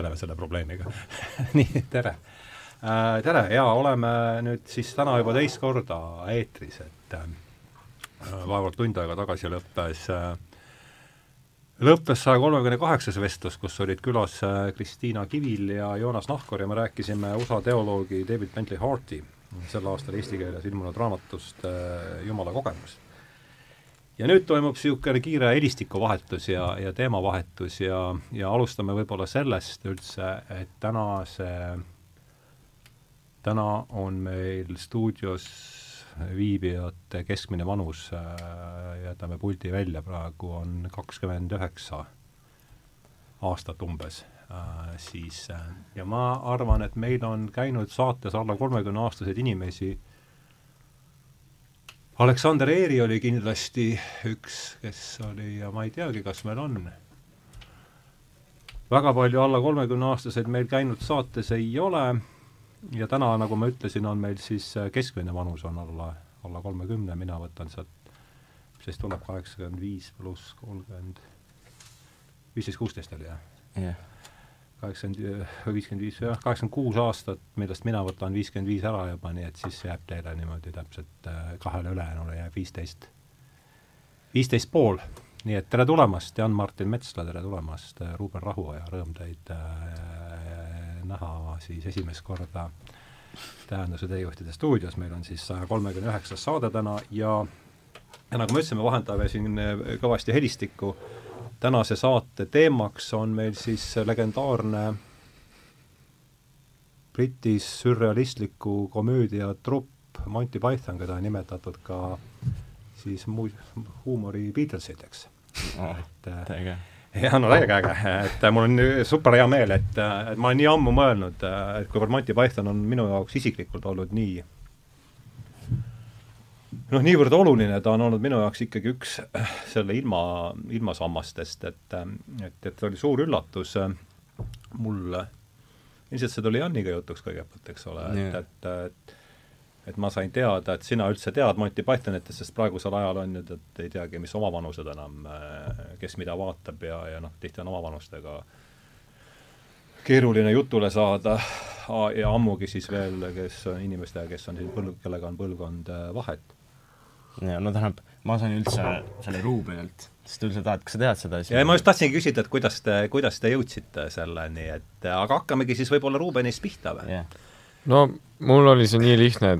tegeleme selle probleemiga nii, tere äh,! tere ja oleme nüüd siis täna juba teist korda eetris, et äh, vaevalt tund aega tagasi lõppes äh, lõppes saja kolmekümne kaheksas vestlus, kus olid külas äh, Kristiina Kivil ja Joonas Nahkor ja me rääkisime USA teoloogi David Bentley Harti sel aastal eesti keeles ilmunud raamatust äh, Jumala kogemus ja nüüd toimub niisugune kiire helistikuvahetus ja, ja teemavahetus ja, ja alustame võib-olla sellest üldse, et tänase, täna on meil stuudios viibijate keskmine vanus äh,, jätame puldi välja, praegu on kakskümmend üheksa aastat umbes äh,, siis äh, ja ma arvan, et meil on käinud saates alla kolmekümneaastaseid inimesi äh, Aleksander Eeri oli kindlasti üks, kes oli ja ma ei teagi, kas meil on. väga palju alla kolmekümneaastaseid meil käinud saates ei ole ja täna, nagu ma ütlesin, on meil siis äh, keskmine vanus on alla, alla kolmekümne, mina võtan sealt, siis tuleb kaheksakümmend viis pluss kolmkümmend, viisteist, kuusteist oli jah? jah yeah kaheksakümmend, viiskümmend viis, jah, kaheksakümmend kuus aastat, millest mina võtan viiskümmend viis ära juba, nii et siis jääb teile niimoodi täpselt äh, kahele ülejäänule jääb viisteist, viisteist pool. nii et tere tulemast, Jan-Martin Metsla, tere tulemast, äh, Ruuben Rahuoja, rõõm teid äh, näha siis esimest korda Tähenduse teejuhtide stuudios, meil on siis saja kolmekümne üheksas saade täna ja ja nagu me ütlesime, vahendame siin äh, kõvasti helistikku äh, tänase saate teemaks on meil siis legendaarne Briti sürrealistliku komöödia trupp Monty Python, keda on nimetatud ka siis muu-, huumori Beatlesideks oh,. et äge. jah, no täiega äge, et mul on super hea meel, et, et ma olen nii ammu mõelnud, et kuivõrd Monty Python on minu jaoks isiklikult olnud nii noh, niivõrd oluline ta on olnud minu jaoks ikkagi üks äh, selle ilma, ilmasammastest, et, äh, et, et oli suur üllatus äh, mulle, ilmselt see tuli Janniga jutuks kõigepealt, eks ole, et, et, et et ma sain teada, et sina üldse tead Monty Pythonitest, sest praegusel ajal on nüüd, et ei teagi, mis omavanused enam, kes mida vaatab ja, ja noh, tihti on omavanustega keeruline jutule saada. Ja ammugi siis veel, kes inimestega, kes on siin põlv, kellega on põlvkond vahet ja no tähendab, ma sain üldse selle Ruubenilt, sest üldse tahad, kas sa tead seda asja? ja ma just tahtsingi küsida, et kuidas te, kuidas te jõudsite selleni, et aga hakkamegi siis võib-olla Ruubenist pihta või yeah.? no mul oli see nii lihtne,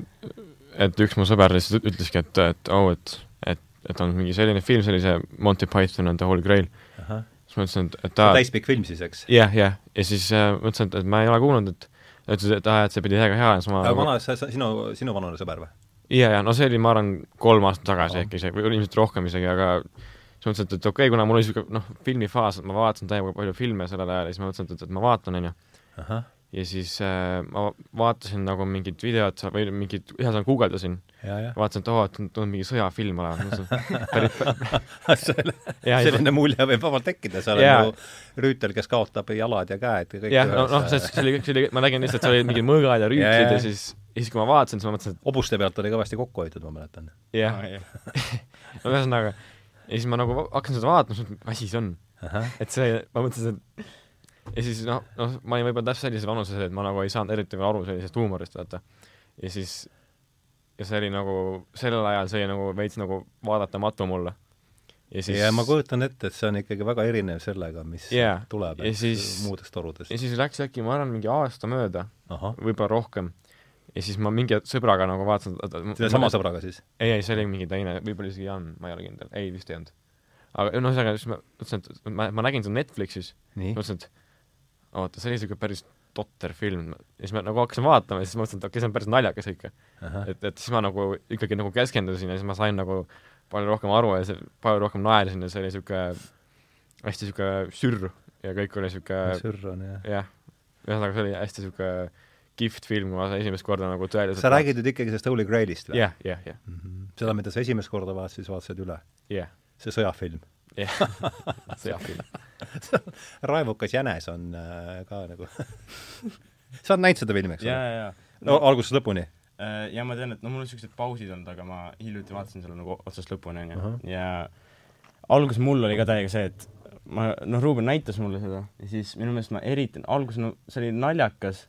et üks mu sõber lihtsalt ütleski, et, et oh, et, et, et on mingi selline film, sellise Monty Python and the Holy Grail. siis ma ütlesin, et, et ta täispikk film siis, eks? jah yeah,, jah yeah., ja siis äh, mõtlesin, et, et ma ei ole kuulnud, et ütles, et aa, et see pidi väga hea ja siis ma aga vana, sinu, sinu vanune sõber või? Ja, ja no see oli, ma arvan, kolm aastat tagasi äkki see, või ilmselt rohkem isegi, aga siis mõtlesin, et, et okei okay,, kuna mul oli niisugune noh, filmifaas, et ma vaatasin täiega palju filme sellel ajal ja siis ma mõtlesin, et, et ma vaatan, on ju. Ja siis äh, ma vaatasin nagu mingit videot või mingit, ühesõnaga guugeldasin. vaatasin, et oo, et tundub mingi sõjafilm olevat. selle, selline mulje võib vabalt tekkida, seal ja. on ju rüütel, kes kaotab jalad ja käed ja kõik jah, no noh, see, see oli, see oli, ma nägin lihtsalt, seal olid mingid mõõgad ja rüütlid ja, ja siis ja siis, kui ma vaatasin, siis ma mõtlesin, et hobuste pealt oli kõvasti kokku hoitud, ma mäletan. jah no ühesõnaga, ja siis ma nagu hakkasin seda vaatama, mis asi see on. et see, ma mõtlesin, et ja siis noh, noh, ma olin võib-olla täpselt sellises vanuses, et ma nagu ei saanud eriti veel aru sellisest huumorist, vaata. ja siis, ja see oli nagu, sellel ajal see nagu veits nagu vaadatamatu mulle. ja siis ja ma kujutan ette, et see on ikkagi väga erinev sellega, mis yeah. tuleb siis, muudest torudest. ja siis läks äkki, ma arvan, mingi aasta mööda, võib-olla rohkem ja siis ma mingi sõbraga nagu vaatasin selle sama sõbraga siis? ei, ei, see oli mingi teine, võib-olla isegi Jan, ma ei ole kindel, ei vist ei olnud. aga noh, ühesõnaga siis ma mõtlesin, et ma, ma nägin seda Netflixis, mõtlesin, et oota, see oli niisugune päris totter film, ja siis ma nagu hakkasin vaatama ja siis mõtlesin, et okei okay,, see on päris naljakas ikka. et, et siis ma nagu ikkagi nagu keskendusin ja siis ma sain nagu palju rohkem aru ja see, palju rohkem naersin ja see oli niisugune hästi niisugune sürr ja kõik oli niisugune sürr on jah. jah, ühesõnaga see oli hästi niisugune kihvt film, kui ma esimest korda nagu tõeliselt sa räägid nüüd ikkagi sellest Holy Grailist või? jah, jah, jah. Mhm. seda, mida sa esimest korda vaatasid, siis vaatasid üle? jah yeah.. see sõjafilm? Jah, sõjafilm raevukas jänes on äh, ka nagu sa oled näinud seda filmi, eks ole? jaa, jaa, jaa. no algusest lõpuni? Äh, ja ma tean, et no mul on niisugused pausid olnud, aga ma hiljuti vaatasin selle nagu otsast lõpuni, on ju, ja alguses mul oli ka täiega see, et ma, noh, Ruuben näitas mulle seda ja siis minu meelest ma eriti, alguses no see oli naljakas,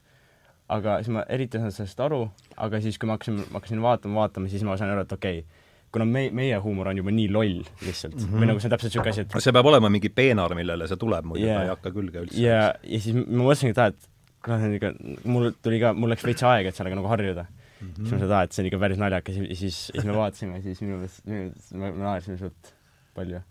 aga siis ma eriti ei saanud sellest aru, aga siis, kui ma hakkasin, ma hakkasin vaatama, vaatama, siis ma sain aru, et okei okay,, kuna me, meie huumor on juba nii loll lihtsalt mm, -hmm. või nagu see on täpselt niisugune asi, et see peab olema mingi peenar, millele see tuleb, muidu Jaa. ta ei hakka külge üldse ja, ja siis ma mõtlesingi, et aa, et kuule, see on ikka, mul tuli ka, mul läks veits aega, et sellega nagu harjuda mm. Mhm. -hmm. siis ma et aa, et see on ikka päris naljakas ja siis, siis me vaatasime, siis minu meelest, minu meelest me me naersime suht palju.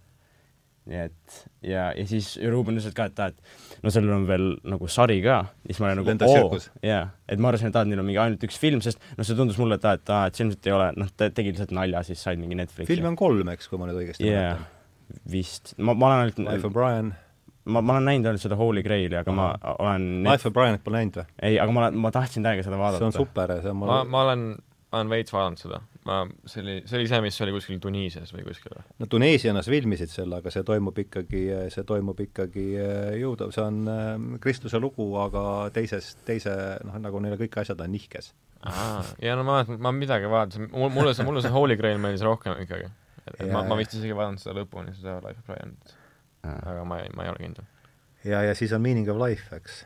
Nii et ja, ja siis Ruuben ütles ka, et aa, et no sellel on veel nagu sari ka, ja siis ma olin nagu tsirkus. jaa, et ma arvasin, et aa, et neil on mingi ainult üks film, sest noh, see tundus mulle, et aa, et aa, et see ilmselt ei ole, noh, ta tegi lihtsalt nalja, siis said mingi Netflixi. filme on kolm, eks, kui ma nüüd õigesti jaa, vist, ma, ma olen Life ainult of, Brian, ma, ma olen näinud ainult seda Holy Graili, aga ma olen Life of Brianit pole näinud või? ei, aga ma olen, ma tahtsin täiega seda vaadata. see on super ja see on ma, ma olen, ma olen veits vaadanud seda. ma, see oli, see oli see, mis oli kuskil Tuneesias või kuskil või? no Tuneesianas filmisid selle, aga see toimub ikkagi, see toimub ikkagi äh, jõuda, see on äh, kristluse lugu, aga teises, teise noh, nagu neile kõik asjad on nihkes. ja no ma, ma midagi vaatasin, mul, mulle see, mulle see Holy Grail meeldis rohkem ikkagi. et ma, ma vist isegi vaadanud seda lõpuni, seda Life of Brianit, aga ma ei, ma ei ole kindel. ja, ja siis on Meaning of Life, eks.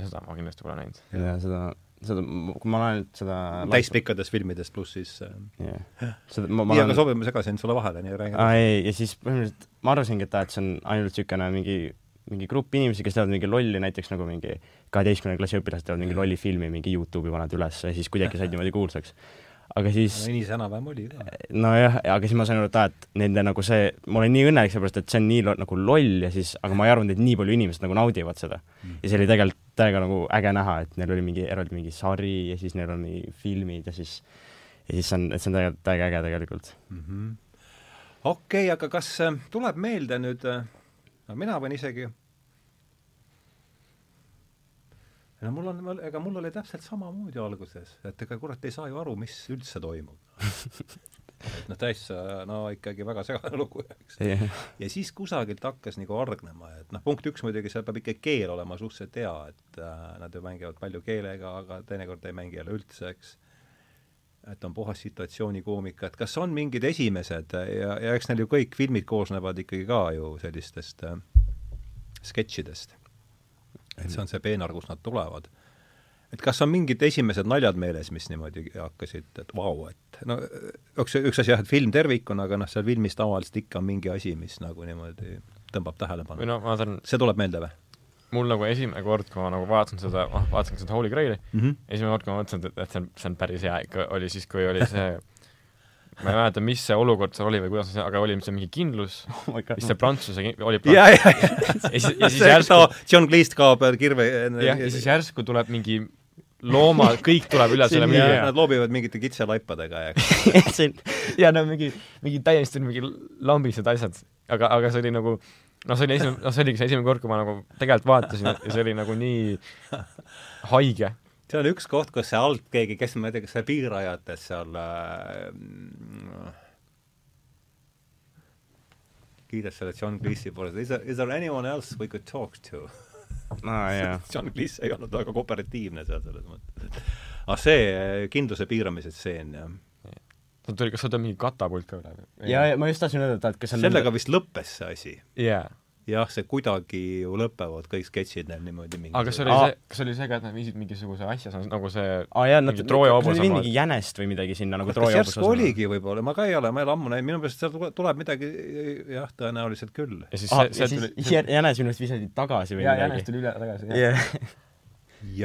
seda ma kindlasti pole näinud. ja seda, seda, kui ma olen seda täispikkades filmides, pluss siis äh, jah, seda ma, ma nii, aga olen ma segasin sulle vahele, nii räägi aa. ei, ja siis põhimõtteliselt ma arvasingi, et et see on ainult niisugune mingi mingi grupp inimesi, kes teevad mingi lolli, näiteks nagu mingi kaheteistkümnenda klassi õpilased teevad mingi lolli filmi, mingi Youtube'i panevad üles ja siis kuidagi said niimoodi kuulsaks. aga siis no nii see enam-vähem oli ka. nojah, aga siis ma sain aru, et aa, et nende nagu see, ma olin nii õnnelik sellepärast, et see on nii lo, nagu loll ja siis, aga ma ei arvanud, et nii palju inimesed nagu naudivad seda. ja see oli tegelikult täiega nagu äge näha, et neil oli mingi eraldi mingi sari ja siis neil on filmid ja siis ja siis on, et see on tegelikult täiega äge tegelikult. Mhm. okei, aga kas äh, tuleb meelde nüüd, no mina võin isegi no mul on, ega mul oli täpselt samamoodi alguses, et ega kurat ei saa ju aru, mis üldse toimub. noh, täitsa no ikkagi väga segane lugu, eks. ja siis kusagilt hakkas nagu hargnema, et noh, punkt üks muidugi, seal peab ikka keel olema suhteliselt hea, et äh, nad ju mängivad palju keelega, aga teinekord ei mängi jälle üldse, eks et on puhas situatsioonikoomika, et kas on mingid esimesed ja, ja eks neil ju kõik filmid koosnevad ikkagi ka ju sellistest äh, sketšidest. et see on see peenar, kust nad tulevad. Et kas on mingid esimesed naljad meeles, mis niimoodi hakkasid, et vau, et no üks, üks asi jah, et film tervikuna, aga noh, seal filmis tavaliselt ikka on mingi asi, mis nagu niimoodi tõmbab või tähelepanu. no ma vaatan, see tuleb meelde või mul nagu esimene kord, kui ma nagu vaatasin seda, noh, vaatasin seda Holy Graili, mm? -hmm. esimene kord, kui ma mõtlesin, et, et see on, see on päris hea ikka, oli siis, kui oli see ma ei mäleta, mis see olukord seal oli või kuidas see, aga oli see mingi kindlus, oh vist see prantsuse oli ja, prants- ja, ja ja siis, ja siis järsku, John Cleese kaob kirve jah, ja siis järsku tuleb mingi looma, kõik tuleb üle selle ja nad loobivad mingite kitselaipadega ja see on ja no mingi, mingi täiesti mingi lambised asjad, aga, aga see oli nagu noh, see oli esimene, noh, see oligi see esimene kord, kui ma nagu tegelikult vaatasin ja see oli nagu nii haige. seal on üks koht, kus see alt keegi, kes ma ei tea, kas see piirajates seal äh, kiidas selle John Cleese'i poole, is there anyone else we could talk to? jaa, John Cleese ei olnud väga kooperatiivne seal selles mõttes. aga see äh, kindluse piiramise stseen, jah. seal tuli, kas seal tuli mingi katapult ka üle või? ja, ma just tahtsin öelda, et kas sellega vist lõppes see asi. jaa. jah, see kuidagi ju lõpevad kõik sketšid neil niimoodi mingi aga kas oli see, kas oli see ka, et nad viisid mingisuguse asja, nagu see aa jaa, nad mingi Trooja viisid omad. mingi jänest või midagi sinna nagu Trooja järsku oligi võib-olla, ma ka ei ole, ma ei ole ammu näinud, minu meelest seal tule- tuleb midagi, jah, tõenäoliselt küll. ja siis see, ja see siis jänes minu arust visati tagasi või jaa, jänest midagi. tuli üle tagasi, jah. jah,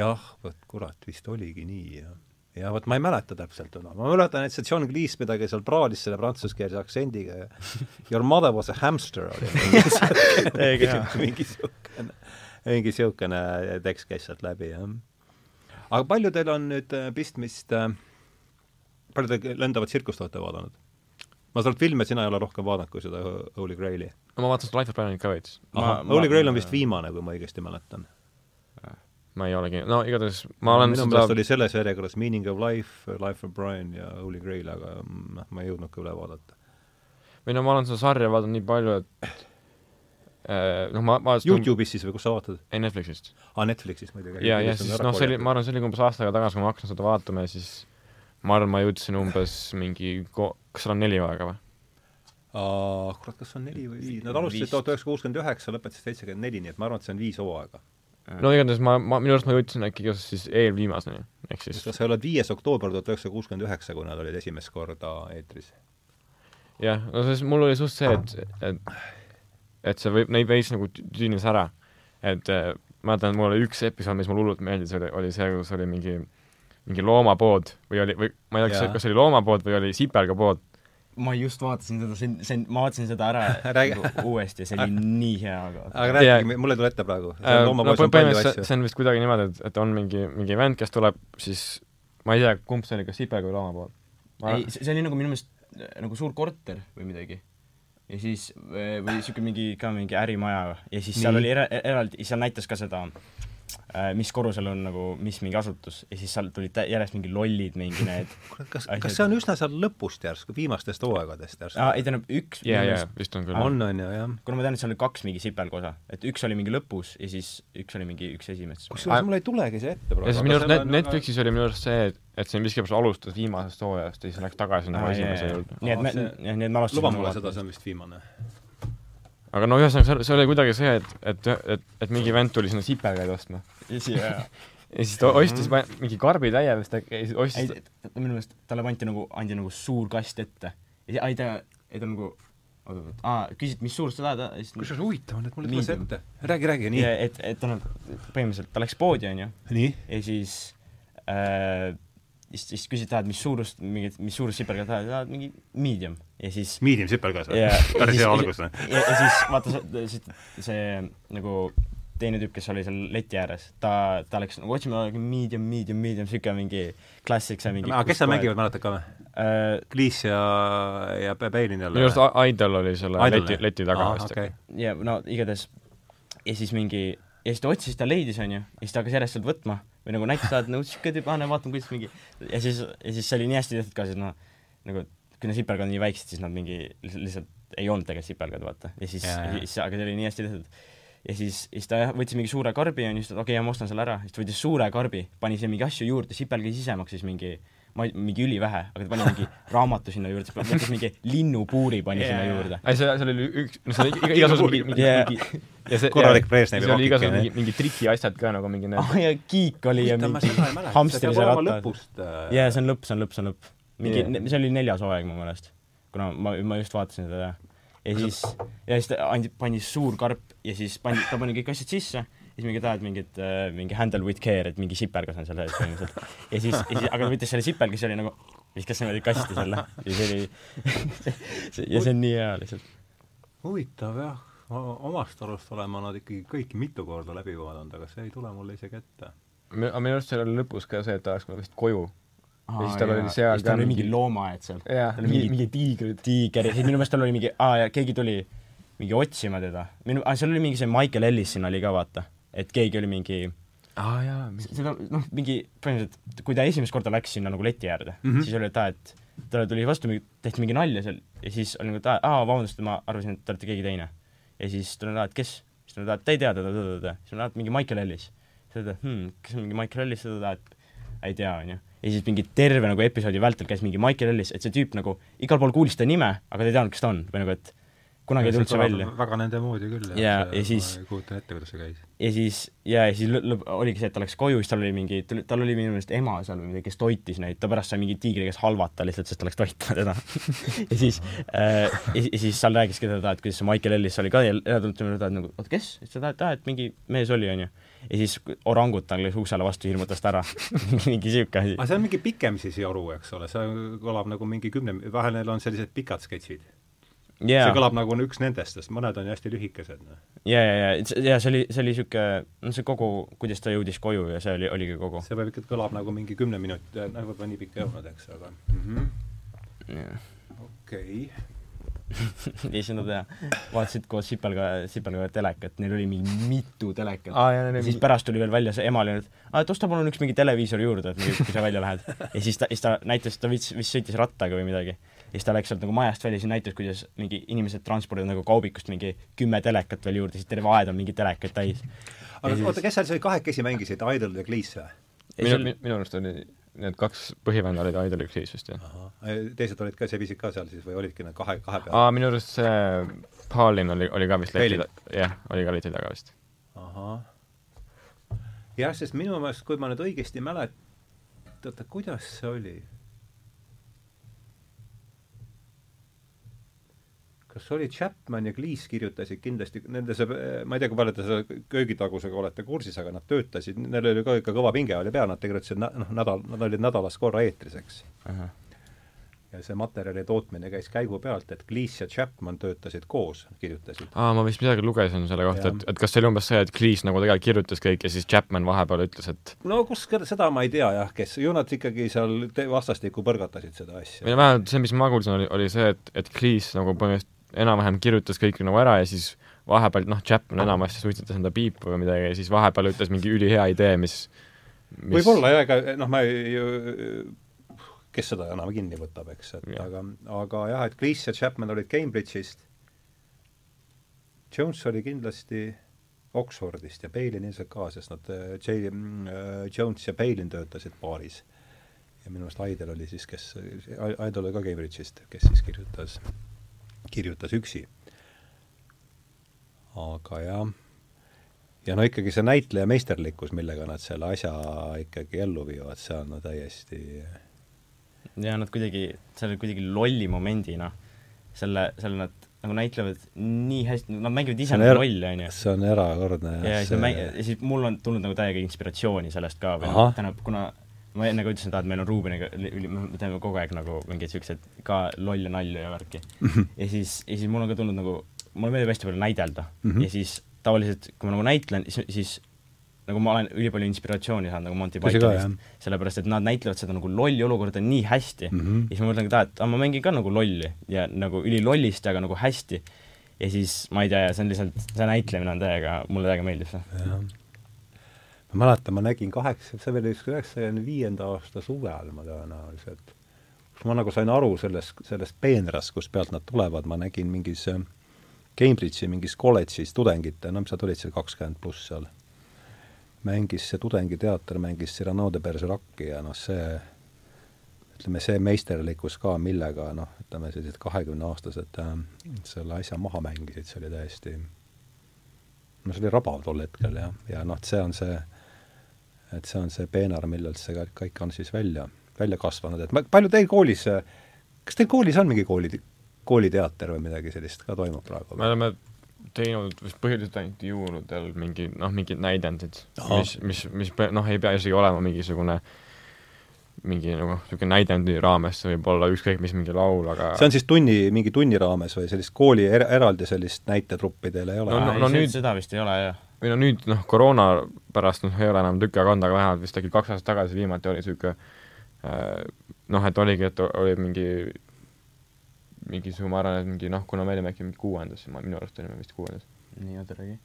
jah, vot kurat, vist oligi nii ja ja vot ma ei mäleta täpselt enam, ma mäletan, et see John Cleese midagi seal praalis selle prantsuskeelse aktsendiga ja Your mother was a hamster oli mingi siukene, mingi siukene tekst käis sealt läbi, jah. aga palju teil on nüüd äh, pistmist äh, palju te lendavat tsirkust olete vaadanud? ma saan aru, et filme sina ei ole rohkem vaadanud kui seda Holy Graili. no ma vaatasin seda Life of Brianit ka veits. Holy Grail on vist viimane, kui ma õigesti mäletan. Ma ei ole kindel, no igatahes ma olen minu seda meelest oli selles järjekorras Meaning of Life, Life of Brian ja Holy Grail, aga mm, noh, ma ei jõudnud ka üle vaadata. või no ma olen seda sarja vaadanud nii palju, et eh, noh, ma, ma Youtube'is siis või kus sa vaatad? ei Netflixist. aa, Netflixis muidugi. ja, ja siis noh, see oli, ma arvan, see oli umbes aasta aega tagasi, kui ma hakkasin seda vaatama ja siis ma arvan, ma jõudsin umbes mingi ko-, kas seal on neli aega või? kurat, kas on neli või viis, nad alustasid tuhat üheksasada kuuskümmend üheksa, lõpetasid seitsekümmend neli, nii et ma arvan, et see on viis hooaega. No igatahes ma, ma, minu arust ma jõudsin äkki kas siis eelviimaseni, ehk siis kas see oli viies oktoober tuhat üheksasada kuuskümmend üheksa, kui nad olid esimest korda eetris? jah, no siis mul oli suht see, et, et et see võib, neid veits nagu tüünis ära. et äh, ma mäletan, mul oli üks episood, mis mulle hullult meeldis, oli, oli see, kus oli mingi mingi loomapood või oli, või ma ei tea, kas, kas oli loomapood või oli sipelgapood ma just vaatasin seda, see on, see on, ma vaatasin seda ära nagu uuesti, see oli nii hea, aga aga rääkige, mul ei tule ette praegu. Äh, no põhimõtteliselt see on vist kuidagi niimoodi, et, et on mingi, mingi vend, kes tuleb siis, ma ei tea, kumb see oli, kas sipelga või loomapood ma...? ei, see oli nagu minu meelest nagu suur korter või midagi. ja siis, või niisugune mingi, ka mingi ärimaja ja siis nii. seal oli era-, eraldi, seal näitas ka seda äh, Äh, mis korrusel on nagu, mis mingi asutus ja siis seal tulid järjest mingi lollid, mingi need kas, kas see on üsna seal lõpust järsku, viimastest hooaegadest järsku? aa, ei tähendab üks jaa, jaa, vist on küll. on, on ju, jah. kuna ma tean, et seal oli kaks mingi sipelgosa, et üks oli mingi lõpus ja siis üks oli mingi üks esimest. kusjuures mul ei tulegi see ette praegu. ja siis minu arust Net-, Netflixis oli minu arust see, et, et see miskipärast alustas viimasest hooajast ja siis läks tagasi nagu esimese juurde. nii et me, nii et me alustasime luba mulle seda, see on vist viimane aga no ühesõnaga, see oli kuidagi see, et, et, et, et mingi vend tuli sinna sipelgaid ostma. ja siis ta ostis mingi karbitäie vist äkki, ja siis ostis ei, minu meelest talle pandi nagu, andi nagu suur kast ette. ja ei ta, ei ta nagu oot-oot, aa, küsid, mis suurust sa tahad, siis kusjuures huvitav on, et mul ei tule see ette. räägi, räägi, nii. et, et ta nagu, põhimõtteliselt, ta läks poodi, onju. ja siis äh, siis, siis küsid, tahad, mis suurust, mingit, mis suurust sipelga tahad, tahad mingi medium. Ja siis medium sipelgas või? päris hea algus või? ja, siis vaata see, see, see nagu teine tüüp, kes oli seal leti ääres, ta, ta läks nagu otsima medium, medium, medium, niisugune mingi klassik, see mingi aga kes seal mängivad, mäletad ka või? Uh,? Cleese ja, ja Beilin jälle? minu arust Idol oli selle Idol, leti, leti taga vist. okay.. ja no igatahes. Ja siis mingi ja siis ta otsis, ta leidis, onju, ja siis ta hakkas järjest sealt võtma või nagu näitas, et nagu siuke tüüp, aa, vaatame, kuidas mingi ja siis, ja siis see oli nii hästi tehtud ka, siis noh, nagu kui need sipelgad on nii väiksed, siis nad mingi lihtsalt ei olnud tegelikult sipelgad, vaata. ja siis, siis, aga see oli nii hästi tehtud. ja siis, siis ta võttis mingi suure karbi, onju, siis ta, okei okay,, ma ostan selle ära, siis ta võttis suure karbi, pani sinna mingi asju juurde, sipelg ise maksis mingi ma ei, mingi ülivähe, aga ta pani mingi raamatu sinna juurde, siis võttis mingi linnupuuri pani yeah. sinna juurde. ei, see, seal oli üks, no seal oli igasugused mingi, mingi yeah. mingi ja see korralik Brežnevi pakike. igasugused mingi, mingi trikiasjad ka nagu mingi need ah, ja kiik oli ja mingi hamstrise rattad. Äh, jaa, see on lõpp, see on lõpp, see on lõpp. mingi yeah., see oli neljas hooaeg mu meelest. kuna ma, ma just vaatasin seda ja siis, ja siis ta andi, pani suur karp ja siis pani, ta pani kõik asjad sisse siis mingi tahad mingit äh,, mingi handle with care, et mingi sipelgas on seal sees põhimõtteliselt. ja siis, ja siis, aga ta võttis selle sipelga, siis oli nagu, viskas niimoodi kasti selle ja see oli ja see on nii hea lihtsalt. huvitav jah, omast arust olen ma nad ikkagi kõiki mitu korda läbi vaadanud, aga see ei tule mulle isegi ette. aga minu arust seal oli lõpus ka see, et ta läks vist koju Aa, ja siis tal oli seal ka mingi, loomaaed seal. tal oli mingi, mingi tiigrid. tiiger ja siis minu meelest tal oli mingi, aa ja keegi tuli mingi otsima teda. minu, aa seal oli mingi see Michael Ellis siin oli ka vaata et keegi oli mingi aa jaa, seda noh, mingi põhimõtteliselt, kui ta esimest korda läks sinna nagu leti äärde mm, -hmm. siis oli, et aa, et talle tuli vastu, tehti mingi nalja seal ja siis oli nagu, et aa, vabandust, ma arvasin, et te olete keegi teine. ja siis ta oli, et kes? siis ta oli, et te ei tea teda, teda, siis ma olen, et mingi Michael Ellis. siis ta oli, et hmm, kes on mingi Michael Ellis, seda, et ei tea, onju. ja siis mingi terve nagu episoodi vältel käis mingi Michael Ellis, et see tüüp nagu igal pool kuulis ta nime, aga ta ei teadnud, kes ta on või nagu, et kunagi ei tulnud see välja. väga nende moodi küll, ja,. ja siis ma ei kujuta ette, kuidas see käis. ja siis, ja, ja siis lõpp, oligi see, et ta läks koju, siis tal oli mingi, tal oli minu meelest ema seal või midagi, kes toitis neid, ta pärast sai mingi tiigri käest halvata lihtsalt, sest ta läks toitma teda ja siis äh,, ja, ja siis seal rääkiski teda, et kuidas see Michael Ellis oli ka ja tema juurde, et nagu, oota, kes? siis ta et aa, et mingi mees oli, onju ja siis orangutan läks uksele vastu, hirmutas ta ära mingi siuke asi. aga see on mingi pikem siis joru, eks ole, see kõlab nagu mingi kümne, vahel neil on sellised pikad sketšid yeah.. see kõlab nagu on üks nendest, sest mõned on ju hästi lühikesed. Noh. ja, ja, ja, ja see oli, see oli niisugune, no see kogu, kuidas ta jõudis koju ja see oli, oligi kogu. see võib ikka, kõlab nagu mingi kümne minuti, nagu võib-olla nii pikk ei olnud, eks, aga mm -hmm. okei ja siis nad vaatasid koos Sipelga, Sipelga telekat, neil oli mingi mitu telekat ah,. ja siis mingi... pärast tuli veel välja see ema oli, et aa, et osta palun üks mingi televiisor juurde, et kui sa välja lähed. ja siis ta, siis ta näitas, ta vist, vist sõitis rattaga või midagi ja siis ta läks sealt nagu majast välja, siis näitas, kuidas mingi inimesed transpordivad nagu kaubikust mingi kümme telekat veel juurde, siis terve aed on mingi telekaid täis. aga siis... oota, kes seal siis kahekesi mängisid, Idol ja Glees või? minu, minu arust oli need kaks põhivenda olid Idol vist, jah. teised olid ka, sebisid ka seal siis või olidki need kahe, kahe peal? aa, minu arust see Paulin oli, oli ka vist leti jah, oli ka leti taga vist. jah, sest minu meelest, kui ma nüüd õigesti mäletan, oota, kuidas see oli? Kas oli Chapman ja Cleese kirjutasid kindlasti, nende see, ma ei tea, kui palju te selle köögitagusega olete kursis, aga nad töötasid, neil oli ka ikka kõva pinge oli peal, nad tegutsesid noh, nädal, nad olid nädalas korra eetris, eks. ja see materjali tootmine käis käigu pealt, et Cleese ja Chapman töötasid koos, kirjutasid. aa, ma vist midagi lugesin selle kohta, et, et kas see oli umbes see, et Cleese nagu tegelikult kirjutas kõik ja siis Chapman vahepeal ütles, et no kus, seda ma ei tea jah, kes, ju nad ikkagi seal vastastikku põrgatasid seda asja. või vähemalt see, mis ma kuulsin, oli, oli see, et, et Cleese nagu põhimõtteliselt enam-vähem kirjutas kõik nagu ära ja siis vahepeal noh, Chapman enamasti suitsetas enda piipu või midagi ja siis vahepeal ütles mingi ülihea idee, mis, mis... võib-olla jah, ega noh, ma ei kes seda enam kinni võtab, eks, et ja. aga, aga jah, et Cleese ja Chapman olid Cambridge'ist, Jones oli kindlasti Oxfordist ja Palin ilmselt ka, sest nad äh, J, äh, Jones ja Palin töötasid paaris. ja minu arust Idol oli siis, kes, Idol oli ka Cambridge'ist, kes siis kirjutas kirjutas üksi. aga jah, ja no ikkagi see näitleja meisterlikkus, millega nad selle asja ikkagi ellu viivad, see on no täiesti ja nad kuidagi, selle kuidagi lolli momendina, selle, selle nad nagu näitlevad nii hästi, nad mängivad ise nagu lolli, on ju. see on erakordne jah. ja siis mäng-, ja siis mul on tulnud nagu täiega inspiratsiooni sellest ka või noh, tähendab, kuna ma enne ka ütlesin, et meil on Ruubeniga, me teeme kogu aeg nagu mingeid siukseid ka lolle nalju ja värki mm. -hmm. ja siis, ja siis mul on ka tulnud nagu, mulle meeldib hästi palju näidelda mm -hmm. ja siis tavaliselt, kui ma nagu näitlen, siis, siis nagu ma olen ülipalju inspiratsiooni saanud nagu Monty Pythonist, sellepärast et nad näitlevad seda nagu lolli olukorda nii hästi mm -hmm. ja siis ma mõtlen ka, et aa, ma mängin ka nagu lolli ja nagu ülilollist, aga nagu hästi. ja siis ma ei tea, see on lihtsalt, see näitlemine on täiega, mulle täiega meeldib see ma mäletan, ma nägin kaheksa, see oli vist üheksakümne viienda aasta suvel ma tõenäoliselt, kus ma nagu sain aru sellest, sellest peenrast, kust pealt nad tulevad, ma nägin mingis äh, Cambridge'i mingis kolledžis tudengite, no mis nad olid seal, kakskümmend pluss seal, mängis see tudengiteater, mängis Cyrano de Bergerac'i ja noh, see ütleme, see meisterlikkus ka, millega noh, ütleme sellised kahekümneaastased äh, selle asja maha mängisid, see oli täiesti no see oli rabav tol hetkel jah, ja noh, see on see et see on see peenar, millelt see kõik on siis välja, välja kasvanud, et ma, palju teil koolis, kas teil koolis on mingi kooli, kooliteater või midagi sellist ka toimub praegu? me oleme teinud vist põhiliselt ainult jõuludel mingi noh, mingid näidendid, mis, mis, mis noh, ei pea isegi olema mingisugune mingi nagu niisugune näidendi raames, see võib olla ükskõik mis mingi laul, aga see on siis tunni, mingi tunni raames või sellist kooli er eraldi sellist näitetruppi teil ei ole? no, no, no nüüd seda vist ei ole, jah või no nüüd noh, koroona pärast noh, ei ole enam tükk aega olnud, aga vähemalt vist äkki kaks aastat tagasi viimati oli niisugune äh, noh, et oligi, et oli mingi mingisugune, ma arvan, et mingi noh, kuna me olime äkki mingi kuuendas, ma, minu arust olime vist kuuendas. nii, oota, räägi.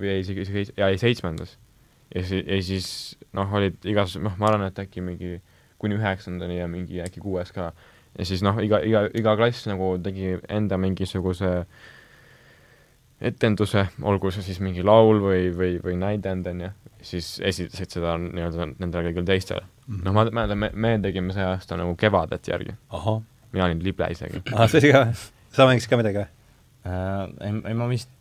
või ei, isegi, isegi, jaa, ei seitsmendas. ja siis, ja siis noh, olid igas-, noh, ma arvan, et äkki mingi kuni üheksandani ja mingi äkki kuues ka. ja siis noh, iga, iga, iga klass nagu tegi enda mingisuguse äh, etenduse, olgu see siis mingi laul või, või, või näidend, on ju, siis esitasid seda nii-öelda nendele kõigile teistele mm. -hmm. noh, ma mäletan, me, me tegime see aasta nagu Kevadet järgi. mina olin lible isegi. ahah, see oli ka, sa mängisid ka midagi äh,? ei, ei ma vist,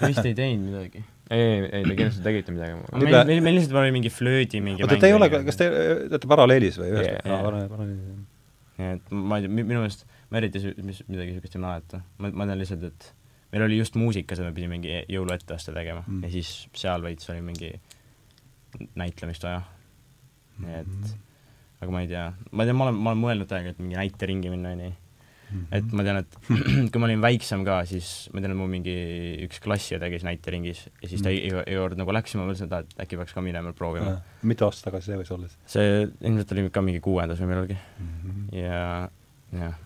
ma vist ei teinud midagi ei, ei, ei, te kindlasti tegite midagi. meil, meil, meil lihtsalt oli mingi flöödi mingi oota, te ei ole, kas te olete paralleelis või ühes yeah.? paralleelis. et ma ei tea, minu meelest ma eriti mis, midagi niisugust ei mäleta. ma, ma tean lihtsalt, et meil oli just muusikas ja me pidime mingi jõuluetteaste tegema mm. ja siis seal veits oli mingi näitlemist vaja. nii et mm -hmm. aga ma ei tea, ma tean, ma olen, ma olen mõelnud täiega, et mingi näiteringi minna, onju. Mhm. et ma tean, et kui ma olin väiksem ka, siis ma tean, et mu mingi üks klassiõde käis näiteringis ja siis ta mm. iga, iga kord nagu läks ja ma mõtlesin, et et äkki peaks ka minema proovima. mitu aastat tagasi see võis olla siis? see ilmselt oli ka mingi kuuendas või millalgi mm. -hmm. ja, jah,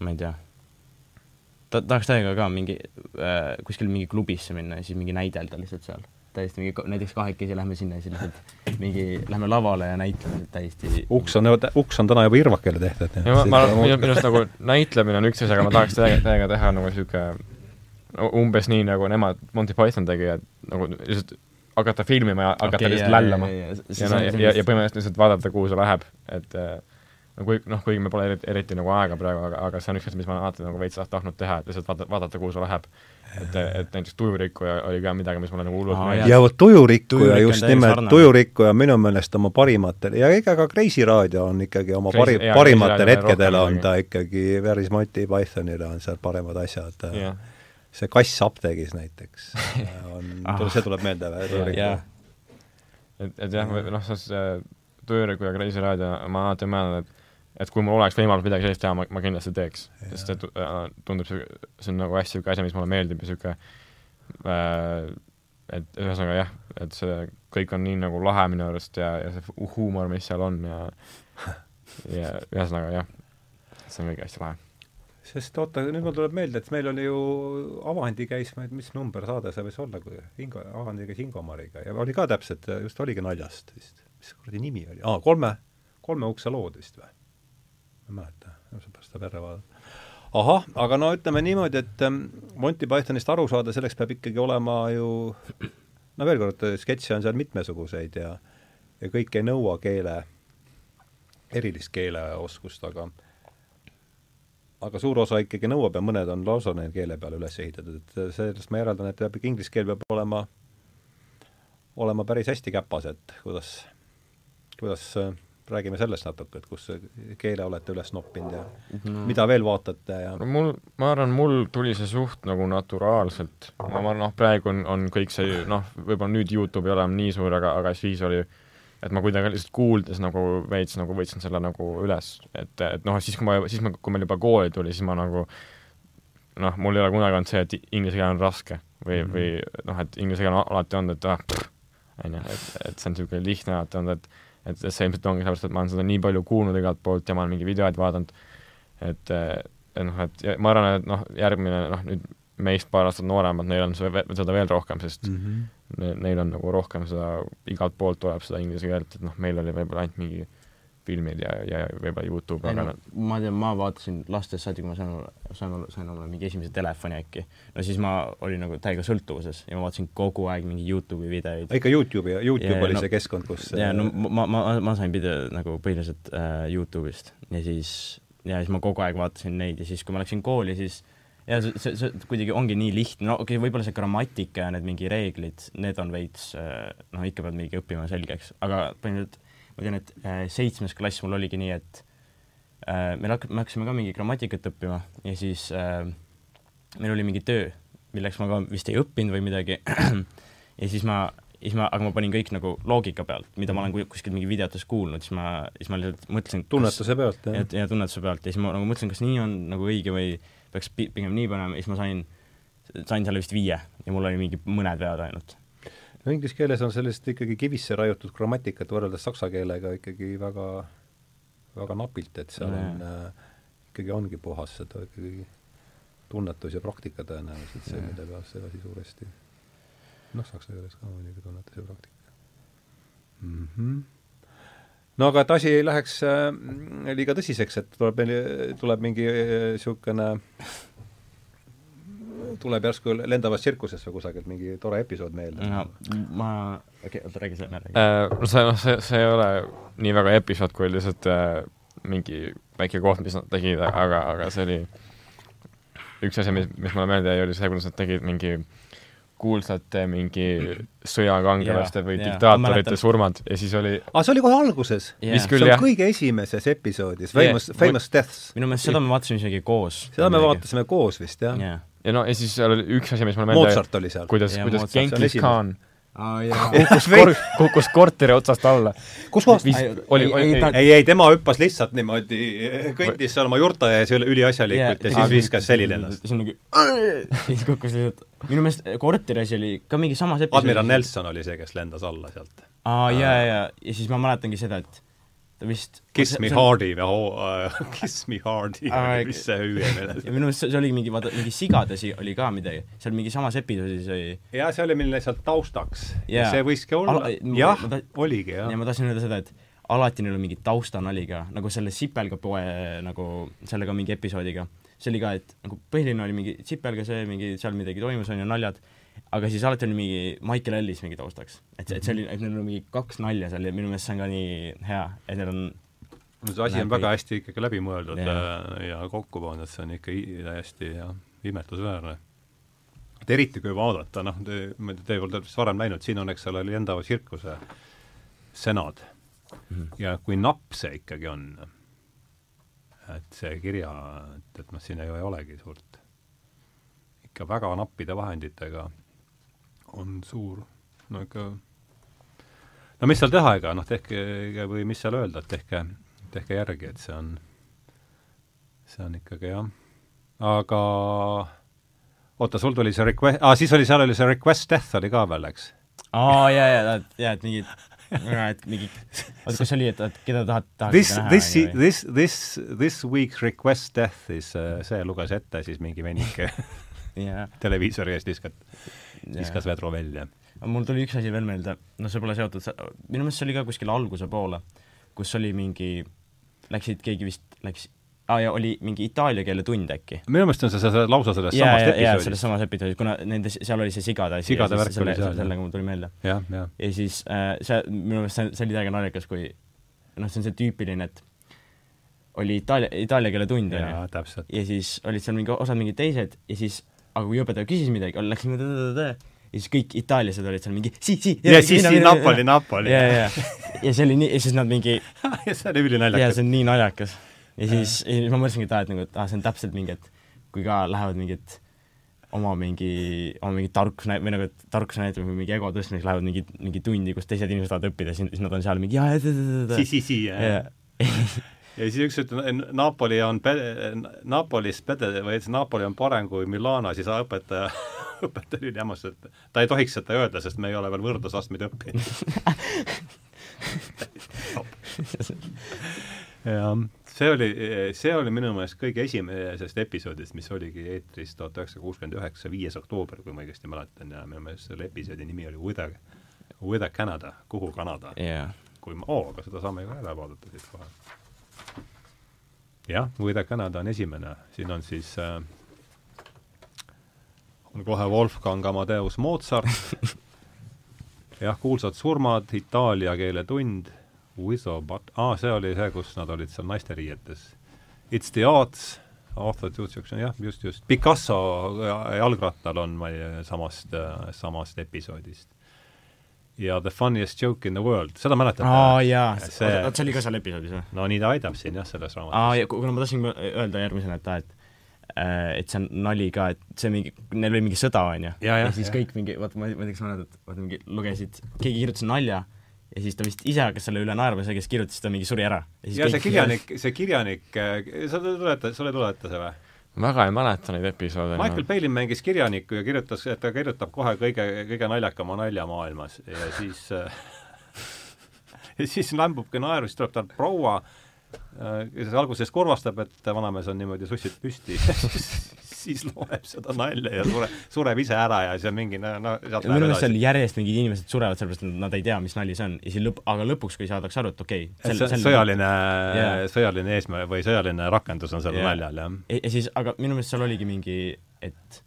ma ei tea ta tahaks täiega ka mingi äh, kuskil mingi klubisse minna ja siis mingi näidelda lihtsalt seal. täiesti mingi, näiteks kahekesi lähme sinna ja siis lihtsalt mingi, lähme lavale ja näitleme täiesti. uks on, uks on täna juba irvakele tehtud. ja ma, ma, minu, arust nagu näitlemine on üks asi, aga ma tahaks täiega, täiega teha nagu niisugune umbes nii, nagu nemad Monty Python tegi, et nagu lihtsalt hakata filmima ja hakata Okei, lihtsalt lällama. ja ja, see- ja, ja põhimõtteliselt lihtsalt vaadata, kuhu see läheb, et äh, kui noh, kuigi meil pole eriti, eriti nagu aega praegu, aga, aga see on üks asi, mis ma alati nagu veits tahtnud teha, et lihtsalt vaadata, vaadata, kuhu see läheb. et, et näiteks Tujurikkuja oli ka midagi, mis mulle nagu hullult meeldis. ja vot Tujurikkuja just nimelt. Tujurikkuja minu meelest oma parimatel ja ega ka Kreisi raadio on ikkagi oma Kreisi- pari-, parimatel hetkedel on ta ikkagi päris Monty Pythonile on seal paremad asjad. jah, see kass apteegis näiteks on Ah., see tuleb meelde või? jaa, et, et jah, noh, see see Tujurikkuja Kreisi raadio, ma alati mõtlen, et et kui mul oleks võimalus midagi sellist teha, ma, ma kindlasti teeks. sest et äh, tundub see, see on nagu hästi niisugune asi, mis mulle meeldib ja niisugune äh, et ühesõnaga jah, et see kõik on nii nagu lahe minu arust ja, ja see hu- huumor, mis seal on ja ja ühesõnaga jah, see on kõik hästi lahe. sest oota, nüüd mul tuleb meelde, et meil oli ju Avandi käis, ma ei tea, mis number saade see võis olla, kui Ingo, Avandi käis Ingomariga ja oli ka täpselt, just oligi naljast vist. mis kuradi nimi oli? aa, kolme, kolme ukse lood vist või? Ma ei mäleta, seepärast tuleb järele vaadata. ahah, aga no ütleme niimoodi, et ähm, Monty Pythonist aru saada, selleks peab ikkagi olema ju no veel kord, sketše on seal mitmesuguseid ja ja kõik ei nõua keele, erilist keeleoskust, aga aga suur osa ikkagi nõuab ja mõned on lausa neil keele peale üles ehitatud, et sellest ma järeldan, et peab inglise keel peab olema, olema päris hästi käpas, et kuidas, kuidas äh, räägime sellest natuke, et kus keele olete üles noppinud ja no. mida veel vaatate ja no mul, ma arvan, mul tuli see suht nagu naturaalselt, ma arvan, noh, praegu on, on kõik see noh, võib-olla nüüd Youtube ei ole enam nii suur, aga, aga siis oli et ma kuidagi lihtsalt kuuldes nagu veits nagu võtsin selle nagu üles, et, et noh, siis kui ma, siis ma, kui meil juba kooli tuli, siis ma nagu noh, mul ei ole kunagi olnud see, et inglise keel on raske või mm, -hmm. või noh, et inglise keel on alati olnud, et ah, on ju, et, et see on niisugune lihtne alati olnud, et et see ilmselt ongi sellepärast, et ma olen seda nii palju kuulnud igalt poolt ja ma olen mingeid videoid vaadanud, et noh, et ma arvan, et noh, järgmine noh, nüüd meist paar aastat nooremad, neil on see, seda veel rohkem, sest mm -hmm. ne, neil on nagu rohkem seda, igalt poolt tuleb seda inglise keelt, et noh, meil oli võib-olla ainult mingi filmid ja, ja võib-olla Youtube, ei aga no no, ma tean, ma vaatasin lastest saadik, ma sain, sain, sain omale mingi esimese telefoni äkki. no siis ma olin nagu täiega sõltuvuses ja ma vaatasin kogu aeg mingi Youtube'i videoid. ikka Youtube'i, Youtube Ja, oli no- see keskkond, kus ja no ma, ma, ma sain video nagu põhiliselt äh, Youtube'ist ja siis, ja siis ma kogu aeg vaatasin neid ja siis, kui ma läksin kooli, siis ja see, see, see kuidagi ongi nii lihtne, no okei okay,, võib-olla see grammatika ja need mingi reeglid, need on veits äh, noh, ikka pead mingi õppima selgeks, aga põhimõtteliselt ma tean, et äh, seitsmes klass mul oligi nii, et äh, meil hak-, me hakkasime ka mingi grammatikat õppima ja siis äh, meil oli mingi töö, milleks ma ka vist ei õppinud või midagi ja siis ma, siis ma, aga ma panin kõik nagu loogika pealt, mida ma olen ku- kuskilt mingi videotes kuulnud, siis ma, siis ma lihtsalt mõtlesin tunnetuse pealt, ja, jah. ja tunnetuse pealt ja siis ma nagu mõtlesin, kas nii on nagu õige või peaks pi- pigem nii panema ja siis ma sain, sain selle vist viie ja mul oli mingi mõned vead ainult. No inglise keeles on sellist ikkagi kivisse raiutud grammatikat võrreldes saksa keelega ikkagi väga, väga napilt, et seal on äh, ikkagi ongi puhas seda ikkagi tunnetus ja praktika tõenäoliselt see, mille peal see asi suuresti noh, saksa keeles ka muidugi tunnetus ja praktika mm. -hmm. no aga et asi ei läheks äh, liiga tõsiseks, et tuleb tuleb mingi niisugune tuleb järsku lendavast tsirkusest või kusagilt mingi tore episood meelde no ma, okei okay,, oota räägi sa enne, räägi. äh, no see, noh, see, see ei ole nii väga episood, kui lihtsalt äh, mingi väike koht, mis nad tegid, aga, aga see oli üks asi, mis, mis mulle meelde jäi, oli see, kuidas nad tegid mingi kuulsate mingi sõjakangelaste Jaa, või. Ma diktaatorite surmad ja siis oli aa, see oli kohe alguses vist see on jah, kõige esimeses episoodis, Yeah. Famous, Famous Deaths. minu meelest seda me vaatasime isegi koos. seda me vaatasime koos vist, jah. jah. Ja no ja siis seal oli üks asi, mis mulle meelde Mozart oli seal. kuidas, Jaa, kuidas Genghis. Khan aa jaa. kukkus kor-, kukkus korteri otsast alla. kus kohas? oli, ei, oli, ei, ei, ei, ei tema hüppas lihtsalt niimoodi, kõndis seal oma juurta ees üle- üliasjalikult ja siis viskas selili ennast. siis on nagu, siis kukkus lihtsalt, minu meelest korteris oli ka mingi samas admiral. Nelson oli see, kes lendas alla sealt. aa jaa, jaa, ja, ja siis ma mäletangi seda, et ta vist Kiss me. hardy või oh, uh, Kiss me hardy või mis see hüüe meil ja minu meelest see oligi mingi, vaata, mingi sigades oli ka midagi, seal mingi samas episoodis oli ja see oli meil lihtsalt taustaks Jaa. see võiski olla jah oligi jah ja. ma tahtsin öelda seda, et alati neil on mingi taustanali ka, nagu selle sipelgapoe nagu sellega mingi episoodiga. see oli ka, et nagu põhiline oli mingi sipelga see, mingi seal midagi toimus, on ju, naljad, aga siis alati oli mingi Michael Ellis mingi taustaks. et see, et see oli, et neil on mingi kaks nalja seal ja minu meelest see on ka nii hea, et neil on no see asi on väga hästi ikkagi läbi mõeldud ja, ja kokku pandud, see on ikka i- täiesti jah, imetlusväärne. et eriti kui vaadata, noh, te, te olete vist varem näinud, siin on, eks ole, Lendava tsirkuse senad Mhm. ja kui napp see ikkagi on, et see kirja, et, et noh, siin ei olegi suurt, ikka väga nappide vahenditega on suur, no ikka no mis seal teha, ega noh, tehke või mis seal öelda, et tehke, tehke järgi, et see on, see on ikkagi jah. aga oota, sul tuli see request, aa, siis oli, seal oli see request death oli ka veel, eks? aa jaa, jaa, jaa, et mingid, et mingi, oota, kas oli, et, et keda tahad, This, tahaksite näha? this, this, this, this week's request death is uh, see luges ette siis mingi venike jaa, televiisori eest viskat, jaa. Viskas vedru välja. mul tuli üks asi veel meelde, no see pole seotud, minu meelest see oli ka kuskil alguse poole, kus oli mingi, läksid, keegi vist läks, aa jaa, oli mingi itaalia keele tund äkki. minu meelest on see, see, lausa sellest jaa, samast jaa, jaa, selles episoodist. kuna nende, seal oli see sigade asi. Sigade ja värk selle, oli seal, sellega mul tuli meelde. jah, jah. ja siis äh, see, minu meelest see, see oli täiega naljakas, kui noh, see on see tüüpiline, et oli itaalia, itaalia keele tund, jaa, täpselt. ja siis olid seal mingi osad mingid teised ja siis, aga kui õpetaja küsis midagi, läks niimoodi tõ-tõ-tõ, ja siis kõik itaallased olid seal mingi si, si. ja siis siin Napoli, Napoli. ja, ja, ja see oli nii, ja siis nad mingi, ja see oli ja ülinaljakas. see on nii naljakas. ja siis, ja siis ma mõtlesingi, et aa, et nagu, et aa, see on täpselt mingi, et kui ka lähevad mingid oma mingi, oma mingi tarkus näit-, või nagu et tarkuse näitamiseks või mingi ego tõstmiseks lähevad mingi, mingi tundi, kus teised inimesed tahavad õppida, siis, siis nad on seal mingi jaa, jaa, si, si, si, jaa, jah. ja siis üks ütleb, Napoli on pe-, Napolis pede- või et Napoli on parem kui Milano, siis õpetaja, õpetaja oli hämmas, et ta ei tohiks seda öelda, sest me ei ole veel võrdlusastmeid õppinud. jah, see oli, see oli minu meelest kõige esimesest episoodist, mis oligi eetris tuhat üheksasada kuuskümmend üheksa, viies oktoober, kui ma õigesti mäletan, ja minu meelest selle episoodi nimi oli With a, With a Canada, kuhu Kanada jaa. kui ma, oo, aga seda saame ju ära vaadata siit kohe. Jah, With a Canada on esimene, siin on siis äh, on kohe Wolfgang Amadeus Mozart jah, kuulsad surmad, itaalia keele tund, Wizo But-, aa, see oli see, kus nad olid seal naisteriietes. It's the arts, author tutvustuseks, jah, just, just, Picasso jalgrattal on ma ei, samast, samast episoodist. Ja The funniest joke in the world, seda mäletate? aa jaa, see- oot see oli ka seal episoodis või? no nii ta väidab siin jah, selles raamatus. aa, ja kuna ma tahtsin öelda järgmisena, et aa, et äh, et see on nali ka, et see mingi, neil oli mingi sõda, onju. Ja, jah, ja siis jah. kõik mingi, vaata, ma ma ei tea, kas sa mäletad, vaata mingi lugesid, keegi kirjutas nalja ja siis ta vist ise hakkas selle üle naerma, see, kes kirjutas, ta mingi suri ära. ja see kirjanik, see kirjanik, sa tuleta, sulle ei tuleta see või? Väga ei mäleta neid episoode. Michael Palin mängis kirjanikku ja kirjutas, et ta kirjutab kohe kõige, kõige naljakama nalja maailmas ja siis äh, ja siis lambubki naeru, siis tuleb tal proua, kes alguses kurvastab, et vanamees on niimoodi sussid püsti siis loeb seda nalja ja sure, sureb ise ära ja siis on mingi no, no sealt minu meelest seal järjest mingid inimesed surevad sellepärast, et nad ei tea, mis nali see on ja siis lõpp, aga lõpuks, kui saadakse aru, et okei et see on sõjaline Jaa. sõjaline eesmärk või sõjaline rakendus on sellel Jaa. naljal, jah. ja, siis, aga minu meelest seal oligi mingi, et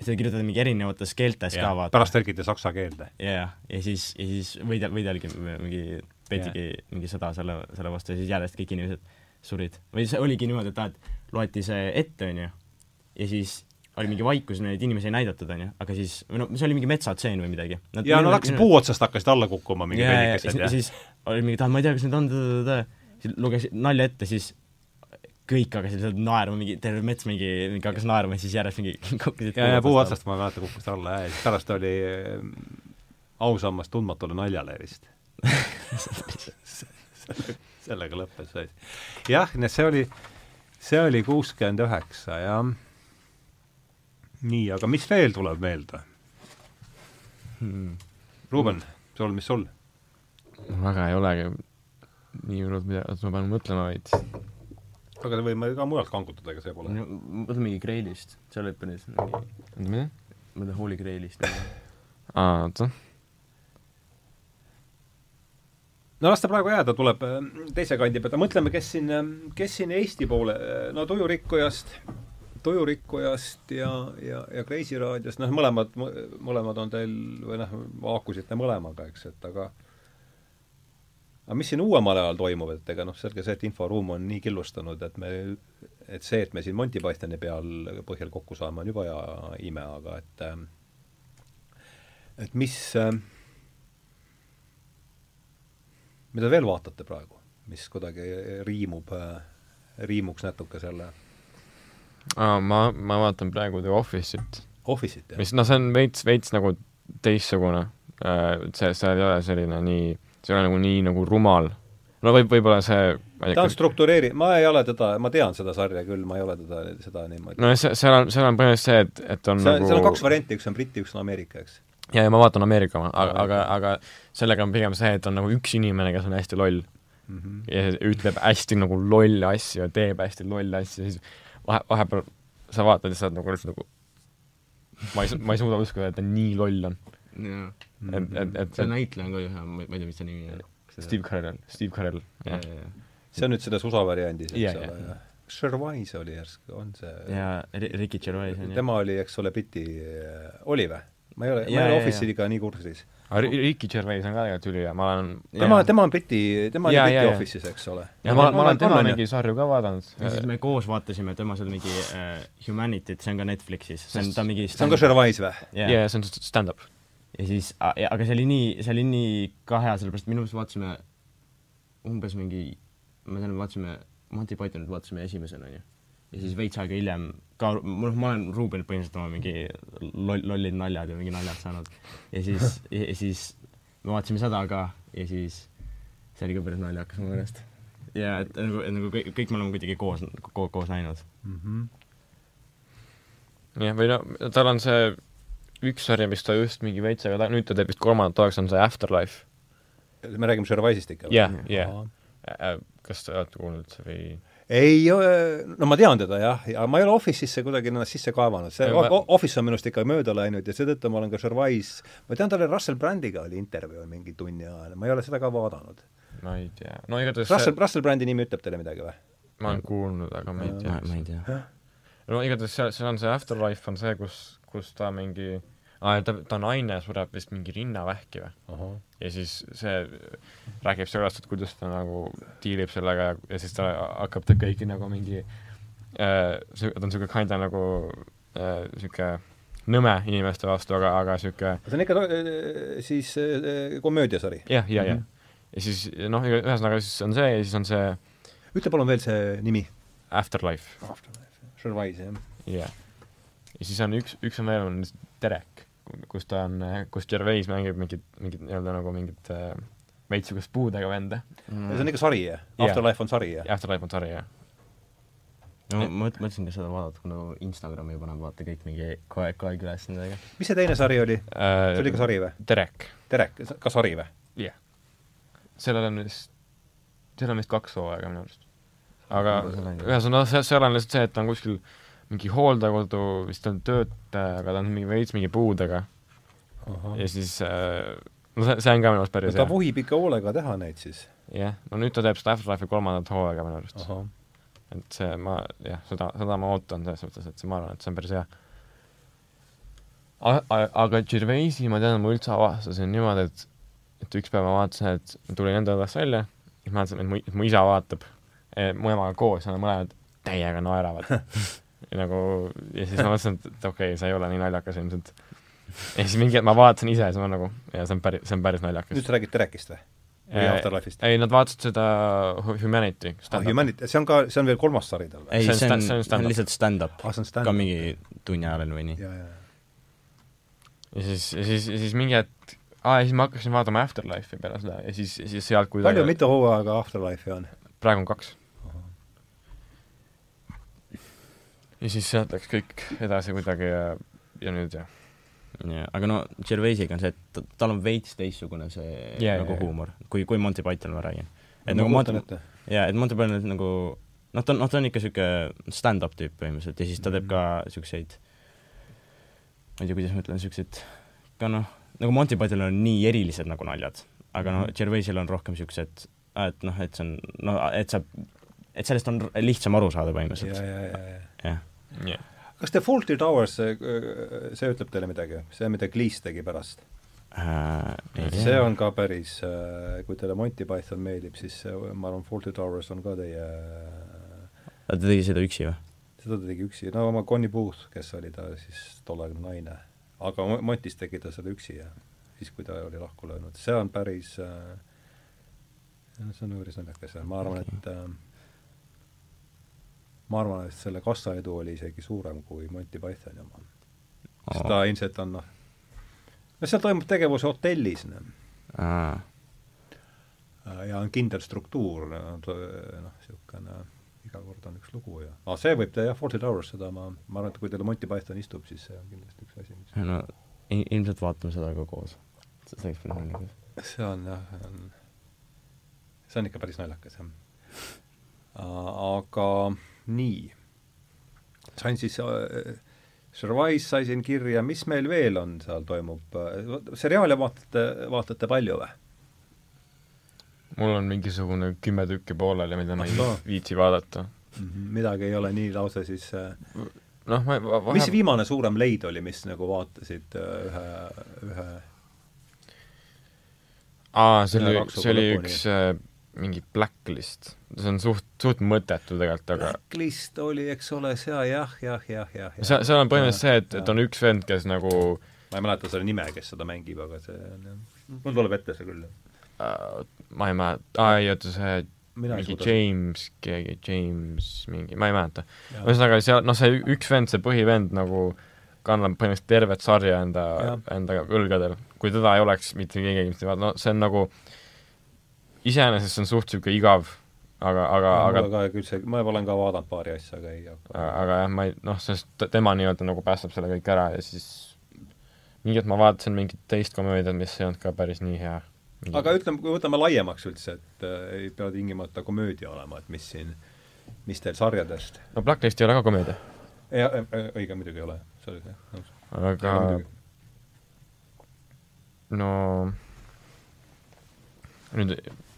seda kirjutati mingi erinevates keeltes ka vaata. pärast tõlgiti saksa keelde. jaa, ja siis, ja siis võidel, võidelgi mingi, peetigi mingi sõda selle, selle vastu ja siis järjest kõik inimesed surid. või see oligi niimoodi, et aa, et loeti see ette, onju, ja siis oli mingi vaikus, neid inimesi ei näidatud, onju, aga siis, või no see oli mingi metsatseen või midagi. ja nad hakkasid puu otsast hakkasid alla kukkuma, mingi ja, ja ja siis oli mingi, et ma ei tea, kas need on tõ-tõ-tõ-tõ, siis lugesid nalja ette, siis kõik hakkasid lihtsalt naerma, mingi terve mets mingi, mingi hakkas naerma ja siis järjest mingi kukkusid ja, ja puu otsast ma ei mäleta, kukkus ta alla ja siis pärast oli äh, ausammas tundmatule naljale vist Selle- sellega lõppes see asi. jah, see oli, see oli kuuskümmend üheksa, jah. nii, aga mis veel tuleb meelde? hmm.. Ruuben, sul, mis sul? väga ei olegi nii hullult midagi, ma pean mõtlema veits. aga me võime ka mujalt kangutada, ega see pole. mõtle mingi Grailist, seal oli päris mingi, mida? ma ei tea, Holy Grailist. aa, oota. no las ta praegu jääda, tuleb äh, teise kandi pealt, mõtleme, kes siin, kes siin Eesti poole, no tujurikkujast Tujurikkujast ja, ja, ja Kreisi raadiost, noh mõlemad, mõlemad on teil, või noh, haakusite mõlemaga, eks, et aga aga mis siin uuemal ajal toimub, et ega noh, selge see, et inforuum on nii killustunud, et me, et see, et me siin Monty Pythoni peal põhjal kokku saame, on juba hea ime, aga et et mis, mida veel vaatate praegu, mis kuidagi riimub, riimuks natuke selle aa, ma, ma vaatan praegu The Office'it. Office'it, jah? mis noh, see on veits, veits nagu teistsugune. see, seal ei ole selline nii, see ei ole nagu nii nagu rumal. no võib, võib-olla see ta on struktureeri-, ma ei ole teda, ma tean seda sarja küll, ma ei ole teda, seda niimoodi no see, seal on, seal on põhimõtteliselt see, et, et on see, nagu seal on kaks varianti, üks on Briti, üks on Ameerika, eks? ja, ja ma vaatan Ameerika oma, aga, aga, aga sellega on pigem see, et on nagu üks inimene, kes on hästi loll mm. -hmm. ja ütleb hästi nagu lolle asju ja teeb hästi lolle asju, siis vahe, vahepeal sa vaatad ja sa oled nagu lihtsalt nagu ma ei, ma ei suuda uskuda, et ta nii loll on. et, et, et see näitleja on ka hea, ma ei tea, mis ta nimi on. Steve Carell, Steve Carell, jah. see on nüüd selles USA variandis, eks ole jah? Sherwise oli järsku, on see jaa, Ricky Gervais on tema oli, eks ole, Briti, oli või? ma ei ole, ma ei ole Office'iga nii kursis aga Ricky Gervais on ka tegelikult ülihea, ma olen tema, tema on Briti, tema oli Briti. Office'is, eks ole. ja ma, ma olen tema mingi sarju ka vaadanud. ja siis me koos vaatasime tema seal mingi äh, Humanity't, see on ka Netflixis, see on ta mingi see on ka Sherwise või? jaa, see on stand-up. ja siis, aga see oli nii, see oli nii ka hea, sellepärast minu meelest vaatasime umbes mingi, ma tean, vaatasime Monty Pythonit vaatasime esimesena, onju. ja siis veits aega hiljem ka, noh, ma olen Ruubenilt põhimõtteliselt oma mingi loll, lollid naljad ja mingi naljad saanud. ja siis ja, siis me vaatasime seda ka ja siis see oli ka päris naljakas mu meelest. ja et nagu, et nagu kõik, kõik me oleme kuidagi koos ko,, koos näinud mm. -hmm. jah, või no tal on see üks sari, mis ta just mingi veits aega ta-, nüüd ta teeb vist kolmandat hooaega, see on see Afterlife. me räägime Sherwise'ist ikka? jah, jah. kas te olete kuulnud või? Ei, no ma tean teda jah, ja ma ei ole Office'isse kuidagi ennast sisse kaevanud, see ma- Office on minust ikka mööda läinud ja seetõttu ma olen ka Sherwise, ma tean, tal oli Russell Brandiga oli intervjuu mingi tunni ajal, ma ei ole seda ka vaadanud. ma ei tea, no igatahes Russell, see, Russell Brandi nimi ütleb teile midagi või? ma olen kuulnud, aga ma ei tea ma ei tea no igatahes seal, seal on see Afterlife on see, kus, kus ta mingi aa, ta, ta naine sureb vist mingi rinnavähki või? ja siis see räägib sellest, et kuidas ta nagu diilib sellega ja, ja siis ta hakkab ta kõiki nagu mingi äh, see- ta on niisugune kinda nagu äh, niisugune nõme inimeste vastu, aga, aga niisugune see on ikka äh, siis äh, komöödiasari. jah, ja, ja Mhm. ja siis noh, ühesõnaga siis on see ja siis on see ütle palun veel see nimi. Afterlife, Sherwise, jah. jah. ja siis on üks, üks on veel, on Derek, kus ta on, kus Gervais mängib mingit, mingit nii-öelda nagu mingit äh, veits niisugust puudega venda. ja see on ikka sari, jah? Afterlife on sari, jah? Afterlife on sari, jah. no ma mõt- mõtlesin ka seda vaadata, kuna Instagrami paneb vaata kõik mingi kogu aeg üles nendega. mis see teine sari oli? Äh, see oli ka sari või? Derek, Derek, ka sari või? jah. sellel on vist, seal on vist kaks hooaega minu arust. aga ühesõnaga, seal on lihtsalt see, et ta on kuskil mingi hooldekodu, vist on töötaja, aga ta on mingi veits mingi puudega ja siis äh, no see, see on ka minu arust päris ta hea. vuhib ikka hoolega teha neid siis. jah, no nüüd ta teeb seda Afterlife'i kolmandat hooaega minu arust. et see, ma jah, seda, seda ma ootan selles mõttes, et see, ma arvan, et see on päris hea. aga Gervaisi ma tean, ma üldse avastasin niimoodi, et et üks päev ma vaatasin, et ma tulin enda õllest välja, siis ma vaatasin, et mu, et mu isa vaatab eh, mu emaga koos ja nad mõlemad täiega naeravad nagu, ja siis ma mõtlesin, et, et okei okay,, see ei ole nii naljakas ilmselt. ja siis mingi hetk ma vaatasin ise ja siis ma nagu, ja see on päris, see on päris naljakas nüüd sa räägid Derekist või? või Eh, Afterlife'ist? ei, nad vaatasid seda Hu- Humanity. ah, Humanity, see on ka, see on veel kolmas sari tal või? ei, See on see on, lihtsalt stand-up ah, see on ka mingi tunni ajal või nii. ja, ja, ja siis, ja siis, ja siis mingi hetk, aa, ja siis ma hakkasin vaatama Afterlife'i peale seda ja siis, siis sealt kuidagi palju, mitu hooaega Afterlife'i on? praegu on kaks. Ja siis sealt läks kõik edasi kuidagi ja, ja nüüd jah. Ja, aga no Gervaisiga on see, et ta- tal on veits teistsugune see Jaa, nagu jaa, jaa. huumor, kui, kui Monty Python ma räägin. et ma nagu Monty, ette. jaa, et Monty Python on nagu noh, ta on, noh, ta on ikka niisugune stand-up tüüp põhimõtteliselt ja siis ta teeb ka niisuguseid ma ei tea, kuidas ma ütlen, niisuguseid ka noh, nagu Monty Pythonil on nii erilised nagu naljad, aga noh, Gervaisil on rohkem niisugused, et noh, et see on, no et sa, et sellest on lihtsam aru saada ja, põhimõtteliselt, ja, ja, ja. jah. jah. kas The Fawlty Towers, see, ütleb teile midagi? see, mida Cleese tegi pärast äh,? see on ka päris, kui teile Monty Python meeldib, siis see, ma arvan, Fawlty Towers on ka teie ta tegi seda üksi või? seda ta tegi üksi, no oma Connie Booth, kes oli ta siis tolleaegne naine. aga Montis tegi ta seda üksi ja siis, kui ta oli lahku löönud, see on päris äh, see on päris naljakas ja ma arvan, et äh, ma arvan, et selle kassaedu oli isegi suurem kui Monty Pythoni oma. sest ta ilmselt on noh, no seal toimub tegevus hotellis, noh. ja on kindel struktuur, noh, niisugune iga kord on üks lugu ja ah, see võib jah, Fawlty Towers, seda ma, ma arvan, et kui teile Monty Python istub, siis see on kindlasti üks asi, mis no ilmselt vaatame seda ka koos. see võiks päris naljakas. see on jah, on, see on ikka päris naljakas, jah. aga nii, sain siis äh, Survise sai siin kirja, mis meil veel on, seal toimub, seriaale vaatate, vaatate palju või? mul on mingisugune kümme tükki pooleli, mida ma ei viitsi vaadata mm. -hmm. midagi ei ole nii lausa siis äh... noh, ma vahe... mis viimane suurem leid oli, mis nagu vaatasid äh, ühe, ühe aa, see oli, see oli üks äh, mingi Blacklist. see on suht, suht mõttetu tegelikult, aga Blacklist oli, eks ole, seal jah, jah, jah, jah, jah. seal, seal on põhimõtteliselt see, et, et on üks vend, kes nagu ma ei mäleta selle nime, kes seda mängib, aga see on jah, mul tuleb ette see küll uh,. ma ei mäleta, aa ei oota, see Mina mingi James, keegi James mingi, ma ei mäleta. ühesõnaga seal, noh, see üks vend, see põhivend nagu kannab põhimõtteliselt tervet sarja enda, enda õlgadel. kui teda ei oleks, mitte keegi no see on nagu iseenesest see on suht niisugune igav, aga, aga, aga ka küll see, ma olen ka vaadanud paari asja, aga ei hakka. aga jah, ma ei, noh, sest tema nii-öelda nagu päästab selle kõik ära ja siis mingi hetk ma vaatasin mingit teist komöödiat, mis ei olnud ka päris nii hea aga ütleme, kui võtame laiemaks üldse, et äh, ei pea tingimata komöödia olema, et mis siin, mis teil sarjadest no Blacklist ei ole ka komöödia? jah, õige, muidugi ei ole, sorry, nõus. aga no nüüd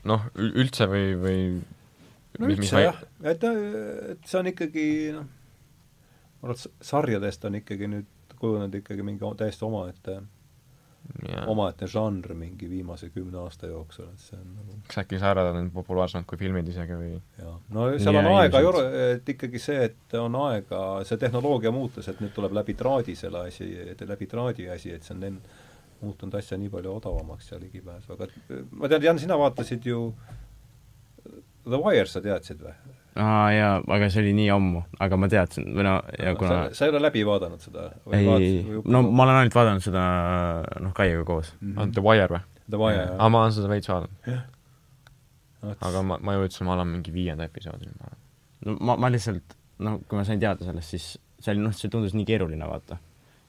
noh, üldse või, või no mis, üldse jah, et, et see on ikkagi noh, ma arvan, et sarjadest on ikkagi nüüd kujunenud ikkagi mingi täiesti omaette omaette žanr mingi viimase kümne aasta jooksul, et see on nagu kas äkki säärad on populaarsemad kui filmid isegi või? jah, no seal on aega ju, et ikkagi see, et on aega, see tehnoloogia muutus, et nüüd tuleb läbi traadi selle asi, läbi traadi asi, et see on enne muutunud asja nii palju odavamaks ja ligipääsu, aga ma tean, Jan, sina vaatasid ju The Wire, sa teadsid või? aa jaa, aga see oli nii ammu, aga ma teadsin, või no ja kuna sa, sa ei ole läbi vaadanud seda? ei, no ma olen ainult vaadanud seda noh, Kaiega koos mm. -hmm. The Wire või? The Wire, jah. aa, ma olen seda veits vaadanud. aga ma, ma jõudsin, ma olen mingi viienda episoodini, ma arvan. no ma, ma lihtsalt, noh, kui ma sain teada sellest, siis see oli, noh, see tundus nii keeruline, vaata.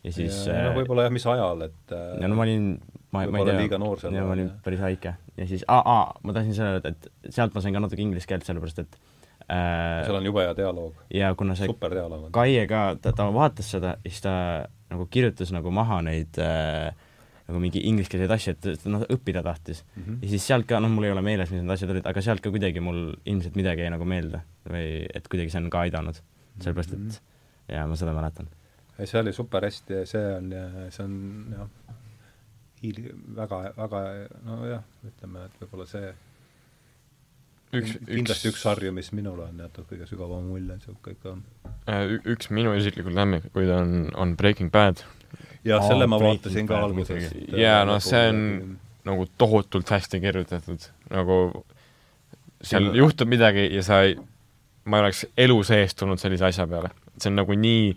Ja siis ja, no võib-olla jah, mis ajal, et ja no ma olin, ma, ma ei tea, liiga noor seal. ma olin päris väike. ja siis, aa, aa, ma tahtsin selle öelda, et sealt ma sain ka natuke inglise keelt, sellepärast et äh, seal on jube hea dialoog. ja kuna see. Kaie ka, ta, ta vaatas seda ja siis ta nagu kirjutas nagu maha neid äh, nagu mingi ingliskeelseid asju, et noh, õppida tahtis mm. -hmm. ja siis sealt ka, noh, mul ei ole meeles, mis need asjad olid, aga sealt ka kuidagi mul ilmselt midagi jäi nagu meelde või et kuidagi see on ka aidanud. sellepärast, et mm -hmm. jaa, ma seda mäletan. See oli super hästi ja see on, see on jah, hiili-, väga, väga nojah, ütleme, et võib-olla see üks, kindlasti üks, üks sarju, mis minule on jätnud kõige sügavama mulje, niisugune ikka äh, üks minu isiklikult lemmikuid on, on Breaking Bad. jah, selle ma vaatasin ka alguses. jaa, noh, see on nagu tohutult hästi kirjutatud, nagu seal Siin... juhtub midagi ja sa ei, ma ei oleks elu sees tulnud sellise asja peale. see on nagu nii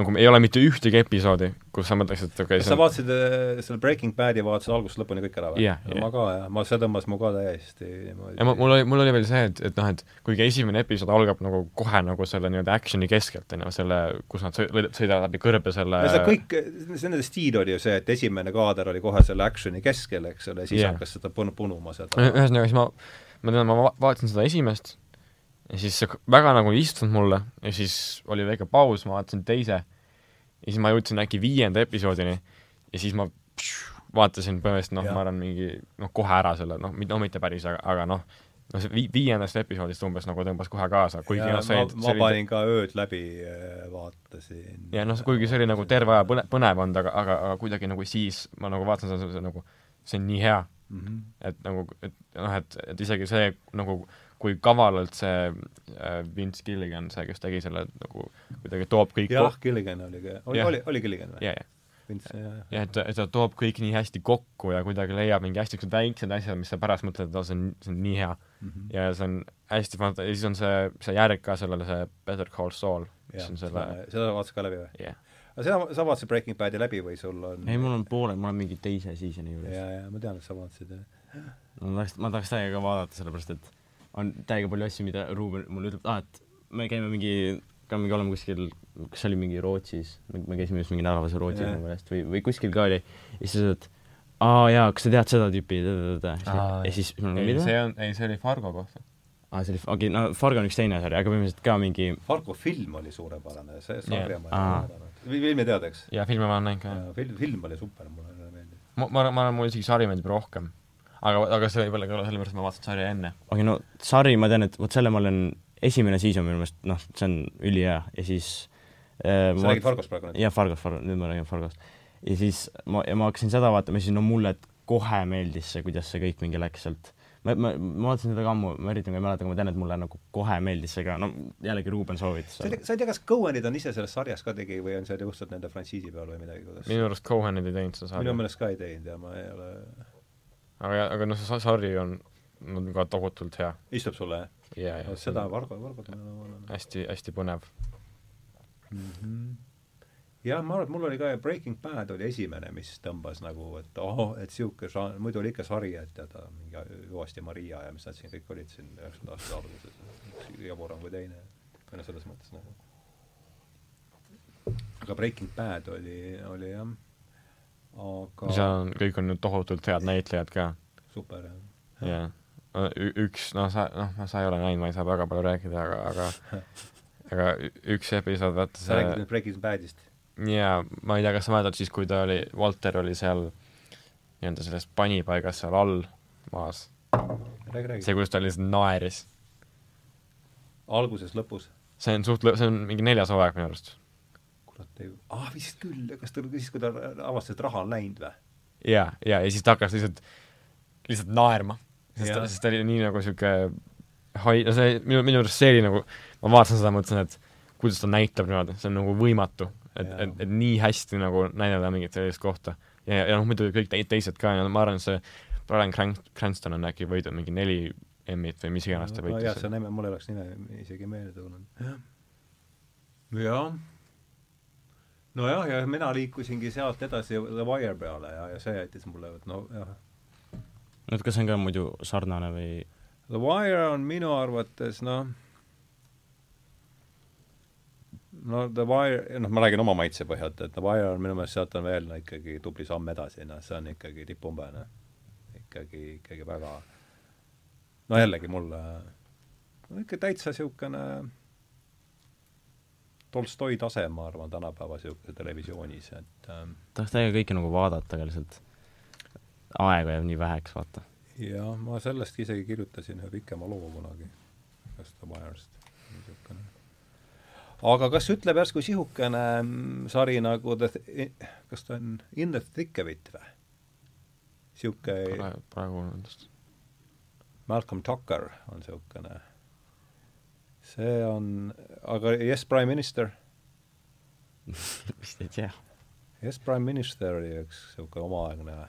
nagu ei ole mitte ühtegi episoodi, kus sa mõtleksid, et okei okay, sa on... vaatasid äh, selle Breaking Badi, vaatasid algusest lõpuni kõik ära või yeah,? Yeah. ma ka, jah, ma, see tõmbas mu ka täiesti niimoodi ja mul oli, mul oli veel see, et, et noh, et kuigi esimene episood algab nagu kohe nagu selle nii-öelda action'i keskelt, on ju, selle, kus nad sõidavad läbi kõrbe selle see kõik, see nende stiil oli ju see, et esimene kaader oli kohe selle action'i keskel, eks ole, siis yeah. hakkas seda pun-, punuma seda ühesõnaga, siis ma, ma tean, ma vaatasin seda esimest ja siis see väga nagu ei istunud mulle ja siis oli väike paus, ma vaatasin teise ja siis ma jõudsin äkki viienda episoodini ja siis ma pšu, vaatasin põhimõtteliselt noh, ma arvan mingi noh, kohe ära selle, noh, no mitte päris, aga, aga noh, no see vi-, viiendast episoodist umbes nagu tõmbas kohe kaasa, kuigi noh, see ma, ma panin ka ööd läbi, äh, vaatasin. ja noh, kuigi see oli nagu terve aja põne-, põnev olnud, aga, aga, aga kuidagi nagu siis ma nagu vaatasin seda, see nagu, see on nii hea mm. -hmm. et nagu, et noh, et, et isegi see nagu kui kavalalt see äh, Vince Gilligan, see, kes tegi selle nagu kuidagi toob kõik jah, Gilligan oli ka, oli, oli, oli Gilligan või? jah, jah ja et, et ta toob kõik nii hästi kokku ja kuidagi leiab mingi hästi niisugused väiksed asjad, mis sa pärast mõtled, et oh, see on, see on nii hea mm. -hmm. ja see on hästi fant-, ja siis on see, see järg ka sellele, see Better Call Saul, mis on selle seda vaatasid ka läbi või? jah yeah. aga seda, sa vaatasid Breaking Badi läbi või sul on ei, mul on pooled, ma olen mingi teise season'i juures. jaa, jaa, ma tean, et sa vaatasid, jah. ma tahaks, ma tahaks täiega vaadata, sellepärast et on täiega palju asju, mida Ruuben mulle ütleb, ah, et me käime mingi ka mingi olema kuskil, kas see oli mingi Rootsis, me käisime just mingi nädalase Rootsis mu meelest või, või kuskil ka oli, ja siis sa ütled, aa jaa, kas sa tead seda tüüpi, ja siis mida? see on, ei, see oli Fargo kohta. aa, see oli, okei okay,, no Fargo on üks teine sari, aga põhimõtteliselt ka mingi Fargo film oli suurepärane, see sarja yeah. ma ei vaadanud. filmi tead, eks? jaa, filmi ma olen näinud ka, jah. film, film oli super, mulle meeldis. ma, ma, ma, mulle isegi sari meeldib rohkem. Aga, aga see võib olla ka sellepärast, et ma vaatasin sarja enne. okei no sari ma tean, et vot selle ma olen esimene season minu meelest, noh, see on ülihea ja siis äh, sa räägid Fargost praegu nüüd? jah, Fargost, Fargost, nüüd ma räägin Fargost. ja siis ma, ja ma hakkasin seda vaatama, siis no mulle kohe meeldis see, kuidas see kõik mingi läks sealt. ma, ma, ma vaatasin seda ka ammu, ma üritan ka ei mäleta, aga ma tean, et mulle nagu kohe meeldis see ka, no jällegi Ruuben soovitas. sa ei tea, sa ei tea, kas Cohenid on ise selles sarjas ka tegi või on see lihtsalt nende frantsiisi peal või midagi, kuidas minu arust Cohenid ei teinud seda sarja. minu meelest ka ei teinud ja ma ei ole aga, aga noh, see sari on, on ka tohutult hea. istub sulle, jah? ja, ja seda Vargo, Vargot ma olen hästi, hästi põnev mm. -hmm. jah, ma arvan, et mul oli ka Breaking Bad oli esimene, mis tõmbas nagu, et ohoh, et niisugune žanr, muidu oli ikka sari, et tead, mingi Juvasti Maria ja mis nad siin kõik olid siin üheksakümnenda aastate alguses, üks jaburam kui teine, või noh, selles mõttes nagu aga Breaking Bad oli, oli jah, aga seal on, kõik on nüüd tohutult head näitlejad ka. super, jah. jah üks, noh, sa, noh, sa ei ole näinud, ma ei saa väga palju rääkida, aga, aga aga üks episood, vaata see sa räägid nüüd Breaking Badist? jaa, ma ei tea, kas sa mäletad siis, kui ta oli, Walter oli seal nii-öelda selles panipaigas seal all maas. see, kuidas ta lihtsalt naeris. alguses, lõpus? see on suht, see on mingi neljas hooaeg minu arust. Kurat, ei, aa vist küll, kas ta, siis kui ta avastas, et raha on läinud või? jaa, jaa, ja siis ta hakkas lihtsalt, lihtsalt naerma sest ta, sest ta oli nii nagu niisugune hai-, no see, minu, minu arust see oli nagu, ma vaatasin seda, mõtlesin, et kuidas ta näitleb niimoodi, see on nagu võimatu. et, et, et nii hästi nagu näidata mingit sellist kohta. ja, ja noh, muidugi kõik te teised ka ja ma arvan, see Brian Cran-, Cranston on äkki võitnud mingi neli Emmit või mis iganes ta võitis. jah, see nime, mul ei oleks nime isegi meelde tulnud. jah. Nojah, ja mina liikusingi sealt edasi The Wire peale ja, ja see jättis mulle, et no jah no et kas see on ka muidu sarnane või? The Wire on minu arvates noh, no The Wire, noh, ma räägin oma maitse põhjalt, et The Wire on minu meelest, sealt on veel no ikkagi tubli samm edasi, noh, see on ikkagi tipumbe, noh. ikkagi, ikkagi väga, no jällegi mulle, no ikka täitsa niisugune Tolstoi tase, ma arvan, tänapäeva niisuguse televisioonis, et ähm, tahaks täiega kõike nagu vaadata, aga lihtsalt aega jääb nii väheks, vaata. jah, ma sellest isegi kirjutasin ühe pikema loo kunagi, the Wire'st, niisugune. aga kas ütleb järsku sihukene mm, sari nagu The, kas ta on In the thick of it või? sihuke praegu on endast. Malcolm Tucker on niisugune, see on, aga Yes, Prime Minister vist ei tea. Yes, Prime Minister oli üks niisugune omaaegne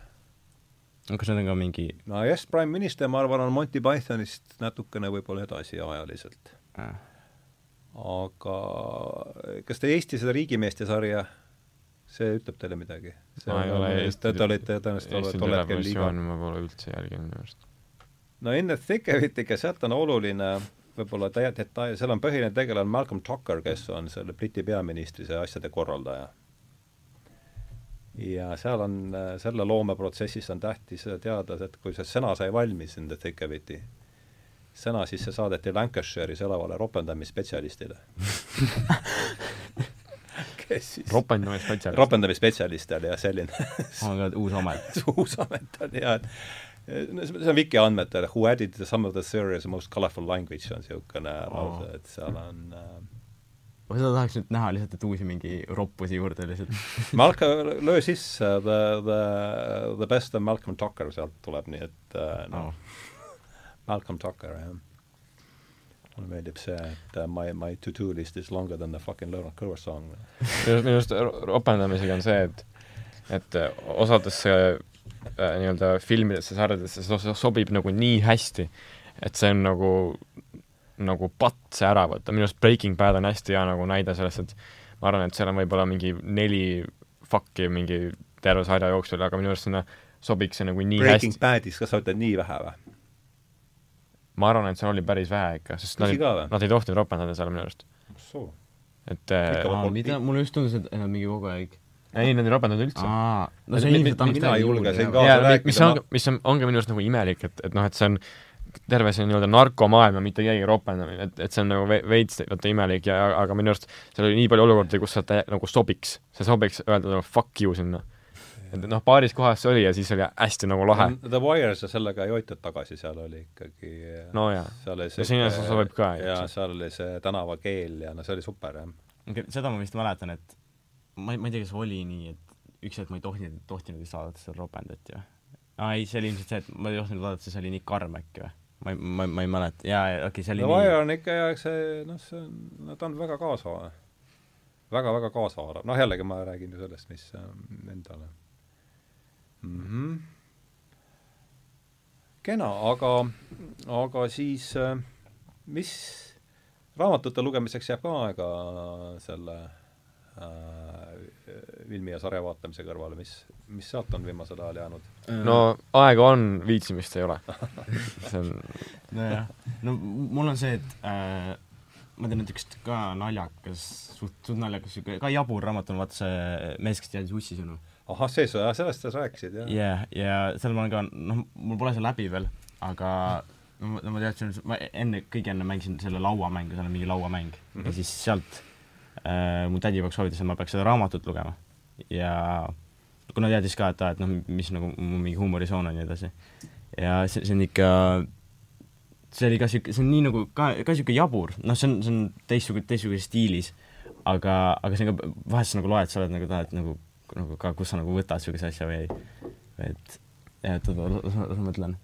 kas need on ka mingi no Yes, Prime Minister, ma arvan, on Monty Pythonist natukene võib-olla edasi ajaliselt äh.. aga kas te Eesti seda Riigimeeste sarja, see ütleb teile midagi? ma ei ole Eesti te olite tõenäoliselt tol hetkel liiga ma pole üldse jälginud minu arust. no enne Thickevitiga, sealt on oluline võib-olla täie-, detail, seal on põhiline tegelane Malcolm Tucker, kes on selle Briti peaministri see asjade korraldaja. Ja seal on, selle loomeprotsessis on tähtis teada, et kui see sõna sai valmis, nende Thickeviti, sõna, siis see saadeti Lancashire'is elavale ropendamisspetsialistile. Kes siis? Ropendamisspetsialist? ropendamisspetsialist oli jah, selline. Aga uus amet. Uus amet oli jah, et see on Viki andmetel, who added some of the series most colorful language on niisugune lause, et seal on äh, ma seda tahaks nüüd näha lihtsalt, et uusi mingi roppusi juurde lihtsalt Malcolm, löö sisse the, the, the best of Malcolm Tucker sealt tuleb, nii et äh, noh oh. Malcolm Tucker, jah. mulle meeldib see, et uh, my, my to-do list is longer than the fucking Leonard Cohen song. minu arust ropendamisega on see, et et osadesse äh, nii-öelda filmidesse, sarjadesse see sobib nagu nii hästi, et see on nagu nagu patse ära võtta, minu arust Breaking Bad on hästi hea nagu näide sellest, et ma arvan, et seal on võib-olla mingi neli fuck'i mingi terve sarja jooksul, aga minu arust sinna sobiks see nagu nii Breaking hästi. Badis, kas sa ütled nii vähe või? ma arvan, et seal oli päris vähe ikka, sest nad, nad ei tohtinud ropendada seal minu arust. et äh, mida, mulle just tundus, et nad mingi kogu aeg ei, nad ei ropendanud üldse. no see ilmselt annaks mina julgesin kaasa rääkida. mis on, mis on, ongi minu arust nagu imelik, et, et noh, et see on terve see nii-öelda narkomaailm ja mitte keegi ropendamine, et, et see on nagu veits vaata imelik ja aga minu arust seal oli nii palju olukordi, kus sa nagu sobiks, see sobiks öelda nagu fuck you sinna. et noh, paaris kohas see oli ja siis oli hästi nagu lahe. The Wire sa sellega ei hoitud tagasi, seal oli ikkagi no jaa, ja sinna see sobib ka. jaa, seal oli see tänavakeel ja no see oli super, jah. seda ma vist mäletan, et ma ei, ma ei tea, kas oli nii, et üks hetk ma ei tohtinud, tohtinud vist vaadata seda Ropendat ju. aa ei, see oli ilmselt see, et ma ei tohtinud vaadata, see oli nii karm äkki või? ma ei, ma, ma ei mäleta, jaa, okei okay,, see oli no, nii on ikka jah, see noh, see on, no ta on väga kaasava väga,, väga-väga kaasahaarav, noh jällegi ma räägin ju sellest, mis äh, endale mm. -hmm. kena, aga, aga siis äh, mis raamatute lugemiseks jääb ka aega selle filmi ja sarja vaatamise kõrvale, mis, mis sealt on viimasel ajal jäänud? no aega on, viitsimist ei ole see on nojah, no mul on see, et äh, ma tean, et üks ka naljakas, suht, suht naljakas, ka jabur raamat on vaata see Mees, kes teadis ussisõnu. ahah, see, sellest sa rääkisid, jah? jah, ja seal ma olen ka, noh, mul pole see läbi veel, aga no ma, ma teadsin, ma enne, kõige enne mängisin selle lauamängu, seal on mingi lauamäng mm -hmm. ja siis sealt äh, mu tädi poeg soovitas, et ma peaks seda raamatut lugema. ja kuna teadis ka, et aa, et noh, mis nagu mu mingi huumorisoon on ja nii edasi. ja see, see on ikka, see oli ka sihuke, see on nii nagu ka, ka sihuke jabur, noh, see on, see on teistsugune, teistsuguses stiilis, aga, aga see on ka, vahest sa nagu loed, sa oled nagu tahad nagu, nagu ka, kus sa nagu võtad sihukese asja või et, et oota, las ma mõtlen.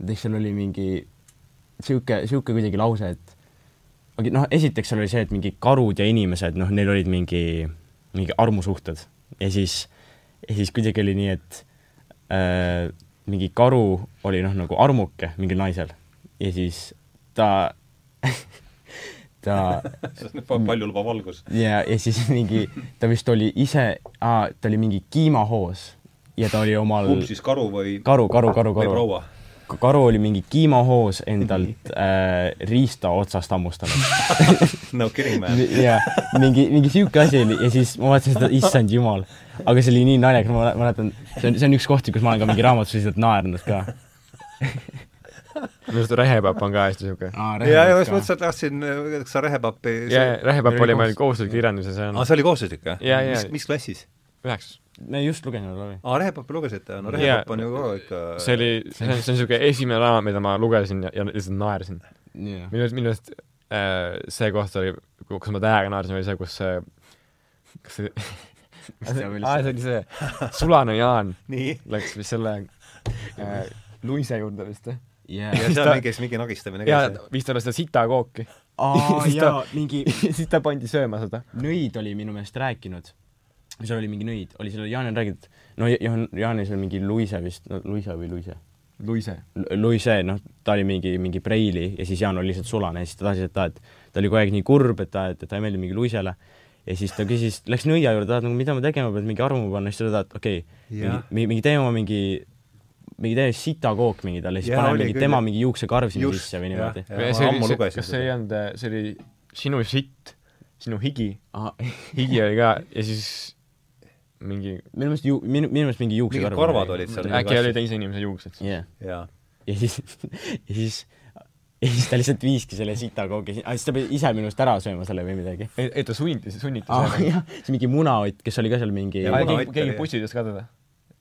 näiteks seal oli mingi sihuke, sihuke kuidagi lause, et noh, esiteks seal oli see, et mingi karud ja inimesed, noh, neil olid mingi, mingi armusuhted ja siis, ja siis kuidagi oli nii, et äh, mingi karu oli noh, nagu armuke mingil naisel ja siis ta ta paljulubav valgus. ja, ja siis mingi, ta vist oli ise, ta oli mingi kiimahoos ja ta oli omal kumb siis, karu või? karu, karu, karu, karu. või proua? Karu oli mingi kiimahoos endalt äh, riista otsast hammustanud no kidding man. jaa, mingi, mingi sihuke asi oli ja siis ma vaatasin seda, issand jumal. aga see oli nii naljakas, ma mäletan, see on, see on üks kohti, kus ma olen ka mingi raamatus lihtsalt naernud ka minu arust rehepapp on ka hästi siuke. ja, ja just mõtlesin, et tahtsin, kas sa rehepapi jaa, rehepapp oli meil kohustuslik kirjandus ja see on aa, see oli kohustuslik, jah? mis, mis klassis? Üheksas me just lugenud oleme. aa, Rehepappi lugesite? no Rehepapp on ju ka ikka see oli, see on, see on niisugune esimene raamat, mida ma lugesin ja, ja lihtsalt naersin yeah.. minu arust, minu arust äh, see koht oli, kus ma täiega naersin, oli see, kus see, kas see aa, see oli see Sulane Jaan läks vist selle äh, Luise juurde vist või? yeah.. ja seal mingi, mingi nagistamine käis. jaa, vist oli seda sitakooki. aa, jaa, mingi siis ta pandi sööma seda. nõid oli minu meelest rääkinud seal oli mingi nõid, oli seal, Jaan on rääginud, no Jaan, Jaanis on mingi Luise vist, no Luisa või Luise? Luise. Luise, noh, ta oli mingi, mingi Preili ja siis Jaan oli lihtsalt sulane ja siis ta tahtis, et ta, et ta oli kogu aeg nii kurb, et ta, et ta ei meeldi mingi Luisele. ja siis ta küsis, läks nõia juurde, tahad nagu, mida ma tegema pean, mingi armu panna, siis ta tahab, et okei okay,, mingi, mingi teema, mingi mingi täiesti sitakook mingi talle, siis pane mingi tema mingi juuksekarv sinna sisse või niimoodi. kas see ei olnud, see oli sinu sitt, sinu higi higi oli ka ja siis mingi minu meelest ju-, minu, minu meelest mingi juuksekarv. mingid korvad olid seal. äkki oli teise inimese juuksed siis yeah.. jaa. ja siis, ja siis, ja siis ta lihtsalt viiski selle sitakoogi, siis ta pidi ise minust ära sööma selle või midagi. ei, ta sundi, sunniti ah, sööma. jah, see mingi munaott, kes oli ka seal mingi keegi, keegi pussitas ka teda?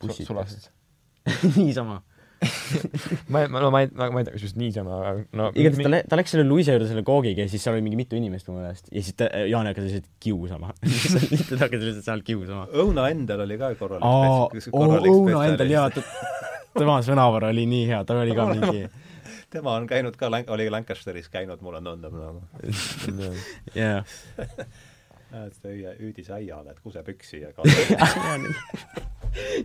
sulastas niisama ma, ma, no ma ei, ma, ma ei tea, kas just niisama, aga no igatahes ta ta läks selle Luise juurde selle koogiga ja siis seal oli mingi mitu inimest mu meelest ja siis ta, Jaan hakkas lihtsalt kiusama ta hakkas lihtsalt seal kiusama. Õuna Endel oli ka korralik Õuna Endel jaa, tema sõnavara oli nii hea, ta oli ka mingi tema on käinud ka, oli Lancasteris käinud, mulle tundub nagu. jah. see hüüdis äiale, et kusepüksi ja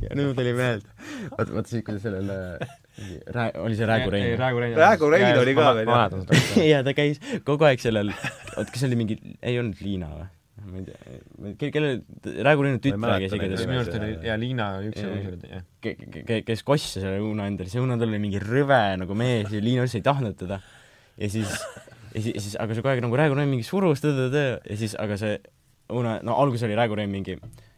ja nüüd tuli meelde, vaata, vaata siis, kui sellele rää-, oli see Räägu Rein? Räägu Rein. Räägu Rein oli ka veel, jah. ja ta käis kogu aeg sellel, oot, kas see oli mingi, ei olnud Liina või? ma ei tea, kelle, Räägu Reinu tütre käis igatahes minu arust oli, jaa, Liina üks ja üks oli, jah. Ke-, kes kossis selle Uno Endel, see Uno Endel oli mingi rõve nagu mees ja Liina üldse ei tahtnud teda. ja siis, ja siis, siis, aga see kogu aeg nagu Räägu Rein mingi surus ja siis, aga see Uno, no alguses oli Räägu Rein mingi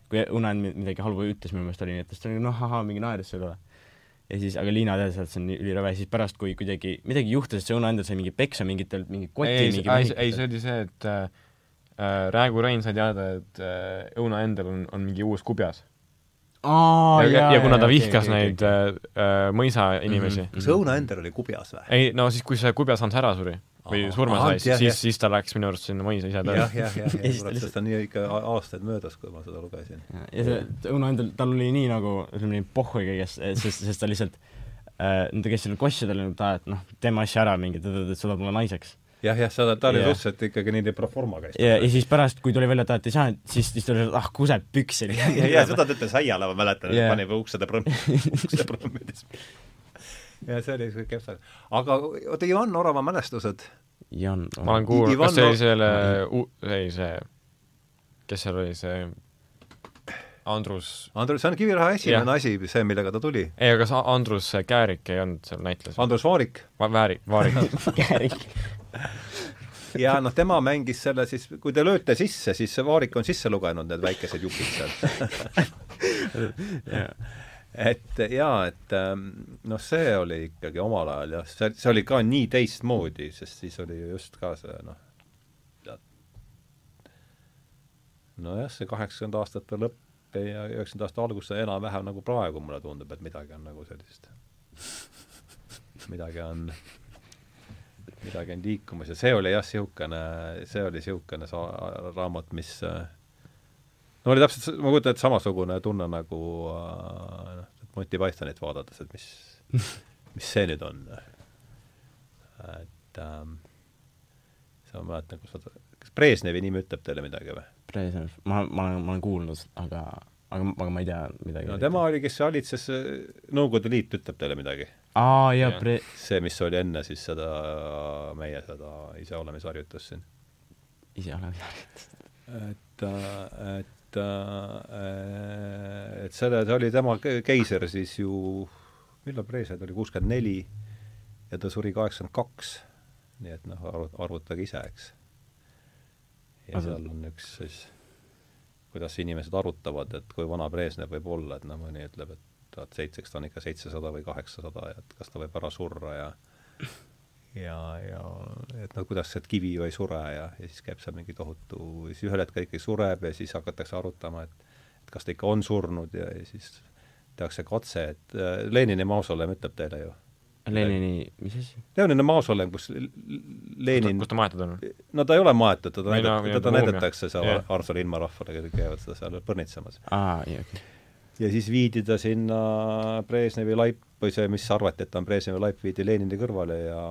kui Unen midagi halba ütles minu meelest oli nii, et ta oli noh, ahah, mingi naeris selle üle. ja siis, aga Liina teadis, et see on ülirõve, siis pärast, kui kuidagi midagi juhtus, et see Uno endal sai mingi peksa mingitelt, mingi koti ei, mingi ei, ei, see oli see, et äh, Räägu Rein sai teada, et äh, Õuna endal on, on mingi uus kubjas. Aa, ja, jaa, ja kuna ta jaa, vihkas okei, neid okei, okei. äh, äh, mõisa inimesi mm, Mhm. kas Õuna Endel oli kubjas või? ei no siis, kui see kubjas Hans ära suri või surma sai, siis, jah. siis ta läks minu arust sinna mõisa ise tööle jah, jah, jah, Ja jah, siis ta kurat, lihtsalt- sest on nii ikka aastaid möödas, kui ma seda lugesin. ja see Õuna endal, tal oli nii nagu, ütleme nii, pohhui kõigest, sest, sest ta lihtsalt äh, ta käis sellel kossidel ta, et noh, teeme asja ära mingi, ta, ta, ta saadab mulle naiseks. jah, jah, sa, ta oli suhteliselt ikkagi nii pro forma käis. ja, ja siis pärast, kui tuli välja, et ta et ei saanud, siis, siis ta oli, ah, kuseb püksi. ja, ja seda ta ütles äiale, ma mäletan pani uksede prõmm, uksede prõmmides. Ja see oli siuke kehv. aga oota, Ivan Orava mälestused, Jan, ma olen kuulnud, kas see oli selle, ei see, kes seal oli, see Andrus, Andrus, see on Kiviraha esimene asi, see, millega ta tuli. ei, aga kas Andrus Käärik ei olnud seal näitles? Andrus Vaarik Väärik, Vaarik. Kärik. ja noh, tema mängis selle siis, kui te lööte sisse, siis see Vaarik on sisse lugenud need väikesed jupid seal et jaa, et ähm, noh, see oli ikkagi omal ajal jah, see, see oli ka nii teistmoodi, sest siis oli ju just ka see noh, nojah, see kaheksakümnenda aastate lõpp ja üheksakümnenda aasta algus, see enam-vähem nagu praegu mulle tundub, et midagi on nagu sellist, midagi on, midagi on liikumas ja see oli jah, niisugune, see oli niisugune raamat, mis äh, no oli täpselt, ma kujutan ette, samasugune tunne nagu äh, noh, Monty Pythonit vaadates, et mis, mis see nüüd on. et ähm, sa ma mäletan, kus vaata, kas Brežnevi nimi ütleb teile midagi või? Brežnev, ma, ma olen, ma olen kuulnud, aga, aga, aga ma ei tea midagi. no tema oli, kes valitses, Nõukogude Liit ütleb teile midagi? aa, jaa. Bre-, see, mis oli enne siis seda, meie seda iseolemisharjutust siin. ise olen teadnud. et, et, et selle, see oli tema ke- keiser siis ju, millal Brežnev oli, kuuskümmend neli ja ta suri kaheksakümmend kaks. nii et noh, arvu-, arvutage ise, eks. ja Aga- seal on üks siis, kuidas inimesed arvutavad, et kui vana Brežnev võib olla, et noh, mõni ütleb, et tuhat seitse, eks ta on ikka seitsesada või kaheksasada ja et kas ta võib ära surra ja ja, ja et no kuidas see, kivi ju ei sure ja, ja siis käib seal mingi tohutu, siis ühel hetkel ikkagi sureb ja siis hakatakse arutama, et et kas ta ikka on surnud ja, ja siis tehakse katse, et äh, Lenini mausoleum ütleb teile ju. Lenini, mis asi? Lenini mausoleum, kus Lenin, kus ta maetud on? no ta ei ole maetud, teda näidat- teda näidatakse seal yeah. Arsul ilmarahvale, kes käivad seda seal põrnitsemas. aa, okei. ja siis viidi ta sinna Brežnevi laip või see, mis arvati, et on Brežnevi laip, viidi Lenini kõrvale ja,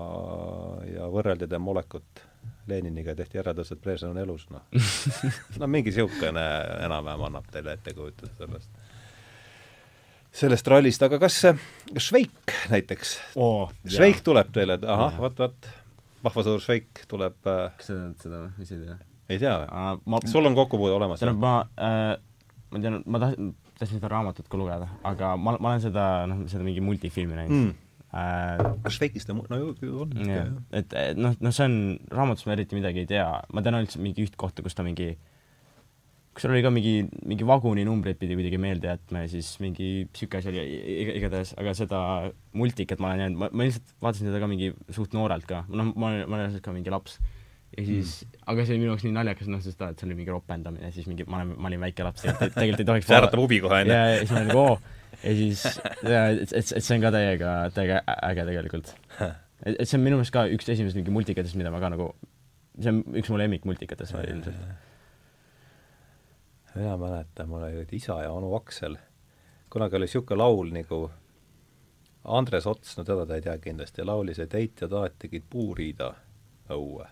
ja võrreldi tema olekut Leniniga ja tehti järeldus, et Brežnev on elus, noh. no mingi niisugune enam-vähem annab teile ettekujutuse sellest, sellest rallist, aga kas, Šveik näiteks oo, Šveik tuleb teile, et ahah, Jaa. vot, vot, vahvasõdur Šveik tuleb äh,, kas sa tead seda või, mis ei tea? ei tea või? sul on kokkupuude olemas? tähendab, ma äh, ma tean, ma tahtsin, tahtsin seda raamatut ka lugeda, aga ma, ma olen seda, noh, seda mingi multifilmi näinud. Mm. äh, Šveikist on, no ju, on et et noh, noh, see on, raamatust ma eriti midagi ei tea, ma tean ainult mingi üht kohta, kus ta mingi, kus seal oli ka mingi, mingi vaguninumbreid pidi kuidagi meelde jätma ja siis mingi sihuke asi oli iga- igatahes, aga seda multikat ma olen jäänud, ma, ma lihtsalt vaatasin teda ka mingi suht noorelt ka, noh, ma olen, ma olen lihtsalt ka mingi laps. Ja siis mm., aga see oli minu jaoks nii naljakas, noh, sest et see oli mingi ropendamine, siis mingi, ma olen, ma olin väike laps, tegelikult, ei tohiks see äratab huvi kohe, onju. ja, ja siis ma olin nagu oo, ja siis, et, et, et see on ka täiega, täiega äge tegelikult. et, et see on minu meelest ka üks esimesest mingi multikatest, mida ma ka nagu, see on üks mu lemmikmultikatest ilmselt. mina mäletan, mul olid isa ja onu Aksel, kunagi oli niisugune laul nagu Andres Ots, no teda ta ei tea kindlasti, laulis, et Heit ja Taat tegid puuriida õue.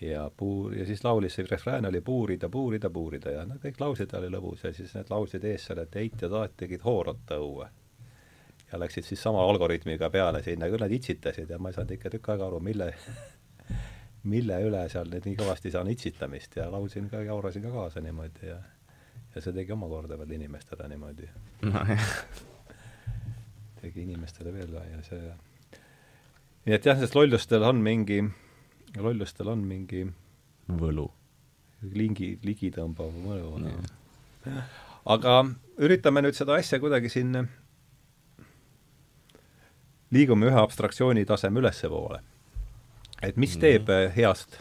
Ja puur, ja siis laulis, see refrään oli puurida, puurida, puurida ja no kõik laulsid oli lõbus ja siis need laulsid ees seal, et Heit ja Taat tegid hoorata õue. ja läksid siis sama algoritmiga peale sinna, küll nad itsitasid ja ma ei saanud ikka tükk aega aru, mille mille üle seal nüüd nii kõvasti saan itsitamist ja laulsin ka, jaurasin ka kaasa niimoodi ja ja see tegi omakorda veel inimestele niimoodi nojah tegi inimestele veel ja see nii et jah, sest lollustel on mingi, lollustel on mingi võlu. lingi, ligitõmbav mõju no.. aga üritame nüüd seda asja kuidagi siin, liigume ühe abstraktsiooni taseme ülespoole. et mis teeb mm. heast,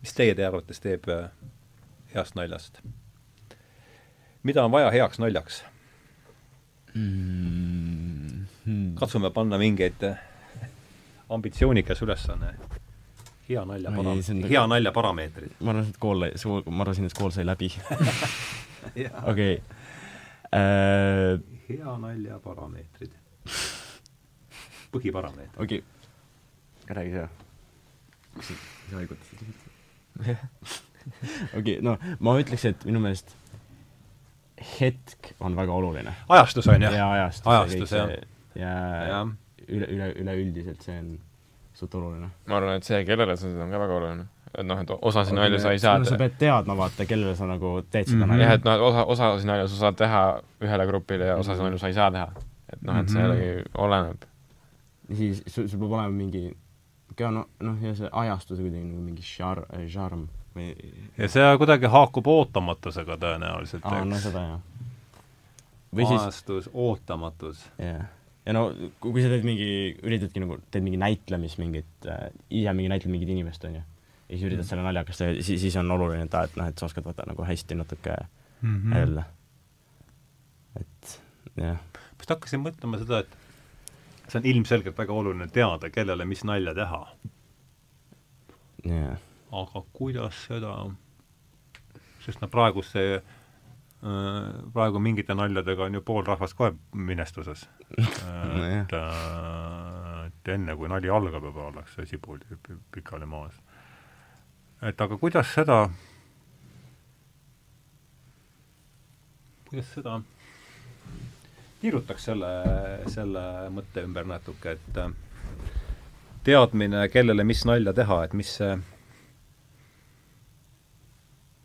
mis teie teie arvates teeb heast naljast? mida on vaja heaks naljaks mm? katsume panna mingeid ambitsioonikas ülesanne. Hea nalja para-, hea nalja parameetrid. ma arvan, et kool, ma arvasin, et kool sai läbi. okei. Äh, hea nalja parameetrid. põhiparameetrid. okei okay., räägi sa. sa haigutasid okei, no ma ütleks, et minu meelest hetk on väga oluline. ajastus on ju? jaa, ajastus. ajastus, jah. ja, ja üle, üle, üleüldiselt see on suht oluline. ma arvan, et see, kellele sa seda, on ka väga oluline. et noh, et osasid nalju sa ei saa no, sa pead teadma, vaata, kellele sa nagu teed seda mm -hmm. nalja. jah, et noh, osa, osasid nalju sa saad teha ühele grupile ja osasid nalju sa ei saa teha. et noh, et see mhm. jällegi oleneb. siis sul, sul peab olema mingi ka noh, noh ja see ajastus kuidagi nagu mingi šar-, žarm või ja see kuidagi haakub ootamatusega tõenäoliselt, eks? aa, no seda jah. ajastus siis..., ootamatus. jah yeah ja no kui sa teed mingi, üritadki nagu, teed mingi näitlemis mingit äh,, ise mingi näitled mingit inimest, on ju, ja siis üritad mm. selle naljakas teha, siis, siis on oluline, et et noh, et sa oskad vaata nagu hästi natuke mm -hmm. öelda. et jah. ma just hakkasin mõtlema seda, et see on ilmselgelt väga oluline teada, kellele mis nalja teha. jah. aga kuidas seda, sest no praegu see praegu mingite naljadega on ju pool rahvast kohe minestuses et, äh, et enne, kui nali algab juba, ollakse sibul pikali maas. et aga kuidas seda, kuidas seda, tiirutaks selle, selle mõtte ümber natuke, et äh, teadmine, kellele mis nalja teha, et mis see,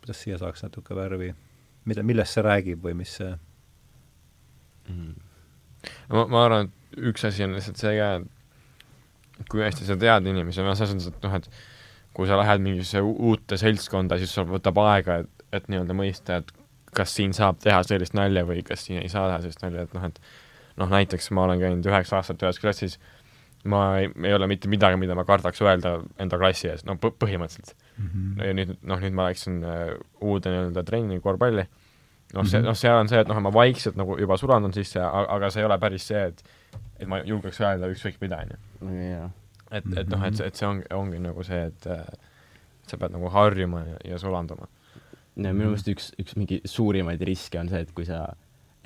kuidas siia saaks natuke värvi mida, millest see räägib või mis see mm.? ma, ma arvan, et üks asi on lihtsalt see ka, et kui hästi sa tead inimesi, noh, selles mõttes, et noh, et kui sa lähed mingisse uute seltskonda, siis sul võtab aega, et, et nii-öelda mõista, et kas siin saab teha sellist nalja või kas siin ei saa teha sellist nalja, et noh, et noh, näiteks ma olen käinud üheksa aastat ühes klassis, ma ei, ei ole mitte midagi, mida ma kardaks öelda enda klassi ees, no põhimõtteliselt mm. -hmm. ja nüüd, noh, nüüd ma läksin äh, uude nii-öelda trenni korvpalli, noh, see, noh, seal on see, et noh, ma vaikselt nagu juba sulandun sisse, aga see ei ole päris see, et et ma julgeks öelda ükskõik mida, on ju. et, et noh, et, et see ongi, ongi nagu see, et et sa pead nagu harjuma ja, ja sulanduma. ja minu meelest üks, üks mingi suurimaid riske on see, et kui sa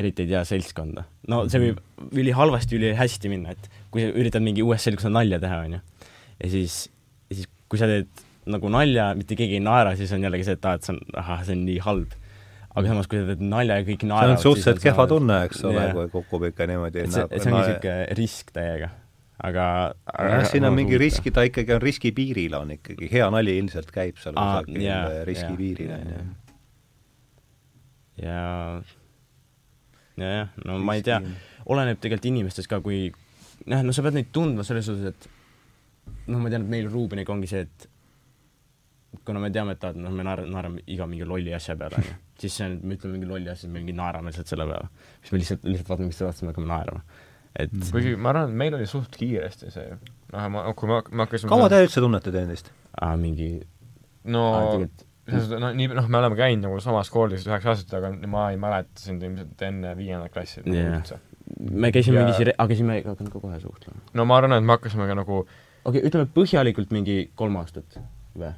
eriti ei tea seltskonda. no see võib ülihalvasti, ülihästi minna, et kui sa üritad mingi uues seltskonnas nalja teha, on ju, ja siis, ja siis kui sa teed nagu nalja, mitte keegi ei naera, siis on jällegi see, et aa, et see on, ahah, see on nii halb. aga samas, kui sa teed nalja ja kõik naeravad see on suhteliselt kehva tunne, eks ole yeah., kui kukub ikka niimoodi et see, et see ongi niisugune risk täiega. aga, jah, siin on mingi riski, ta ikkagi on riski piiril, on ikkagi, hea nali ilmselt käib seal kusagil yeah, riski yeah, piiril, on ju. ja jajah, no ma ei tea, oleneb tegelikult inimestest ka, kui jah, no sa pead neid tundma selles suhtes, et noh, ma tean, et meil Ruubeniga ongi see, et kuna me teame, et noh, me naer-, naerame iga mingi lolli asja peale, onju, siis see on, me ütleme mingi lolli asja, siis me mingi naerame lihtsalt selle peale. siis me lihtsalt, lihtsalt vaatame, mis te vaatasite, me hakkame naerma. et kuigi ma arvan, et meil oli suht kiiresti see, noh, ma, kui ma, me hakkasime kaua te üldse tunnete teineteist? aa, mingi no suhtes, noh, nii, noh, me oleme käinud nagu samas koolis üheksa aastat, aga ma ei mäleta sind ilmselt enne viiendat klassi Jah. üldse. Me käisime Ja- mingis re-, hakasime hakanud ka kohe suhtlema. no ma arvan, et me hakkasime ka nagu okei okay,, ütleme põhjalikult mingi kolm aastat või?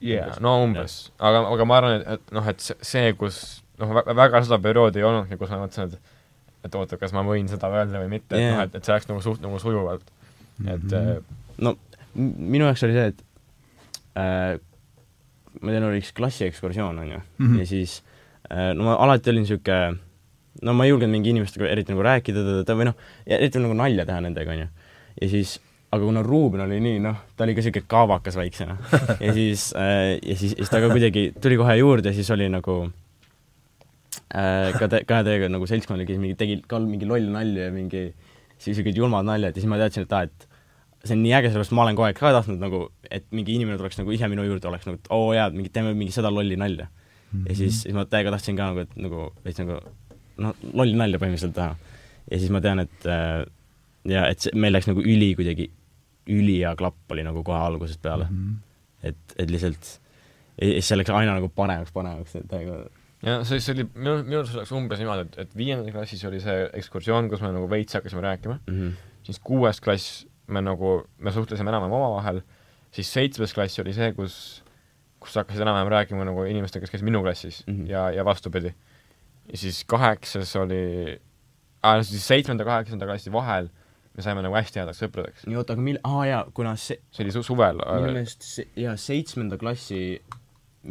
yeah, no umbes, aga, aga ma arvan, et, et noh, et see, kus noh, väga seda perioodi ei olnudki, kus ma mõtlesin, et et oota, kas ma võin seda öelda või mitte yeah., et Jaa. noh, et, et see läks nagu suht- nagu sujuvalt, et Mhm. mm no minu jaoks oli see, et äh, ma tean, oli üks klassiekskursioon onju mm, Mhm. -hmm. ja siis äh, no ma alati olin siuke no ma ei julgenud mingi inimestega eriti nagu rääkida teda või noh, eriti nagu nalja teha nendega onju. ja siis aga kuna Ruuben oli nii noh, ta oli ka siuke kaabakas väiksena ja siis äh, ja siis, siis ta ka kuidagi tuli kohe juurde ja siis oli nagu äh, ka te-, ka teiega nagu seltskond oli, kes mingi tegi ka mingi loll nalju ja mingi siuksed julmad naljad ja siis ma teadsin, et aa, et see on nii äge, sellepärast ma olen kogu aeg ka tahtnud nagu, et mingi inimene tuleks nagu ise minu juurde, oleks nagu, et oo jaa, mingi teeme mingi seda lolli nalja. ja siis, siis ma täiega tahtsin ka nagu, et nagu veits nagu noh, lolli nalja põhimõtteliselt teha. ja siis ma tean, et äh, ja et see, meil läks nagu üli kuidagi, ülihea klapp oli nagu kohe algusest peale mm. -hmm. et, et lihtsalt ja siis see läks aina nagu paremaks, paremaks, et täiega ja see, see oli minu, minu arust oleks umbes niimoodi, et, et viiendas klassis oli see ekskursioon, kus me nagu veits hakkasime rääkima, mm -hmm. siis kuues klass me nagu, me suhtlesime enam-vähem omavahel, siis seitsmes klass oli see, kus kus hakkasid enam-vähem rääkima nagu inimestega, kes käisid minu klassis mm. -hmm. ja, ja vastupidi. Ja siis kaheksas oli siis seitsmenda, kaheksanda klassi vahel me saime nagu hästi headeks sõpradeks. nii oota, aga mil-, aa jaa, kuna see, see oli su suvel minu meelest see, jaa, seitsmenda klassi,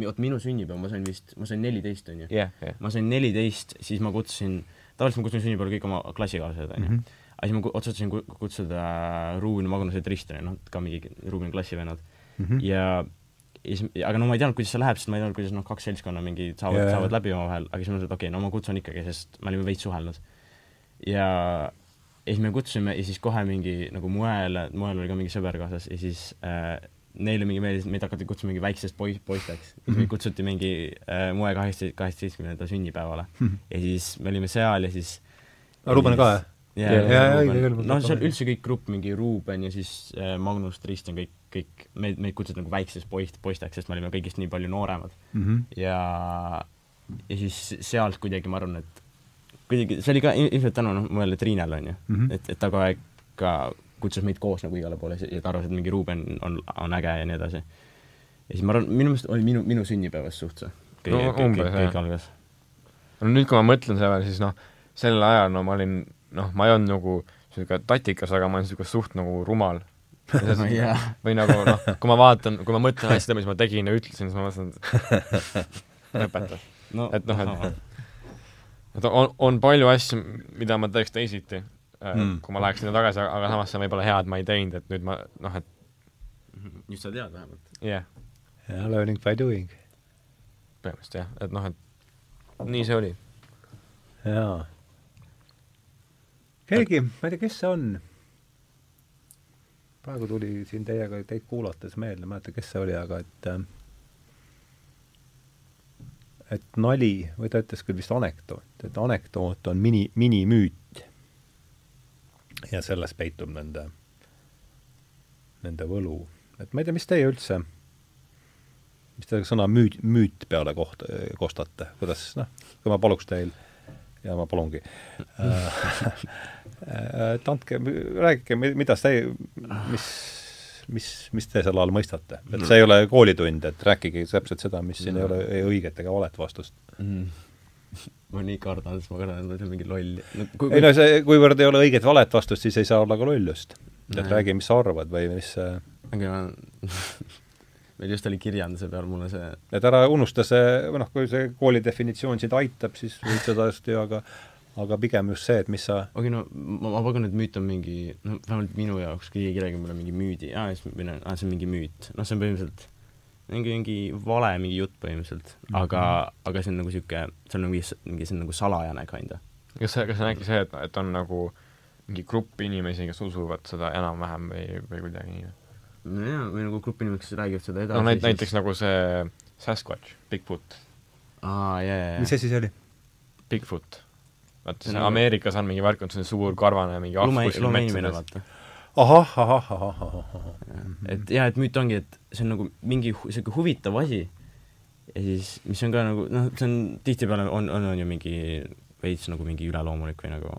oot minu sünnipäev, ma sain vist, ma sain neliteist onju. jah, jah. ma sain neliteist, siis ma kutsusin, tavaliselt ma kutsun sünnipäevale kõik oma klassikaaslased onju mm. Mhm. -hmm. aga siis ma otsustasin ku- kutsuda Ruubeni, Magnuse ja Tristani, noh, ka mingi Ruubeni klassivennad Mhm. ja ja siis, aga no ma ei teadnud, kuidas see läheb, sest ma ei teadnud, kuidas noh, kaks seltskonna mingi saavad Jaa, yeah., jaa. saavad läbi omavahel, aga siis ma mõtlesin, et okei okay,, no ma kutsun ikkagi, sest me olime veits suhelnud. ja, ja siis me kutsusime ja siis kohe mingi nagu moele, moel oli ka mingi sõber kaasas ja siis äh, neile mingi meeldis, meid hakati kutsuma mingi väiksest poiss, poisteks. ja siis meid kutsuti mingi äh, moe kaheksa, kaheksateistkümnenda sünnipäevale. ja siis me olime seal ja siis Ruuben ka, jah? ja, Jaa, ja, jaa, ja, õige küll, noh, seal üldse kõik grupp, mingi Ruuben ja siis äh, Magnus, Tristan, kõik, kõik meid, meid kutsuti nagu väiksest poist, poisteks, sest me olime kõigist nii palju nooremad Mhm. ja, ja siis sealt kuidagi ma arvan, et kuidagi, see oli ka il- ilmselt tänu noh, mõnele Triinale onju mm. -hmm. et, et ta kogu aeg ka kutsus meid koos nagu igale poole ja ta arvas, et mingi Ruuben on, on äge ja nii edasi. ja siis ma arvan, minu meelest oli minu, minu sünnipäevast suht see. No umbes, jah. no nüüd, kui ma mõtlen selle peale, siis noh, sel ajal no ma olin, noh, ma ei olnud nagu niisugune tatikas, aga ma olin niisugune suht nagu rumal. jaa, või nagu noh, kui ma vaatan, kui ma mõtlen asjadele, mis ma tegin ja ütlesin, siis ma mõtlen, et lõpeta. no et noh, et- et on, on palju asju, mida ma teeks teisiti Mm. kui ma läheks sinna tagasi, aga samas see on võib-olla hea, et ma ei teinud, et nüüd ma noh, et nüüd sa tead vähemalt. jah yeah,, jaa, learning by doing. põhimõtteliselt jah, et noh, et nii see oli. jaa. keegi, ma ei tea, kes see on? Praegu tuli siin teiega, teid kuulates meelde, ma ei mäleta, kes see oli, aga et äh, et nali või ta ütles küll vist anekdoot, et anekdoot on mini, minimüüt. ja selles peitub nende, nende võlu. et ma ei tea, mis teie üldse, mis te sõna müüt, müüt peale koht-, kostate, kuidas noh, kui ma paluks teil ja ma palungi äh, et andke, rääkige, mida see, mis, mis, mis te selle all mõistate? et see ei ole koolitund, et rääkige täpselt seda, mis siin ei ole ei õiget ega valet vastust. Mm. ma nii kardan, sest ma kardan, et ma ütlen mingi lolli no,. ei no see, kuivõrd ei ole õiget valet vastust, siis ei saa olla ka loll just. et Nojah. räägi, mis sa arvad või mis äh, aga ma meil just oli kirjanduse peal mulle see et ära unusta see, või noh, kui see kooli definitsioon sind aitab, siis võid seda just ju, aga aga pigem just see, et mis sa okei, no ma, ma pakun, et müüt on mingi, no vähemalt minu jaoks, kui keegi räägib mulle mingi müüdi, aa, siis ma ütlen, aa, see on mingi müüt. noh, see on põhimõtteliselt mingi, mingi vale mingi jutt põhimõtteliselt mm, -hmm. aga, aga see on nagu sihuke, see on nagu mingi, mingi, see on nagu salajane kinda. kas see, kas see on äkki see, et, et on nagu mingi grupp inimesi, kes usuvad seda enam-vähem või, või kuidagi nii? nojah, või nagu grupp inimesi, kes räägivad seda edasi no näit-, näiteks nagu see Sasquatch, Bigfoot, aa, jaa, mis asi see oli? Bigfoot. Vaata See see nagu- Ameerikas on mingi värk, on selline suur karvane mingi ahv lume, kuskil lumeinimene, vaata. ahah, ahah, ahah, ahah. et jah, et müüt ongi, et see on nagu mingi sihuke huvitav asi ja siis, mis on ka nagu noh, see on tihtipeale on, on, on ju mingi veits nagu mingi üleloomulik või nagu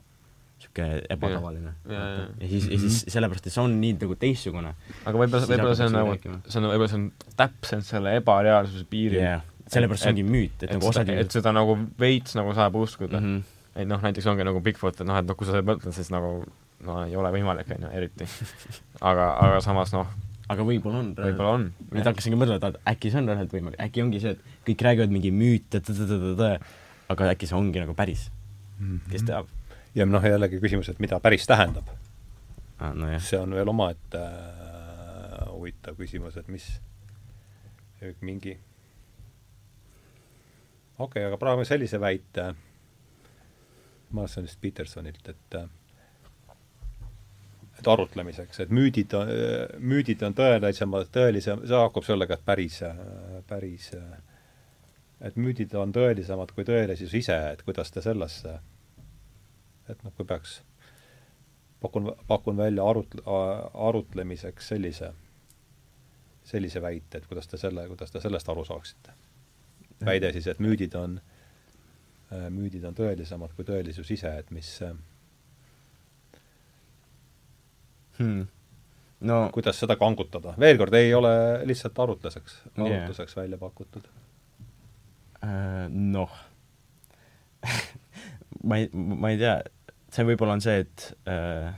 sihuke ebatavaline. Ja, siis, ja siis sellepärast, et see on nii nagu teistsugune. aga võib-olla, võib-olla see on nagu, see on, võib-olla see on täpselt selle ebareaalsuse piiril jah, sellepärast see ongi müüt, et, nagu osad et seda nagu veits nagu saab uskuda mm. -hmm. Et noh, näiteks ongi nagu Bigfoot, et noh, et noh, kui sa seda mõtled, siis nagu no ei ole võimalik, on ju, eriti. aga, aga samas noh, aga võib-olla on. võib-olla on. nüüd hakkasingi mõtlema, et äkki see on reaalselt võimalik, äkki ongi see, et kõik räägivad mingi müüte, aga äkki see ongi nagu päris, kes teab ja noh, jällegi küsimus, et mida päris tähendab. ah,. nojah, see on veel omaette äh, huvitav küsimus, et mis mingi okei okay,, aga praegu sellise väite, ma saan vist Petersonilt, et äh, et arutlemiseks, et müüdid on, müüdid on tõelisemad, tõelisem, see haakub sellega, et päris, päris, et müüdid on tõelisemad kui tõelisus ise, et kuidas te sellesse, et noh, kui peaks, pakun, pakun välja arut-, arutlemiseks sellise, sellise väite, et kuidas te selle, kuidas te sellest aru saaksite. väide siis, et müüdid on, müüdid on tõelisemad kui tõelisus ise, et mis hmm. no kuidas seda kangutada? veel kord, ei ole lihtsalt arutluseks, Yeah. arutluseks välja pakutud. äh, noh ma ei, ma ei tea, see võib-olla on see, et äh,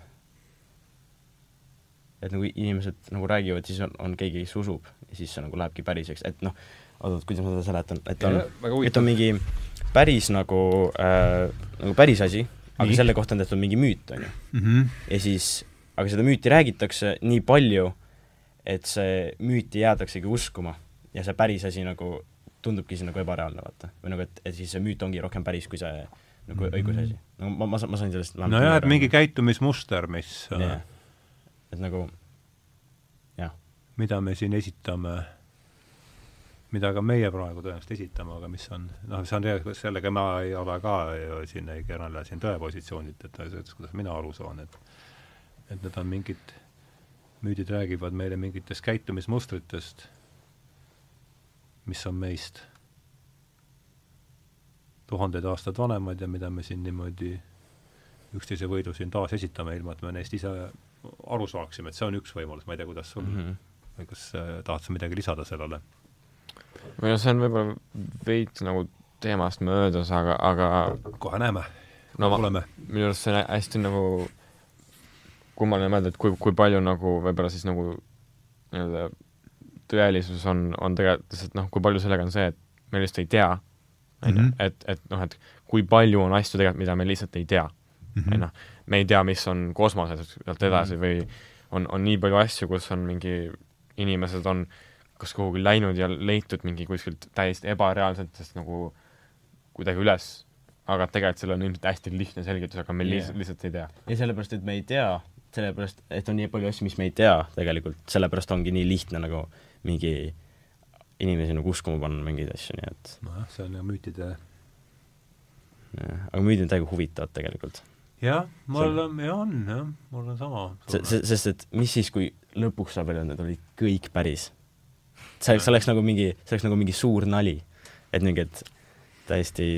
et nagu inimesed nagu räägivad, siis on, on keegi, kes usub ja siis see nagu lähebki päriseks, et noh, oota, kuidas ma seda seletan, et on, et on mingi päris nagu äh,, nagu päris asi, aga selle kohta on tehtud mingi müüt, on ju. mm. -hmm. ja siis, aga seda müüti räägitakse nii palju, et see müüti jäädaksegi uskuma ja see päris asi nagu tundubki siis nagu ebareaalne, vaata. või nagu, et, et siis see müüt ongi rohkem päris kui see nagu Mhm. õiguse asi. no ma, ma, ma sain sellest nojah, et mingi käitumismuster, mis yeah., et nagu jah, mida me siin esitame, mida ka meie praegu tõenäoliselt esitame, aga mis on, noh, see on tegelikult, sellega ma ei ole ka ju siin, ei kõnele siin tõepositsioonilt, et selles, kuidas mina aru saan, et et need on mingid, müüdid räägivad meile mingitest käitumismustritest, mis on meist tuhandeid aastaid vanemad ja mida me siin niimoodi üksteise võidu siin taas esitame, ilma et me neist ise aru saaksime, et see on üks võimalus, ma ei tea, kuidas sul mm. -hmm. või kas äh, tahad sa midagi lisada sellele? Või noh, see on võib-olla veits nagu teemast möödas, aga, aga kohe näeme no ma, oleme. minu arust see on hästi nagu kummaline mõelda, et kui, kui palju nagu võib-olla siis nagu nii-öelda tõelisus on, on tegelikult lihtsalt noh, kui palju sellega on see, et me lihtsalt ei tea, on ju Mhm., et, et noh, et kui palju on asju tegelikult, mida me lihtsalt ei tea, Mhm. on ju, me ei tea, mis on kosmoses sealt edasi või on, on nii palju asju, kus on mingi, inimesed on kas kuhugi läinud ja leitud mingi kuskilt täiesti ebareaalsetest nagu kuidagi üles, aga tegelikult seal on ilmselt hästi lihtne selgitus, aga me Jah. lihtsalt, lihtsalt ei tea. ja sellepärast, et me ei tea, sellepärast, et on nii palju asju, mis me ei tea tegelikult, sellepärast ongi nii lihtne nagu mingi inimesi nagu uskuma panna mingeid asju, nii et nojah, see on ju müütide jah, aga müüdid on täiega huvitavad tegelikult. jah, mul on, ja on jah, mul on sama see, sest et mis siis, kui lõpuks saab öelda, et need olid kõik päris? See, see oleks nagu mingi, see oleks nagu mingi suur nali. et mingi, et täiesti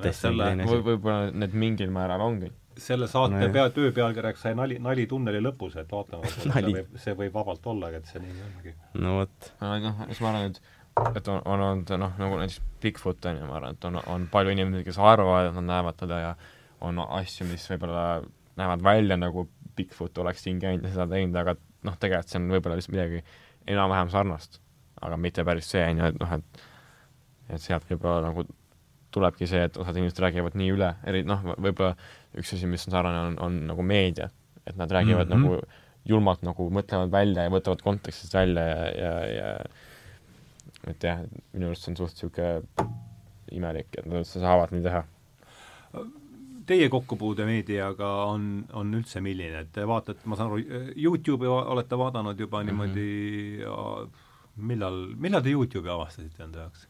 täiesti selle, teine asi. või võib-olla need mingil määral ongi. selle saate Nojah. pea, töö pealkirjaks sai nali, nali tunneli lõpus, et vaatame, Nali. see võib, see võib vabalt olla, et see nii ongi. no vot, noh, siis ma arvan, et et on, on olnud noh, nagu näiteks Bigfoot on ju, ma arvan, et on, on palju inimesi, kes arvavad, et nad näevad teda ja on asju, mis võib-olla näevad välja nagu Bigfoot oleks siin käinud ja seda teinud, aga noh, tegelikult see on võib-olla lihtsalt midagi enam-vähem sarnast. aga mitte päris see, on ju, et noh, et et sealt võib-olla nagu tulebki see, et osad inimesed räägivad nii üle, eri noh, võib-olla üks asi, mis on sarnane, on, on nagu meedia, et nad räägivad mm -hmm. nagu julmalt nagu mõtlevad välja ja võtavad kontekstist välja ja, ja, ja et jah, minu arust see on suht niisugune imelik, et nad üldse saavad nii teha. Teie kokkupuude meediaga on, on üldse milline, et te vaatate, ma saan aru, Youtube'i olete vaadanud juba Mhm. niimoodi ja millal, millal te Youtube'i avastasite enda jaoks?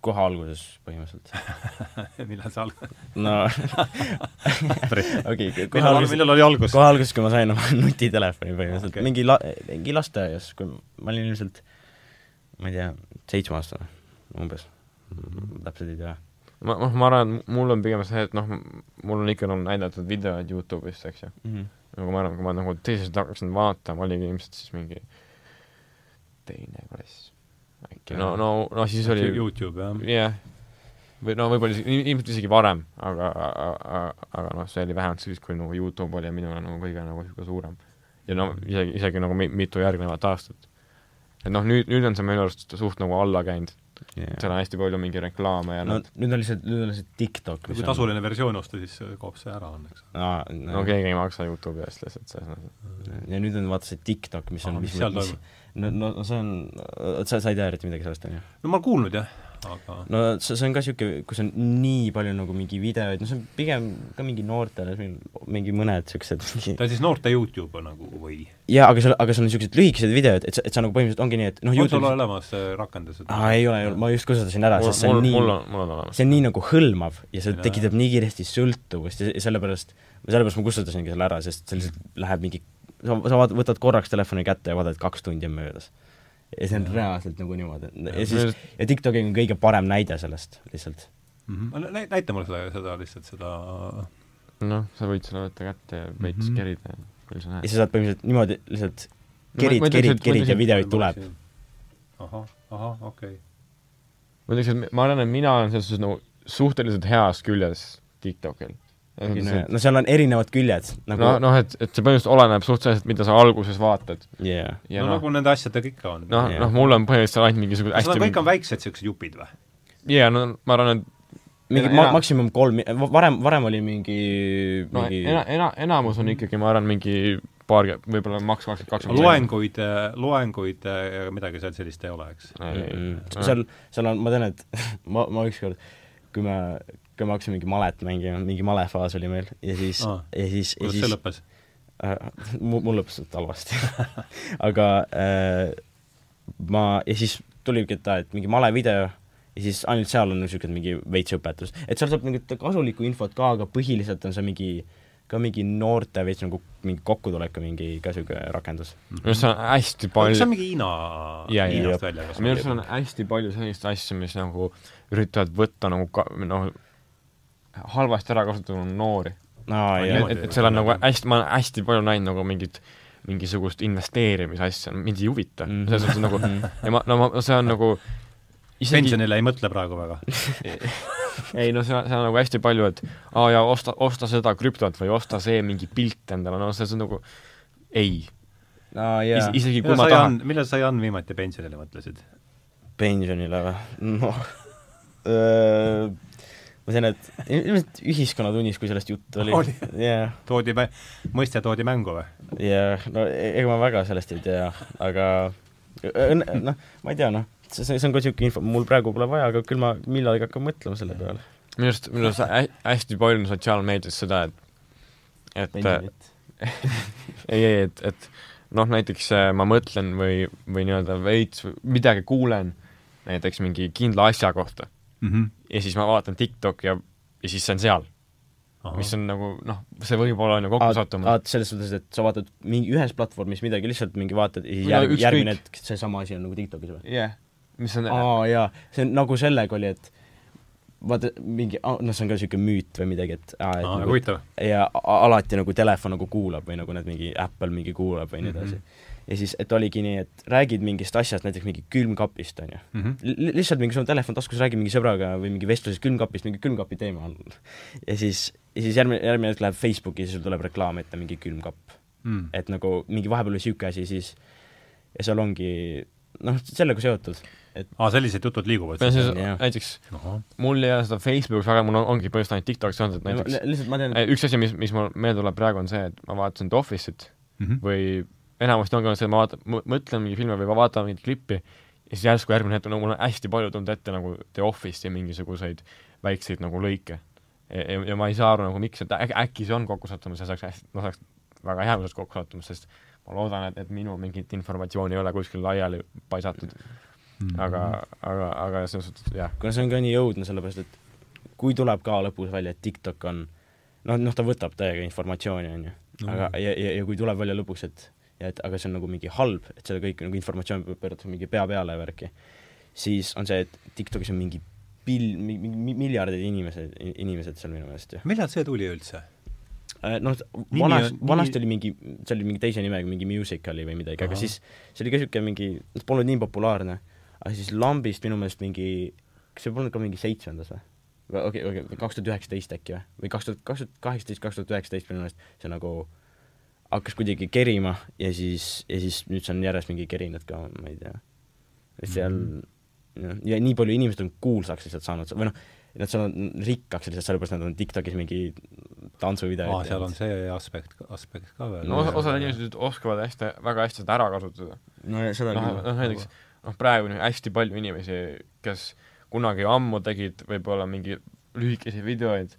kohe alguses põhimõtteliselt. millal see algas? no okei, kohe millal, alguses, millal oli algus? kohe alguses, kui ma sain oma nutitelefoni põhimõtteliselt okay., mingi la-, mingi lasteaias, kui ma olin ilmselt ma ei tea, seitsmeaastane umbes, täpselt ei tea. ma, noh, ma arvan, et mul on pigem see, et noh, mul on ikka olnud näidatud videoid Youtube'ist, eks ju. nagu ma arvan, kui ma nagu teisest hakkasin vaatama, oligi ilmselt siis mingi teine klass äkki, no, no, no siis oli Youtube, jah. jah, või no võib-olla ilmselt isegi varem, aga, aga, aga noh, see oli vähemalt siis, kui nagu Youtube oli minule nagu kõige nagu niisugune suurem. ja no isegi, isegi nagu mi- mitu järgnevat aastat. et noh, nüüd, nüüd on see minu arust suht nagu alla käinud, seal on hästi palju mingi reklaame ja no noh, nüüd on lihtsalt, nüüd on lihtsalt TikTok, kui tasuline versioon osta, siis kaob see ära õnneks. aa, no keegi ei maksa Youtube'i eest lihtsalt selles mõttes. ja nüüd on vaata see TikTok, mis on Aga mis seal mis, no, no no see on, sa, sa ei tea eriti midagi sellest, on ju? no ma olen kuulnud jah, aga no see, see on ka niisugune, kus on nii palju nagu mingi videoid, no see on pigem ka mingi noortele, mingi mõned niisugused mingi ta on siis noorte Youtube nagu või? jaa, aga seal, aga seal on niisugused lühikesed videod, et sa, et sa nagu põhimõtteliselt ongi nii, et noh, on sul olemas äh, rakendused? aa, ei ole, ei ole, ma just kustutasin ära, sest see on nii mul on, mul on olemas. see on nii nagu hõlmav ja see tekitab nii kiiresti sõltuvust ja ja sellepärast, sellepärast ma kustutasingi selle ära, sest see lihtsalt läheb mingi, sa, sa vaat- võtad korraks telefoni kätte ja vaatad, et kaks tundi on möödas. Ja see on reaalselt nagu niimoodi, ja siis, ja TikTok on kõige parem näide sellest lihtsalt. Mhm. näita mulle seda, seda lihtsalt seda noh, sa võid selle võtta kätte ja veits mm. -hmm. kerida ja küll sa ja näed. sa saad põhimõtteliselt niimoodi lihtsalt No kerid ütleks, kerid kerid ja videoid tuleb. ahah, ahah, okei okay.. ma ütleks, et ma arvan, et mina olen selles suhtes nagu suhteliselt heas küljes TikTokil. No seal on erinevad küljed nagu no, noh, et, et see põhimõtteliselt oleneb suhteliselt, mida sa alguses vaatad. yeah.. ja no noh, nagu nende asjadega ikka on. noh, jah. noh, mul on põhimõtteliselt ainult mingisugused kas nad hästi kõik on väiksed niisugused jupid või? jaa, no ma arvan, et mingi Ena- ma-, maksimum kolm, varem, varem oli mingi, no mingi ena-, ena-, enamus on ikkagi, ma arvan, mingi paar, võib-olla maks kakskümmend kaks. loenguid, loenguid ja midagi seal sellist ei ole, eks? Seal, seal on, ma tean, et ma, ma ükskord, kui me, kui me hakkasime mingi malet mängima, mingi malefaas oli meil ja siis Aa. ja siis, ja kuidas see siis lõppes? äh, mul, lõppes suht halvasti aga äh, ma, ja siis tuligi, et et mingi malevideo ja siis ainult seal on niisugune mingi veits õpetus, et seal saab mingit kasulikku infot ka, aga põhiliselt on see mingi ka mingi noorte veits nagu mingi kokkutuleku mingi ka niisugune rakendus. minu arust seal on hästi palju see on mingi Hiina. Hiinast välja minu arust on hästi palju sellist asju, mis nagu üritavad võtta nagu ka-, noh, halvasti ära kasutatud noori. Ai, et et seal on nagu hästi, ma olen hästi palju näinud nagu mingit mingisugust investeerimisasja, mind ei huvita mm. Mhm. -hmm. selles suhtes nagu, ja ma, no ma, see on nagu isegi pensionile ei mõtle praegu väga. ei no seal, seal on nagu hästi palju, et aa jaa, osta, osta seda krüptot või osta see mingi pilt endale, no see on nagu ei aa Is, isegi kui millal ma sa, tahan millal sa, Jan, viimati pensionile mõtlesid? pensionile või? noh, ma tean, et ilmselt Ühiskonnatunnis, kui sellest juttu oli Oli., jah, toodi, mõiste toodi mängu või? jah, no e- ega ma väga sellest ei tea, aga õnne, noh, ma ei tea, noh, see, see on ka niisugune info, mul praegu pole vaja, aga küll ma millalgi hakkan mõtlema selle peale. minu arust, minu arust hä- hästi palju on sotsiaalmeedias seda, et et pensionit. ei, ei, et, et noh, näiteks äh, ma mõtlen või, või nii-öelda veits midagi kuulen näiteks mingi kindla asja kohta ja siis ma vaatan TikTok'i ja, ja siis see on seal, mis on nagu noh, see võib olla on ju kokkusattumus. aa, selles suhtes, et sa vaatad mingi ühes platvormis midagi, lihtsalt mingi vaatad ja siis No järg, järgmine hetk seesama asi on nagu TikTokis või? jah, mis on aa jaa, see on nagu sellega oli, et vaata mingi, noh, see on ka niisugune müüt või midagi, et aa, et aa, nagu, huvitav. ja alati nagu telefon nagu kuulab või nagu need mingi Apple mingi kuulab või nii edasi mm. Mhm. -hmm. Ja siis, et oligi nii, et räägid mingist asjast, näiteks mingi külmkapist, on ju. Mhm. lihtsalt mingi sul on telefon taskus, räägid mingi sõbraga või mingi vestluses külmkapist, mingi külmkapi teema on. ja siis, ja siis järgmine, järgmine hetk läheb Facebooki ja siis sul tuleb reklaam ette mingi külmkapp. Mm. et nagu mingi vahepeal oli niisugune asi, siis ja seal ongi noh, sellega seotud, et aa, sellised jutud liiguvad siis näiteks, ahah, mul ei ole seda Facebookis väga, mul on, ongi põhimõtteliselt ainult TikTokis olnud, et näiteks li- lihtsalt ma tean, Eh, üks asi, mis, mis mul meelde tuleb praegu, on see, et ma vaatasin The Office'it Mhm. või enamasti ongi olnud see, et ma vaatan, mõtlen mingi filmi või ma vaatan mingit klippi ja siis järsku järgmine hetk, no mul on hästi palju tulnud ette nagu The Office'i ja mingisuguseid väikseid nagu lõike. ja, ja ma ei saa aru nagu miks, et äkki, äkki see on kokkusattumus ja see oleks hästi, no see oleks väga hea, kui see oleks kokkusattumus, sest ma loodan, et, et minu mingit informatsiooni ei ole kuskil laiali paisatud. aga, aga, aga selles suhtes jah, kuna see on ka nii õudne, sellepärast et kui tuleb ka lõpus välja, et TikTok on noh, noh ta võtab täiega informatsiooni, on ju, aga ja, ja, ja kui tuleb välja lõpuks, et ja et aga see on nagu mingi halb, et selle kõik nagu informatsioon pööratakse mingi pea peale ja värki, siis on see, et TikTokis on mingi pil-, mingi miljardid inimesed, inimesed seal minu meelest ju. millal see tuli üldse? noh, Nimi vanas vanasti oli mingi, see oli mingi teise nimega, mingi Musicali või midagi, aga siis see oli ka niisugune mingi, polnud nii populaarne, aga siis Lambist minu meelest mingi, kas see polnud ka mingi seitsmendas või? okei, okei, kaks tuhat üheksateist äkki või? või kaks tuhat, kaks tuhat kaheksateist, kaks tuhat üheksateist minu meelest see nagu hakkas kuidagi kerima ja siis, ja siis nüüd see on järjest mingi kerinud ka, ma ei tea. seal Mhm. jah, ja nii palju inimesed on kuulsaks lihtsalt saanud või noh, nad saavad rikkaks lihtsalt sellepärast, nad on TikTokis mingi tantsuvideoid aa, seal on see aspekt, aspekt ka veel. no osa, osad inimesed oskavad hästi, väga hästi seda ära kasutada. no ja seda noh, küll. noh näiteks noh, praegu on hästi palju inimesi, kes kunagi ammu tegid võib-olla mingi lühikesi videoid,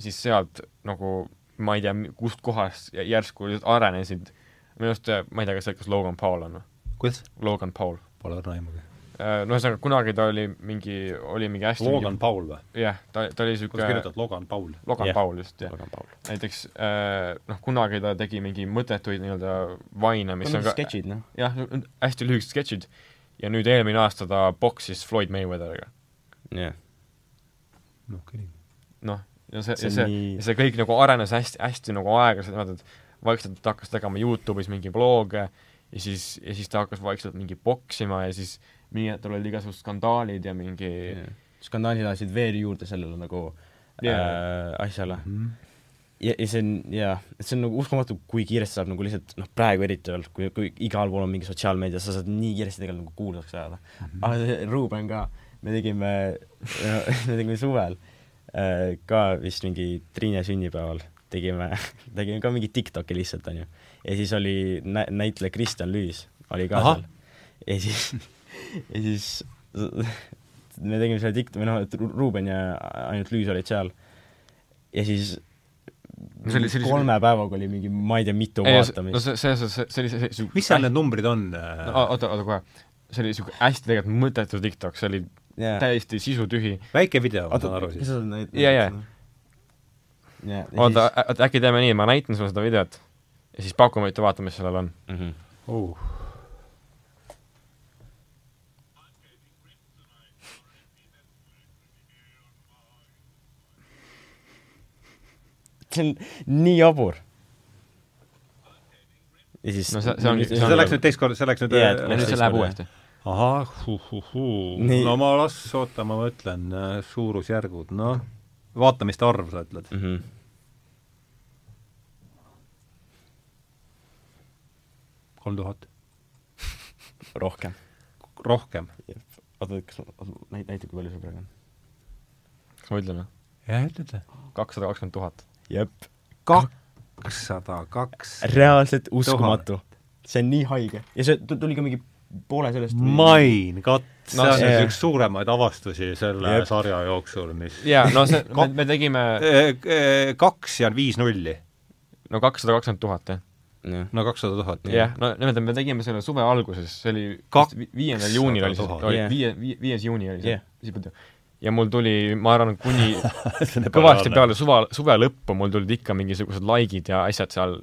siis sealt nagu ma ei tea, kust kohast jä- järsku arenesid, minu arust see- ma ei tea, kas see, kas Logan Paul on, kuidas? Logan Paul. Pole õrna aimugi. no ühesõnaga, kunagi ta oli mingi, oli mingi hästi Logan Paul või? jah, ta, ta oli kuidas niisugune kirjutad Logan Paul? Logan Jah. Paul just, jah. Näiteks äh, noh, kunagi ta tegi mingi mõttetuid nii-öelda vaine, mis on ka sketšid, noh. jah, hästi lühikesed sketšid ja nüüd eelmine aasta ta boksis Floyd Mayweatheriga. jah. noh, küll. noh, ja see, ja see nii-, see kõik nagu arenes hästi, hästi nagu aeglaselt niimoodi, et vaikselt ta hakkas tegema Youtube'is mingi vlog'e ja siis, ja siis ta hakkas vaikselt mingi poksima ja siis mingi hetk olid igasugused skandaalid ja mingi yeah. skandaalid ajasid veel juurde sellele nagu yeah. äh, asjale. Mhm. ja, ja see on jaa, et see on nagu uskumatu, kui kiiresti saab nagu lihtsalt noh, praegu eriti veel, kui, kui igal pool on mingi sotsiaalmeedia, sa saad nii kiiresti tegelikult nagu kuulsaks ajada mm. -hmm. aga see Ruuben ka, me tegime, me tegime suvel äh, ka vist mingi Triine sünnipäeval tegime, tegime ka mingit TikTok'i lihtsalt, onju. ja siis oli nä-, näitleja Kristjan Lüüs oli ka Ahah. seal. ja siis, ja siis me tegime selle TikTok'i, või noh, et Ru- Ruuben ja ainult Lüüs olid seal. ja siis No see oli- see oli- kolme päevaga oli mingi ma ei tea mitu ei, no vaatamist. see, see, see, see oli see, see mis seal need numbrid on? no, oota, oota kohe, see oli niisugune hästi tegelikult mõttetu TikTok, see oli jaa, täiesti sisutühi. väike video, ma saan, aru siis. Jaa, jaa. jaa, oota, oota äkki teeme nii, ma näitan sulle seda videot ja siis pakume, et vaata, mis sellel on. mm. -hmm. Uh. see on nii jabur. ja siis No see- see ongi- see see läks nüüd teist korda, see läks nüüd Jaa, et ja nüüd see läheb uuesti. ahah, no ma las, oota, ma mõtlen, suurusjärgud, noh, vaatamiste arv, sa ütled. mm. -hmm. kolm tuhat, rohkem. rohkem. oota, kas näit-, näita, kui palju see praegu on. kas ma ütlen või? jah, ütled. kakssada kakskümmend tuhat. jep. kakssada kaks. reaalselt uskumatu. see on nii haige. ja see tu- tuli ka mingi poole sellest Main Cut, see on see- üks suuremaid avastusi selle Jep. sarja jooksul, mis jaa, no see, me, me tegime Eh, eh, kaks ja viis nulli. no kakssada kakskümmend tuhat, jah. jah. no kakssada tuhat. jah, no niimoodi, me tegime selle suve alguses, see oli Kak- viiendal juunil oli see, 000. oli Jah. viie, viies juuni oli see yeah., ja mul tuli, ma arvan, kuni kõvasti peale suva, suve lõppu mul tulid ikka mingisugused likeid ja asjad seal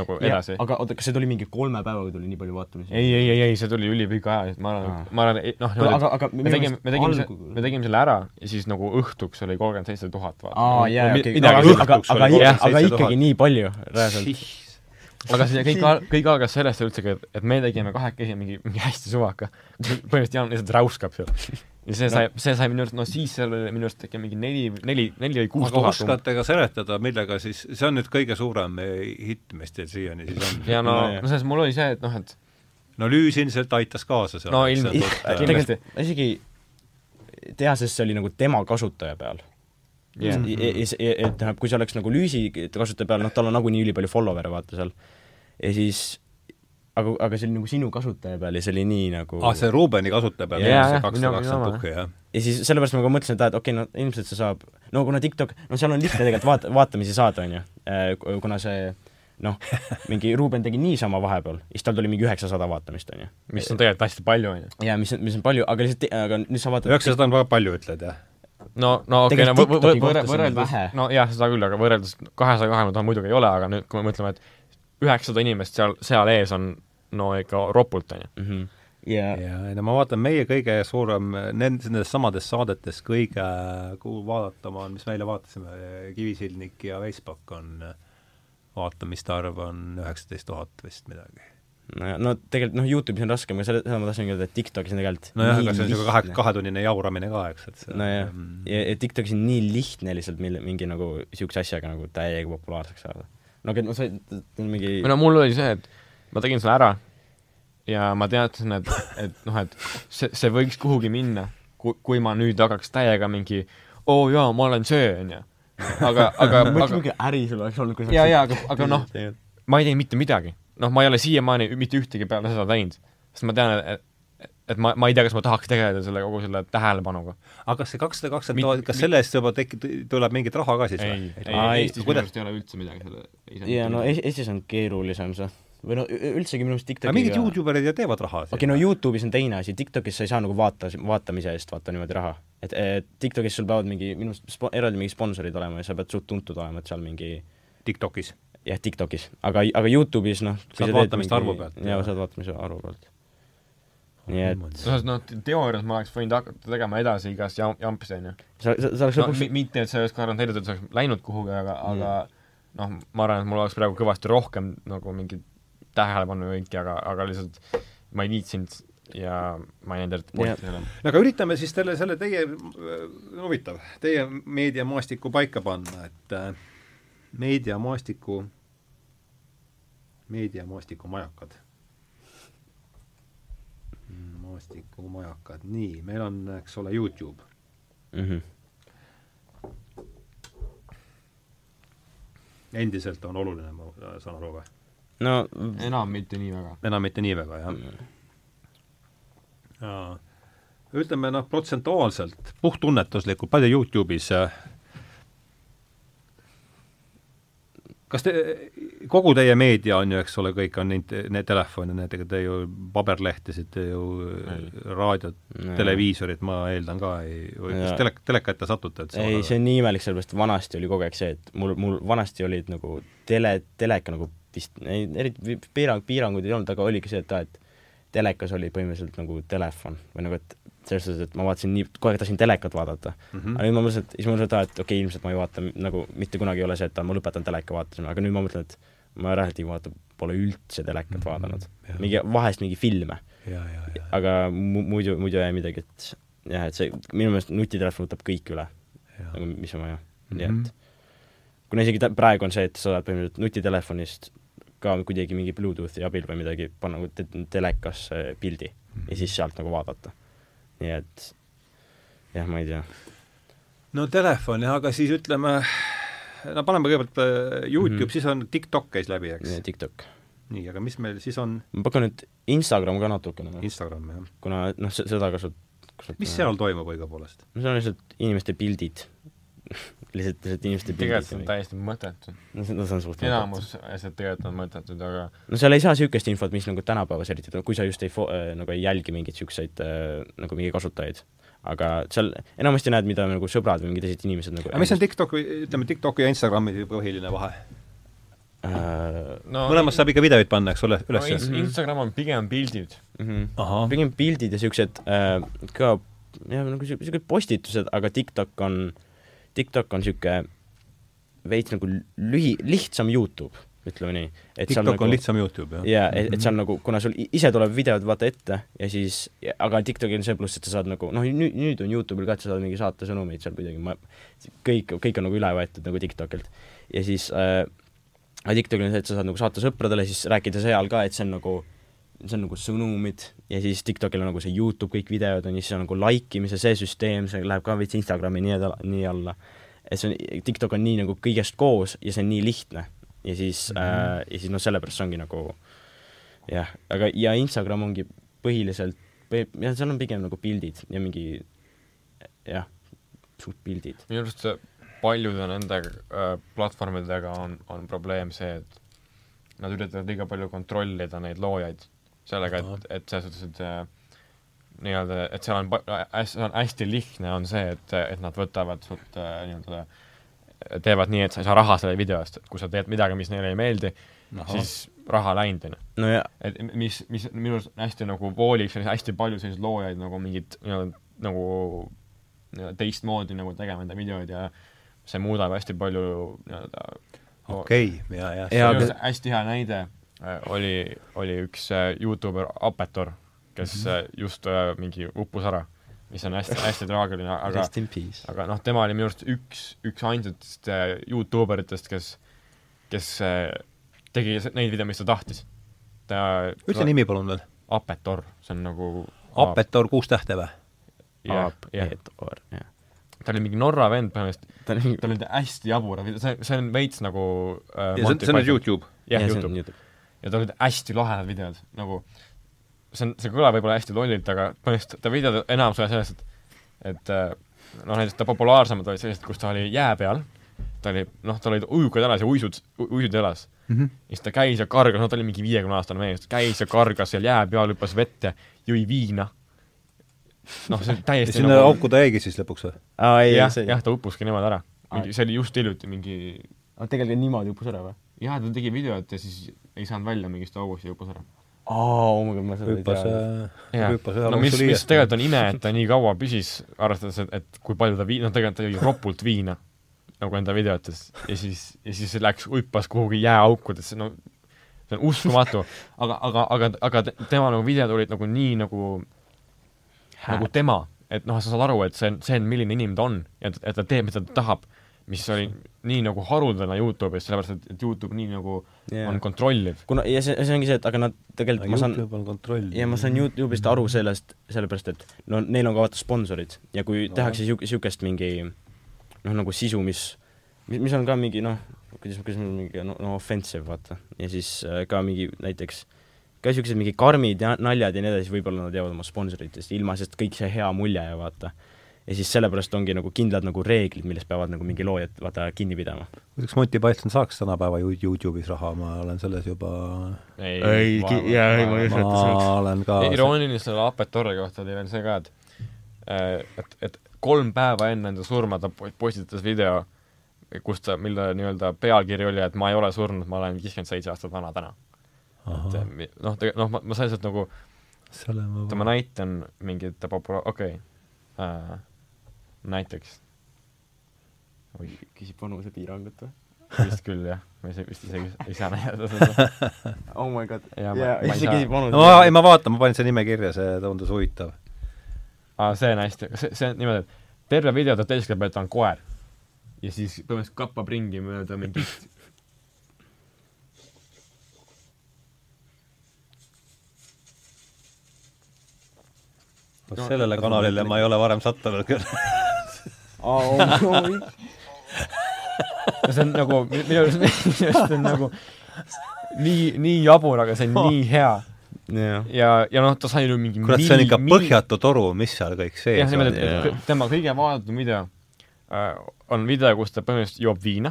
nagu edasi. aga oota, kas see tuli mingi kolme päevaga tuli nii palju vaatamisi? ei, ei, ei, ei, see tuli ülipika aja ma arvan Aa., ma arvan, noh, aga, aga, me tegime, me tegime, me tegime selle ära ja siis nagu õhtuks oli kolmkümmend seitse tuhat midagi aga, aga, ikkagi nii palju, reaalselt. aga see kõik, kõik algas sellest üldsegi, et, et me tegime kahekesi mingi, mingi hästi suvaka. põhimõtteliselt Jaan lihtsalt räuskab seal. Ja see sai, see sai minu arust, no siis seal oli minu arust äkki mingi neli, neli, neli või kuus tuhat. oskate ka seletada, millega siis, see on nüüd kõige suurem eh, hitt, mis teil siiani siis on? ja no No no, no selles mul oli see, et noh, et no Lüüs ilmselt aitas kaasa seal. No ilm- tegelikult ma isegi tea, sest see oli nagu tema kasutaja peal yeah.. et tähendab, kui see oleks nagu Lüüsi kasutaja peal, noh, tal on nagunii ülipalju follower'e, vaata seal. ja siis, aga, aga see oli nagu sinu kasutaja peal ja see oli nii nagu Ah, see Rubeni kasutaja peal Jaa, on see kakssada kakskümmend tuhki, jah? ja siis sellepärast ma ka mõtlesin, et aa, et okei okay,, no ilmselt see saab, no kuna TikTok, no seal on lihtne tegelikult vaat-, vaatamisi saada, on ju, kuna see noh, mingi Ruuben tegi niisama vahepeal, siis tal tuli mingi üheksasada vaatamist, onju. mis on tegelikult hästi palju, onju. ja mis on, mis on palju, aga lihtsalt, aga nüüd sa vaatad üheksasada on väga palju, ütled jah? no, no okei okay,, no võ- võ- on võrreldes vähe., no jah, seda küll, aga võrreldes kahesaja kahekümne tuhande muidugi ei ole, aga nüüd, kui me mõtleme, et üheksasada inimest seal, seal ees on no ikka ropult, onju. mm. -hmm. ja ja, ja ma vaatan, meie kõige suurem, nendes, nendes samades saadetes kõige kuhu vaadatum on, mis me eile vaatasime, Kivisildnik ja Veispak on, vaatamiste arv on üheksateist tuhat vist midagi. no, no tegelikult noh, Youtube'is on raskem, aga selle, seda ma tahtsingi öelda, et TikTokis on tegelikult nojah, aga see on niisugune kahe, kahetunnine jauramine ka, eks, et see nojah, mm, ja, ja TikTokis on nii lihtne lihtsalt mille, mingi nagu niisuguse asjaga nagu täiega populaarseks saada. no aga no on mingi või no mul oli see, et ma tegin selle ära ja ma teadsin, et, et noh, et see, see võiks kuhugi minna, kui, kui ma nüüd hakkaks täiega mingi oo oh, jaa, ma olen see, onju. aga, aga, mõtle, aga mingi äri sul oleks olnud, kui sa Jaa, jaa, aga- aga noh, ma ei teinud mitte midagi. noh, ma ei ole siiamaani mitte ühtegi peale seda teinud, sest ma tean, et et ma, ma ei tea, kas ma tahaks tegeleda selle kogu selle tähelepanuga. aga kas see kakssada kakskümmend tuhat, kas selle eest juba tek-, tuleb mingit raha ka siis ei, või? ei, ei, Eestis minu arust ei ole üldse midagi selle jaa, no Ees- Eestis on keerulisem see. Või no üldsegi minu arust aga mingid TikTokiga Youtuberid ju teevad raha. okei okay,, no Youtube'is on teine asi, TikTokis sa ei saa nagu vaata, vaatamise eest vaata niimoodi raha. et, et TikTokis sul peavad mingi, minu arust spo-, eraldi mingi sponsorid olema ja sa pead suht tuntud olema, et seal mingi TikTokis. jah, TikTokis, aga, aga Youtube'is noh Saad vaatamiste arvu pealt, jaa, jah. saad vaatamise arvu pealt. nii et selles noh, teoorias ma oleks võinud hakata tegema edasi igast jam-, jampsi, onju. sa, sa, sa oleks no lõpuks mi- mitte, et see oleks garanteeritud, et see oleks läinud kuhugi, aga, aga noh, ma arvan, et mul oleks praegu kõvasti rohkem nagu mingit tähelepanu kõiki, aga, aga lihtsalt ma ei viitsinud ja ma ei näinud eriti pointi sellele. no aga üritame siis selle, selle teie, huvitav, teie meediamaastiku paika panna, et äh, meediamaastiku, meediamaastiku majakad. maastiku majakad, nii, meil on, eks ole, Youtube. mm. -hmm. endiselt on oluline, ma saan aru või? No enam mitte nii väga. enam mitte nii väga, jah? jaa. ütleme noh, protsentuaalselt, puhttunnetuslikult, palju Youtube'is äh, kas te, kogu teie meedia on ju, eks ole, kõik on int-, need telefon ja need, ega te ju paberlehtesid, te ju Ei. raadiot, televiisorit ma eeldan ka ei, või kas Jaa. telek-, teleka ette satute üldse ei, see on nii imelik, sellepärast vanasti oli kogu aeg see, et mul, mul vanasti olid nagu tele, teleka nagu vist, ei, eriti piirang, piiranguid ei olnud, aga oligi see, et aa, et telekas oli põhimõtteliselt nagu telefon või nagu, et selles suhtes, et ma vaatasin nii, kogu aeg tahtsin telekat vaadata mm. Mhm. aga nüüd ma mõtlesin, et siis ma mõtlesin, et aa, et okei okay,, ilmselt ma ei vaata nagu mitte kunagi ei ole see, et aa, ma lõpetan teleka vaatamise, aga nüüd ma mõtlen, et ma reaalselt ei vaata, pole üldse telekat Mhm, vaadanud jah.. mingi, vahest mingi filme, aga mu- muidu, muidu ei midagi, et jah, et see minu meelest nutitelefon võtab kõik üle, nagu mis on vaja, nii Mhm. et kuna isegi tä- praegu on see, et sa saad põhimõtteliselt nutitelefonist ka kuidagi mingi Bluetoothi abil või midagi panna te telekasse pildi ja siis sealt nagu vaadata. nii et jah, ma ei tea. no telefon jah, aga siis ütleme, no paneme kõigepealt äh, Youtube mm. -hmm. siis on TikTok käis läbi, eks? TikTok. nii, aga mis meil siis on ma pakun, et Instagram ka natukene, Instagram, jah? kuna noh, seda kasut-, kasutame. mis seal toimub õigupoolest? no seal on lihtsalt inimeste pildid lihtsalt, lihtsalt inimeste tegelikult see on täiesti mõttetu. no see no see on suht enamus asjad tegelikult on mõttetud, aga no seal ei saa niisugust infot, mis nagu tänapäevas eriti, kui sa just ei fo-, nagu ei jälgi mingeid niisuguseid äh, nagu mingeid kasutajaid. aga seal enamasti näed, mida nagu sõbrad või mingid teised inimesed nagu aga mis on TikTok või ütleme, TikToki ja Instagrami põhiline vahe? äh, no mõlemas saab ikka videoid panna, eks ole, no, üles Ins- Instagram on pigem pildid. mm -hmm. pigem pildid ja niisugused äh, ka jah, nagu niisugused postitused, aga TikTok on, TikTok on niisugune veits nagu lühi, lihtsam Youtube, ütleme nii. TikTok nagu... on lihtsam Youtube, jah? jaa, et, et seal nagu, kuna sul ise tuleb videod vaata ette ja siis, aga TikTokil on see pluss, et sa saad nagu noh, nüüd, nüüd on Youtube'il ka, et sa saad mingi saata sõnumeid seal kuidagi, ma kõik, kõik on nagu üle võetud nagu TikTokilt. ja siis äh, aga TikTokil on see, et sa saad nagu saata sõpradele, siis rääkida seal ka, et see on nagu see on nagu sõnumid ja siis TikTokil on nagu see Youtube kõik videod on ja siis on nagu like imise see süsteem, see läheb ka veits Instagrami nii edasi, nii alla. et see on, TikTok on nii nagu kõigest koos ja see on nii lihtne. ja siis mm, -hmm. äh, ja siis noh, sellepärast see ongi nagu jah, aga ja Instagram ongi põhiliselt, jah, seal on pigem nagu pildid ja mingi jah, suht pildid. minu arust paljude nende äh, platvormidega on, on probleem see, et nad üritavad liiga palju kontrollida neid loojaid sellega, et, et selles suhtes, et äh, nii-öelda, et seal on pa- hästi, on hästi lihtne on see, et, et nad võtavad sult äh, nii-öelda teevad nii, et sa ei saa raha selle video eest, et kui sa teed midagi, mis neile ei meeldi, siis raha läinud, on ju. no ja et mis, mis minu arust hästi nagu voolib selliseid hästi palju selliseid loojaid nagu mingit nii-öelda nagu nii-öelda teistmoodi nagu tegema enda videoid ja see muudab hästi palju nii-öelda okei, ja, ja, Jaa, minu aga- hästi hea näide. äh, oli, oli üks äh, Youtuber Apetor, kes mm -hmm. just äh, mingi uppus ära, mis on hästi, hästi traagiline, aga aga noh, tema oli minu arust üks, üks ainsatest äh, Youtube eritest, kes, kes äh, tegi neid videoid, mis ta tahtis. ta ütle nimi palun veel. Apetor, see on nagu Apetor kuus tähte või? jah, jah, ta oli mingi Norra vend põhimõtteliselt, ta tal olid hästi videod, see, see on veits nagu äh, ja see on, see on nüüd Youtube. jah, Youtube. YouTube. Ja tal olid hästi lahedad videod, nagu see on, see kõlab võib-olla hästi lollilt, aga põhimõtteliselt ta videod enamus oli sellest, et et äh, noh, näiteks ta populaarsemad olid sellised, kus ta oli jää peal, ta oli noh, tal olid ujukad jalas ja uisud, uisud jalas. Mhm. ja siis ta käis ja kargas, no ta oli mingi viiekümne aastane mees, käis ja kargas seal jää peal, hüppas vett ja jõi viina. noh, see täiesti sinna auku ta jäigi siis lõpuks või? aa ei, jah, jah, ta uppuski niimoodi ära. Mingi, see oli just hiljuti mingi aga tegelikult niimoodi uppus ära või? jah, ta tegi videot ja siis ei saanud välja mingist august ja uppas ära. aa, oh my god, ma seda ei hüppas tea., Jaa. hüppas ühe no mis, mis tegelikult on ime, et ta nii kaua püsis, arvestades, et, et kui palju ta vii-, noh tegelikult ta jõi ropult viina nagu enda videotes ja siis, ja siis läks, hüppas kuhugi jääaukudesse, no see on uskumatu, aga, aga, aga, aga te- tema nagu videod olid nagu nii nagu, nagu tema, et noh, sa saad aru, et see on, see on, milline inimene ta on ja et, et ta teeb, mida ta tahab, mis oli nii nagu haruldane Youtube'is, sellepärast et, et Youtube nii nagu Jaa. on kontrolliv. kuna, ja see, see ongi see, et aga nad tegelikult, ma saan, Youtube on kontroll. ja ma saan Youtube'ist aru sellest, sellepärast et no neil on ka vaata sponsorid ja kui No. tehakse siuke-, niisugust mingi noh, nagu sisu, mis, mis, mis on ka mingi noh, kuidas, kuidas ma mingi no, no offensive vaata ja siis äh, ka mingi näiteks ka niisugused mingi karmid ja naljad ja nii edasi, võib-olla nad jäävad oma sponsoritest ilma, sest kõik see hea mulje ja vaata. Ja siis sellepärast ongi nagu kindlad nagu reeglid, millest peavad nagu mingi loojad vaata kinni pidama. kuidas Monty Python saaks tänapäeva You- Youtube'is raha, ma olen selles juba, Ei, ki- jaa, ei, ma ei usu, et ta ma saaks. olen ka irooniline selle Apetorre kohta oli veel see ka, et äh, et, et kolm päeva enne enda surma ta po- postitas video, kus ta, mille nii-öelda pealkiri oli, et ma ei ole surnud, ma olen viiskümmend seitse aastat vana täna. et noh, tegelikult noh, ma, ma selles mõttes nagu, selle ma näitan mingit popula-, okei okay. äh,, näiteks, oi, küsib vanusepiirangut või? vist küll jah, ma ise vist isegi ei saa näidata seda. oh my god. Jaa, saa. küsib no ma, ei ma vaatan, ma panin selle nime kirja, see tundus huvitav. aa, see on hästi, see, see on niimoodi, et terve video ta teeskleb, et ta on koer. ja siis põhimõtteliselt kappab ringi mööda mingit No, sellele kanalile ma ei ole varem sattunud küll. see on nagu, minu arust, minu arust on nagu nii, nii jabur, aga see on nii hea. jah, ja, ja noh, ta sai ju mingi kurat, see on ikka põhjatu toru, mis seal kõik sees jah, et jaa. kõ- tema kõige vaadatum video äh, on video, kus ta põhimõtteliselt joob viina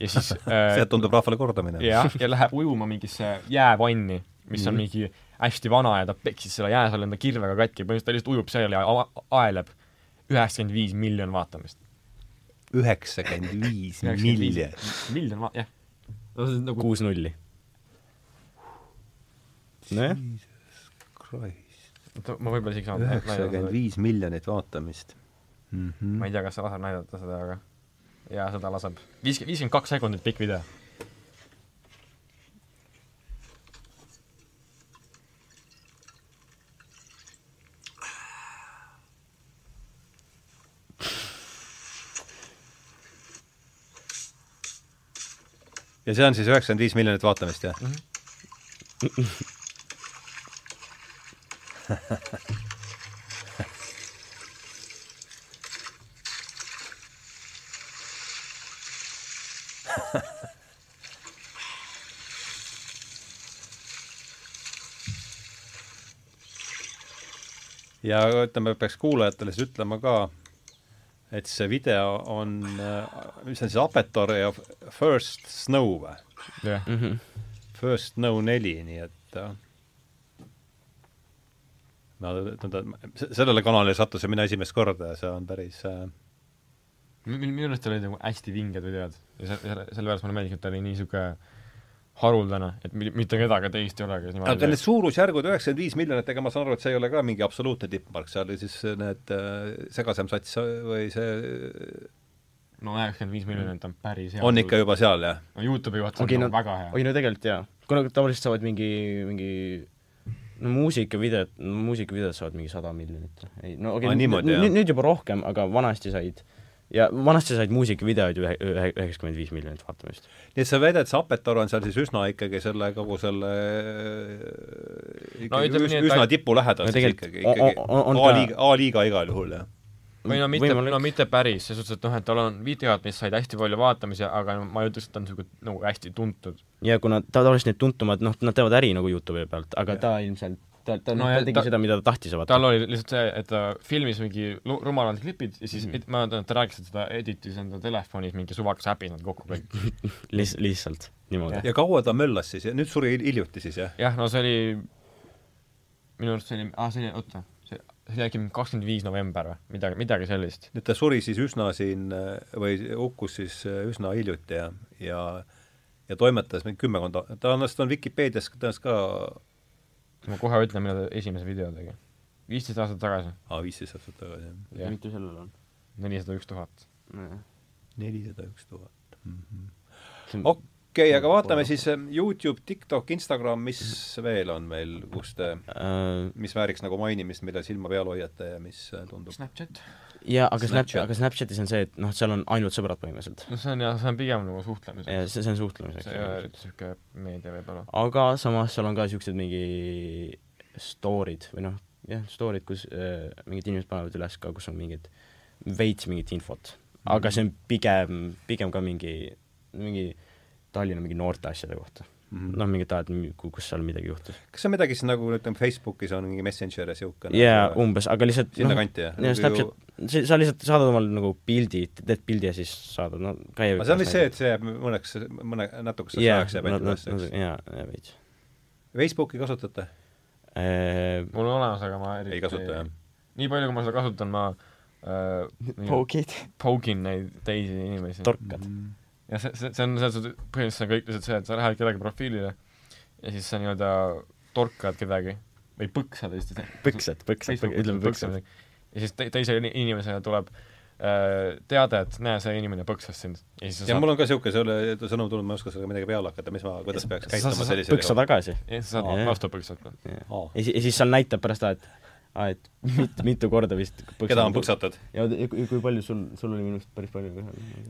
ja siis äh, see tundub rahvale korda minema. ja, ja läheb ujuma mingisse jäävanni, mis on Mhm. mingi hästi vana ja ta peksis selle jää seal enda kirvega katki, põhimõtteliselt ta lihtsalt ujub seal ja aeleb üheksakümmend viis miljon vaatamist. üheksakümmend viis miljonit. miljon va-, jah. no see on nagu kuus nulli. nojah, oota, ma võib-olla isegi saan üheksakümmend viis miljonit vaatamist mm. -hmm. ma ei tea, kas see laseb näidata seda, aga jaa, seda laseb. viiskümmend, viiskümmend kaks sekundit pikk video. Ja see on siis üheksakümmend viis miljonit vaatamist, jah? ja ütleme, peaks kuulajatele siis ütlema ka, et see video on, mis on siis Apetor ja First Snow või? jah. Mhm. First No neli, nii et äh, ma nõnda, sellele kanalile sattusin mina esimest korda ja see on päris äh, minu arust olid nagu hästi vinged videod ja se- selle, sellepärast mulle meeldis, et ta oli nii niisugune haruldane, et mi- mitte kedagi teist ei ole, kes aga need suurusjärgud üheksakümmend viis miljonit, ega ma saan aru, et see ei ole ka mingi absoluutne tippmark, seal oli siis need äh, segasem sats või see no üheksakümmend viis miljonit on päris hea on ikka juba seal, jah? no Youtube'i vaata Okei, on no- nagu väga hea oi no tegelikult jaa, kuna tavaliselt saavad mingi, mingi no muusikavideod, muusikavideod saavad mingi sada miljonit. ei no okei niimoodi, jah. nüüd, nüüd juba rohkem, aga vanasti said ja vanasti said muusikavideoid ühe, ühe, üheksakümmend viis miljonit vaatamist. nii et sa väidad, see Apetoor on seal siis üsna ikkagi selle kogu selle No ikkagi ütleme üs, nii, üsna ta- tipu lähedal No siis ikkagi, ikkagi A-liiga, A-liiga igal juhul, jah. või no mitte, no mitte päris, selles suhtes, et noh, et tal on videod, mis said hästi palju vaatamisi, aga no ma ei ütleks, et ta on niisugune nagu hästi tuntud. ja kuna ta tavaliselt need tuntumad, noh, nad teevad äri nagu Youtube'i pealt, aga Jah. ta ilmselt, ta, ta, No ta tegi ta- ta, seda, mida ta tahtis vaata tal. oli lihtsalt see, et ta filmis mingi rumalad klipid ja siis mm. ma tean, et ta rääkis, et seda editis enda telefonis mingi suvakas äpi nad kokku kõik. Liis-, lihtsalt niimoodi. ja kaua ta möllas siis ja nüüd suri hil- hiljuti siis, jah? jah, no see oli, minu arust see oli, aa see oli, oota, see, see oli äkki kakskümmend viis november või midagi, midagi sellist. nüüd ta suri siis üsna siin äh, või hukkus siis äh, üsna hiljuti ja, ja ja toimetas mingi kümmekond, ta on, ta on Vikipeedias tõenäoliselt ka ma kohe ütlen, millal ta esimese video tegi. viisteist aastat tagasi, aa, viisteist aastat tagasi, jah. mitu sellel on? nelisada üks tuhat. nelisada üks tuhat. Mm. okei aga vaatame siis äh, Youtube, TikTok, Instagram, mis veel on meil, kus te, Äh, mis vääriks nagu mainimist, mida silma peal hoiate ja mis äh, tundub Snapchat? Ja aga Snapchat aga Snapchatis on see, et noh, seal on ainult sõbrad põhimõtteliselt. no see on jah, see on pigem nagu suhtlemiseks. ja see, see on suhtlemiseks see ei ole eriti niisugune meedia võib-olla. aga samas seal on ka niisugused mingi story'd või noh, jah, story'd, kus äh, mingid inimesed panevad üles ka, kus on mingid veits mingit infot. aga see on pigem, pigem ka mingi, mingi Tallinna mingi noorte asjade kohta. Mm -hmm. noh, mingid ajad, kus seal midagi juhtus. kas see on midagi siis nagu ütleme, Facebookis on mingi Messenger ja niisugune jaa, umbes, aga lihtsalt sinna noh, kanti, jah? ja Snapchat, see, sa lihtsalt saadad omale nagu pildi, teed pildi ja siis saadad, no käi aga see on vist see, et see jääb mõneks, mõne natukeseks jaa, ajaks jääb ainult üles, eks? jaa, jaa veits. Facebooki kasutate? mul on olemas, aga ma eriti ei kasuta, jah? nii palju, kui ma seda kasutan, ma äh, Pokid. pogin neid teisi inimesi. torkad. Mhm. Ja see, see, see on selles suhtes, põhimõtteliselt on kõik lihtsalt see, et sa lähed kellegi profiilile ja siis sa nii-öelda torkad kedagi või põksad lihtsalt. põksad, põksad, ütleme põksad.. ja siis te, teisele ini- inimesele tuleb äh, teade, et näe, see inimene põksas sind. ja siis sa ja saad, mul on ka niisugune sõnum tulnud, ma ei oska sellega midagi peale hakata, mis ma, kuidas peaks käituma sellisel põksa tagasi. ja siis sa Aa. saad vastu põksata. Aa. ja siis, ja siis seal näitab pärast seda, et aa, et mit, mitu korda vist keda on? põksatud? ja ja kui, kui palju sul, sul oli minu arust päris palju ka.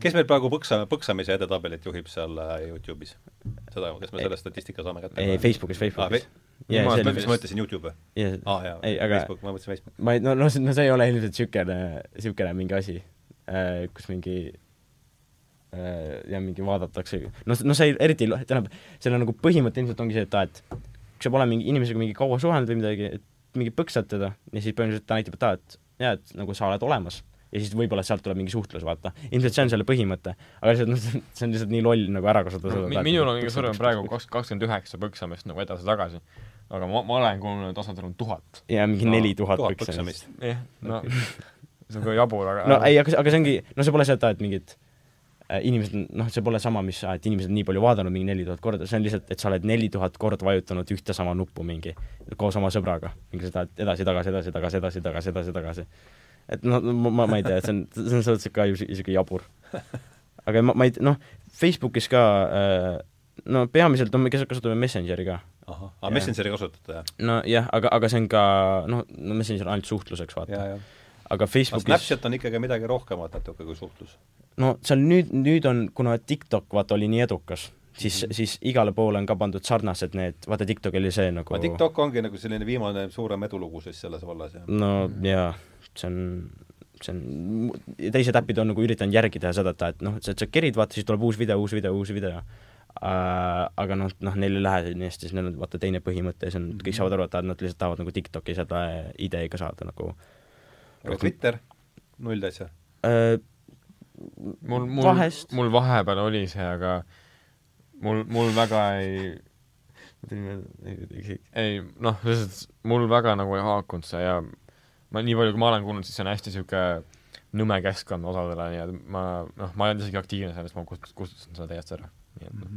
kes meil praegu põksa, põksamise edetabelit juhib seal äh, Youtube'is? seda, kas me selle statistika saame kätte? ei, Facebookis, Facebookis. Jaa, see ma- mis ma ütlesin, Youtube jaa, aa jaa, ei, aga Facebook, ma mõtlesin Facebook. ma ei, no, no see, no see ei ole ilmselt niisugune, niisugune mingi asi, kus mingi äh, ja mingi vaadatakse, no, no see eriti tähendab, selle nagu põhimõte ilmselt ongi see, et aa, et kui sa pole mingi inimesega mingi kaua suhelnud või midagi, et mingi põksad teda ja siis põhimõtteliselt ta näitab, et aa, et jaa, et nagu sa oled olemas ja siis võib-olla sealt tuleb mingi suhtlus, vaata. ilmselt see on selle põhimõte, aga lihtsalt noh, see on lihtsalt nii loll nagu ära kasutada no,. mi- minul on kõige suurem praegu kaks, kakskümmend üheksa põksamist nagu edasi-tagasi. aga ma, ma olen kuulnud tasandilt tuhat. ja mingi No, neli tuhat tuhat põksamist. jah, no see on ka jabur, aga no ei, aga, aga see ongi, no see pole seda, et mingid äh, inimesed, noh, see pole sama, mis, et inimesed on nii palju vaadanud mingi neli tuhat korda, see on lihtsalt, et sa oled neli tuhat korda vajutanud ühte sama nuppu mingi koos oma sõbraga, mingi seda edasi-tagasi, edasi-tagasi, edasi-tagasi, edasi-tagasi. et noh, ma, ma ei tea, et see on, see on selles mõttes ka ju isegi jabur. aga ma, ma ei, noh, Facebookis ka äh, no peamiselt on, kes kasutame Messengeri ka. ahah, Jaa. aa Messengeri kasutate, jah? nojah, aga, aga see on ka noh, no Messenger on ainult suhtluseks, vaata. jaa, jaa. Aga Facebookis Snapchat on ikkagi midagi rohkemat natuke kui suhtlus. no seal nüüd, nüüd on, kuna TikTok vaata oli nii edukas, siis mm, -hmm. siis igale poole on ka pandud sarnased need, vaata TikTok oli see nagu aga TikTok ongi nagu selline viimane suurem edulugu siis selles vallas, jah? no jaa, see on, see on, teised äpid on nagu üritanud järgi teha seda, et, et noh, sa, sa kerid, vaata siis tuleb uus video, uus video, uus video äh,. aga noh, noh neil ei lähe nii hästi, siis neil on vaata teine põhimõte see on, kõik saavad aru, et nad lihtsalt tahavad nagu TikToki seda ideega saada nagu aga Twitter, null täitsa. äh, mul, mul mul vahepeal oli see, aga mul, mul väga ei, ei noh, suhtes mul väga nagu ei haakunud see ja ma nii palju, kui ma olen kuulnud, siis see on hästi sihuke nõme keskkond osadele, nii et ma noh, ma ei olnud isegi aktiivne selles, ma kust-, kustutasin selle täiesti ära. nii et noh,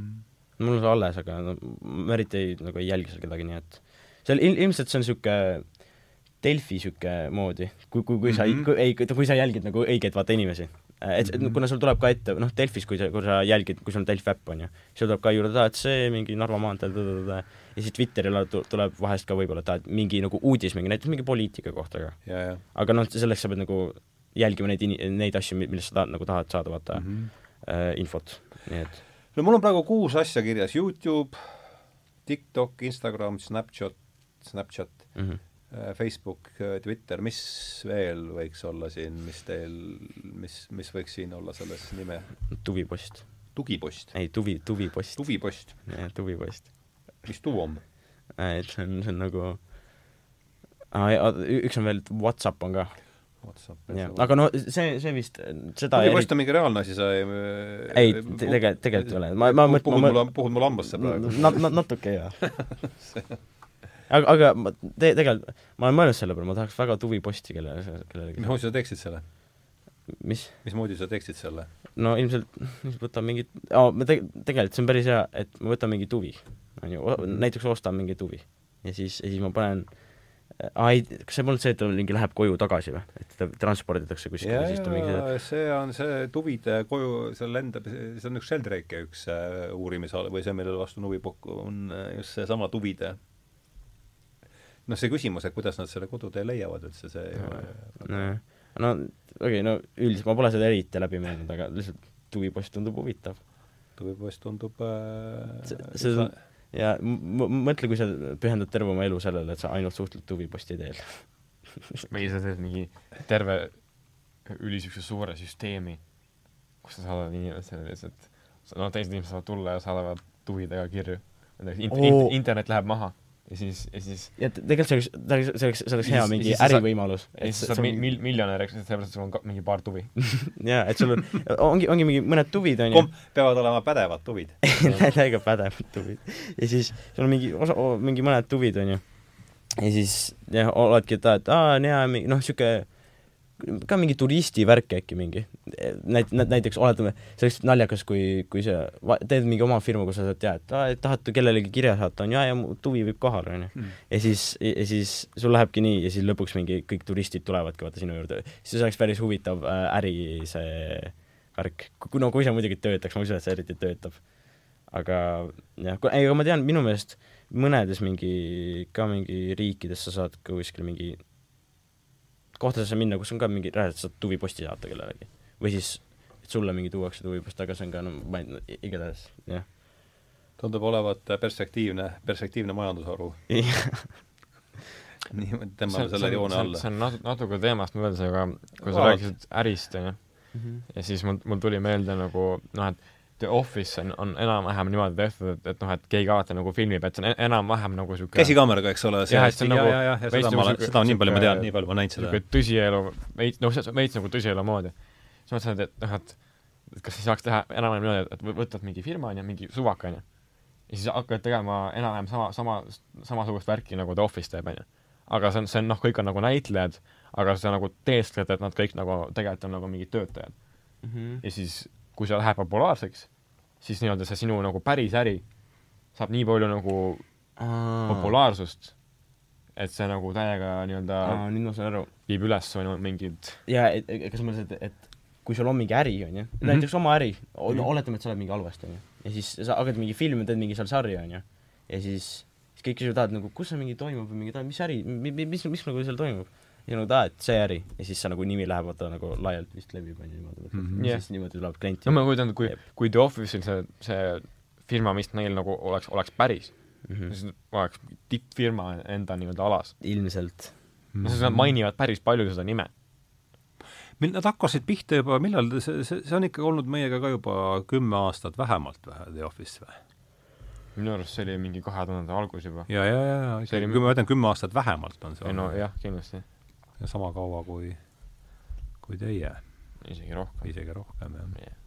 mul on see alles, aga no ma eriti ei, nagu ei jälgi seal kedagi, nii et seal il-, ilmselt see on niisugune Delfi niisugune moodi, kui, kui, kui sa Mhm. mm, -hmm. ei, kui sa jälgid nagu õigeid vaata inimesi. et, et Mhm. kuna sul tuleb ka ette, noh Delfis, kui sa, kui sa jälgid, kui sul on Delfi äpp, on ju, sul tuleb ka juurde, et see mingi Narva maanteel, ja siis Twitterile tu- tuleb vahest ka võib-olla, et mingi nagu uudis mingi, näiteks mingi poliitika kohta ka. aga noh, selleks sa pead nagu jälgima neid neid asju, millest sa tahad, nagu tahad saada, vaata mm. mm -hmm. -hmm. äh, infot, nii et no mul on praegu kuus asja kirjas, Youtube, TikTok, Instagram, Snapchat, Snapchat, mm. -hmm. Facebook, Twitter, mis veel võiks olla siin, mis teil, mis, mis võiks siin olla selles nime, tuvipost. tugipost, ei, tuvi, tuvipost. tuvipost, jah, tuvipost. mis tuu on? et see on, see on nagu aa, üks on veel, Whatsapp on ka, WhatsApp. jah, aga no see, see vist, seda tugipost on mingi reaalne asi, sa ei ei, tegelikult, tegelikult ei ole, ma, ma mõtlen, puhud mulle, puhud mulle hambasse praegu. nat-, nat-, natuke jaa. aga, aga ma te-, tegelikult, ma olen mõelnud selle peale, ma tahaks väga tuviposti kellele, kellelegi. mismoodi sa teeksid selle? mis? mismoodi sa teeksid selle? no ilmselt võtan mingit oh,, ma te-, tegelikult see on päris hea, et ma võtan mingi tuvi, on ju, näiteks ostan mingi tuvi ja siis, ja siis ma panen aa ei, kas see polnud see, et ta mingi läheb koju tagasi või? et ta transporditakse kuskile ja, siis ta mingi ja see on see tuvide koju, seal lendab, see on üks Sheldrake'i üks äh, uurimisala või see, millele vastu huvi pakku, on äh, just seesama tuvide noh, see küsimus, et kuidas nad selle kodutee leiavad üldse, see nojah, no okei okay,, no üldiselt ma pole seda eriti läbi mõelnud, aga lihtsalt tuvipost tundub huvitav. tuvipoest tundub äh, See- see on- ja mõtle, kui sa pühendad terve oma elu sellele, et sa ainult suhtled tuviposti teel. või sa teed mingi terve üli siukse suure süsteemi, kus sa saadad inimestele lihtsalt, no teised inimesed saavad tulla ja saadavad tuvidega kirju. int- int-, internet läheb maha ja siis, ja siis ja tegelikult see oleks, see oleks, see oleks, see oleks hea siis- mingi ärivõimalus. ja siis sa saad mi-, mil-, miljonäriks, sellepärast et sul on ka mingi paar tuvi. jaa, et sul on, ongi, ongi mingi mõned tuvid, on ju peavad olema pädevad tuvid. täiega pädevad tuvid. ja siis sul on mingi osa, mingi mõned tuvid, on ju. ja siis jah, oledki, et aa, on hea, noh, niisugune ka mingi turistivärk äkki mingi. näit-, näiteks oletame, see oleks naljakas, kui, kui sa teed mingi oma firma, kus sa saad teada, et aa, et tahate kellelegi kirja saata, on ju, ja mu tuvi võib kohale, on ju. ja siis, ja siis sul lähebki nii ja siis lõpuks mingi kõik turistid tulevadki vaata sinu juurde. siis oleks päris huvitav äh, äri see värk. no kui see muidugi töötaks, ma usun, et see eriti töötab. aga jah, ei, aga ma tean, minu meelest mõnedes mingi, ka mingi riikides sa saad ka kuskil mingi kohtadesse minna, kus on ka mingi, saad tuviposti saata kellelegi. või siis, et sulle mingi tuuakse tuvipost, aga see on ka no ma ei, igatahes jah. tundub olevat perspektiivne, perspektiivne majandusharu. nii, tõmbame selle joone alla see. on natu-, natuke teemast möödas, aga kui sa Vaat. rääkisid ärist, onju, ja siis mul, mul tuli meelde nagu noh, et The Office on, on enam-vähem niimoodi tehtud, et, et noh, et keegi alati nagu filmib, et see on en- enam-vähem nagu siuke käsikaameraga, eks ole, Jah, et see on ja, nagu ja, ja veits seda nagu ma sihuke- seda on nii palju ma tean, nii palju ma näinud seda siuke. tõsielu, veits, noh, veits nagu tõsielu moodi. siis mõtlesin, et, et noh, et kas siis saaks teha enam-vähem niimoodi, et võ- võtad mingi firma onju, mingi suvak onju, ja siis hakkad tegema enam-vähem sama, sama, samasugust värki nagu The Office teeb onju. aga see on, see on noh, kõik on nagu näitlejad, aga sa nagu teeskled, et nad kõik nagu tegelikult on nagu mingid töötajad. ja siis, kui see läheb populaarseks, siis nii-öelda see sinu nagu päris äri saab nii palju nagu populaarsust, et see nagu täiega nii-öelda aa, nüüd ma saan aru. viib üles sinu mingid ja et, kas ma mõtlesin, et, et kui sul on mingi äri, on ju, näiteks oma äri, oletame, et sa oled mingi halvasti, on ju, ja siis sa hakkad mingi filmi, teed mingi seal sarja, on ju, ja siis, siis kõik küsivad, et nagu kus see mingi toimub või mingi, mis äri, mis, mis, mis nagu seal toimub. Ja nagu, aa, et see äri ja siis sa nagu nimi läheb vaata nagu laialt vist levib, on ju, niimoodi mm. -hmm. Siis niimoodi tuleb klient no ma kujutan ette, kui kui The Office'il see, see firma, mis neil nagu oleks, oleks päris mm. -hmm. siis oleks tippfirma enda nii-öelda alas. ilmselt. no siis nad mainivad päris palju seda nime. mil- Nad hakkasid pihta juba, millal see, see, see on ikka olnud meiega ka juba kümme aastat vähemalt või, The Office või? minu arust see oli mingi kahe tuhande algus juba. ja, ja, ja, ja, ma ütlen kümme aastat vähemalt on see ei no jah, kindlasti, ja sama kaua kui, kui teie, isegi rohkem. isegi rohkem jah.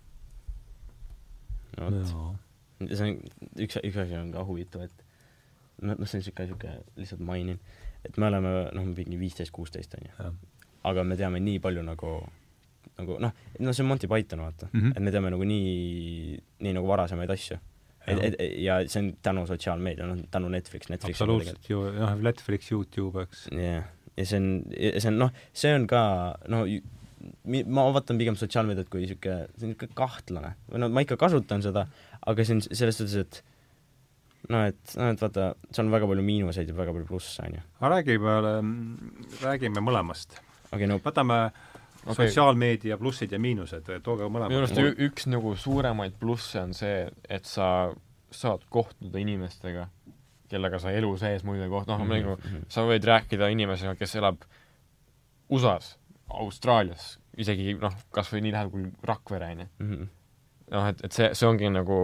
no vot, see on, üks, üks asi on ka huvitav, et noh, noh, see on niisugune, niisugune, lihtsalt mainin, et me oleme noh, mingi viisteist, kuusteist, on ju. aga me teame nii palju nagu, nagu noh, no see on Monty Python, vaata mm, -hmm. et me teame nagu nii, nii nagu varasemaid asju. et, et ja see on tänu sotsiaalmeedia, noh, tänu Netflix, Netflix absoluutselt ju, noh, Netflix, Youtube, eks. jah, ja see on, see on noh, see on ka no ma vaatan pigem sotsiaalmeediat kui niisugune, see on niisugune kahtlane. või no ma ikka kasutan seda, aga see on selles suhtes, et noh, et noh, et vaata, seal on väga palju miinuseid ja väga palju plusse, on ju. aga räägime, räägime mõlemast. okei okay,, no võtame okay. sotsiaalmeedia plussid ja miinused, tooge minu mõlemad arust ü- üks nagu suuremaid plusse on see, et sa saad kohtuda inimestega, kellega sa elu sees muidu ei kohtu, noh, nagu Mhm. sa võid rääkida inimesega, kes elab USA-s, Austraalias, isegi noh, kas või nii lähedal kui Rakvere, on ju. Mhm. noh, et, et see, see ongi nagu,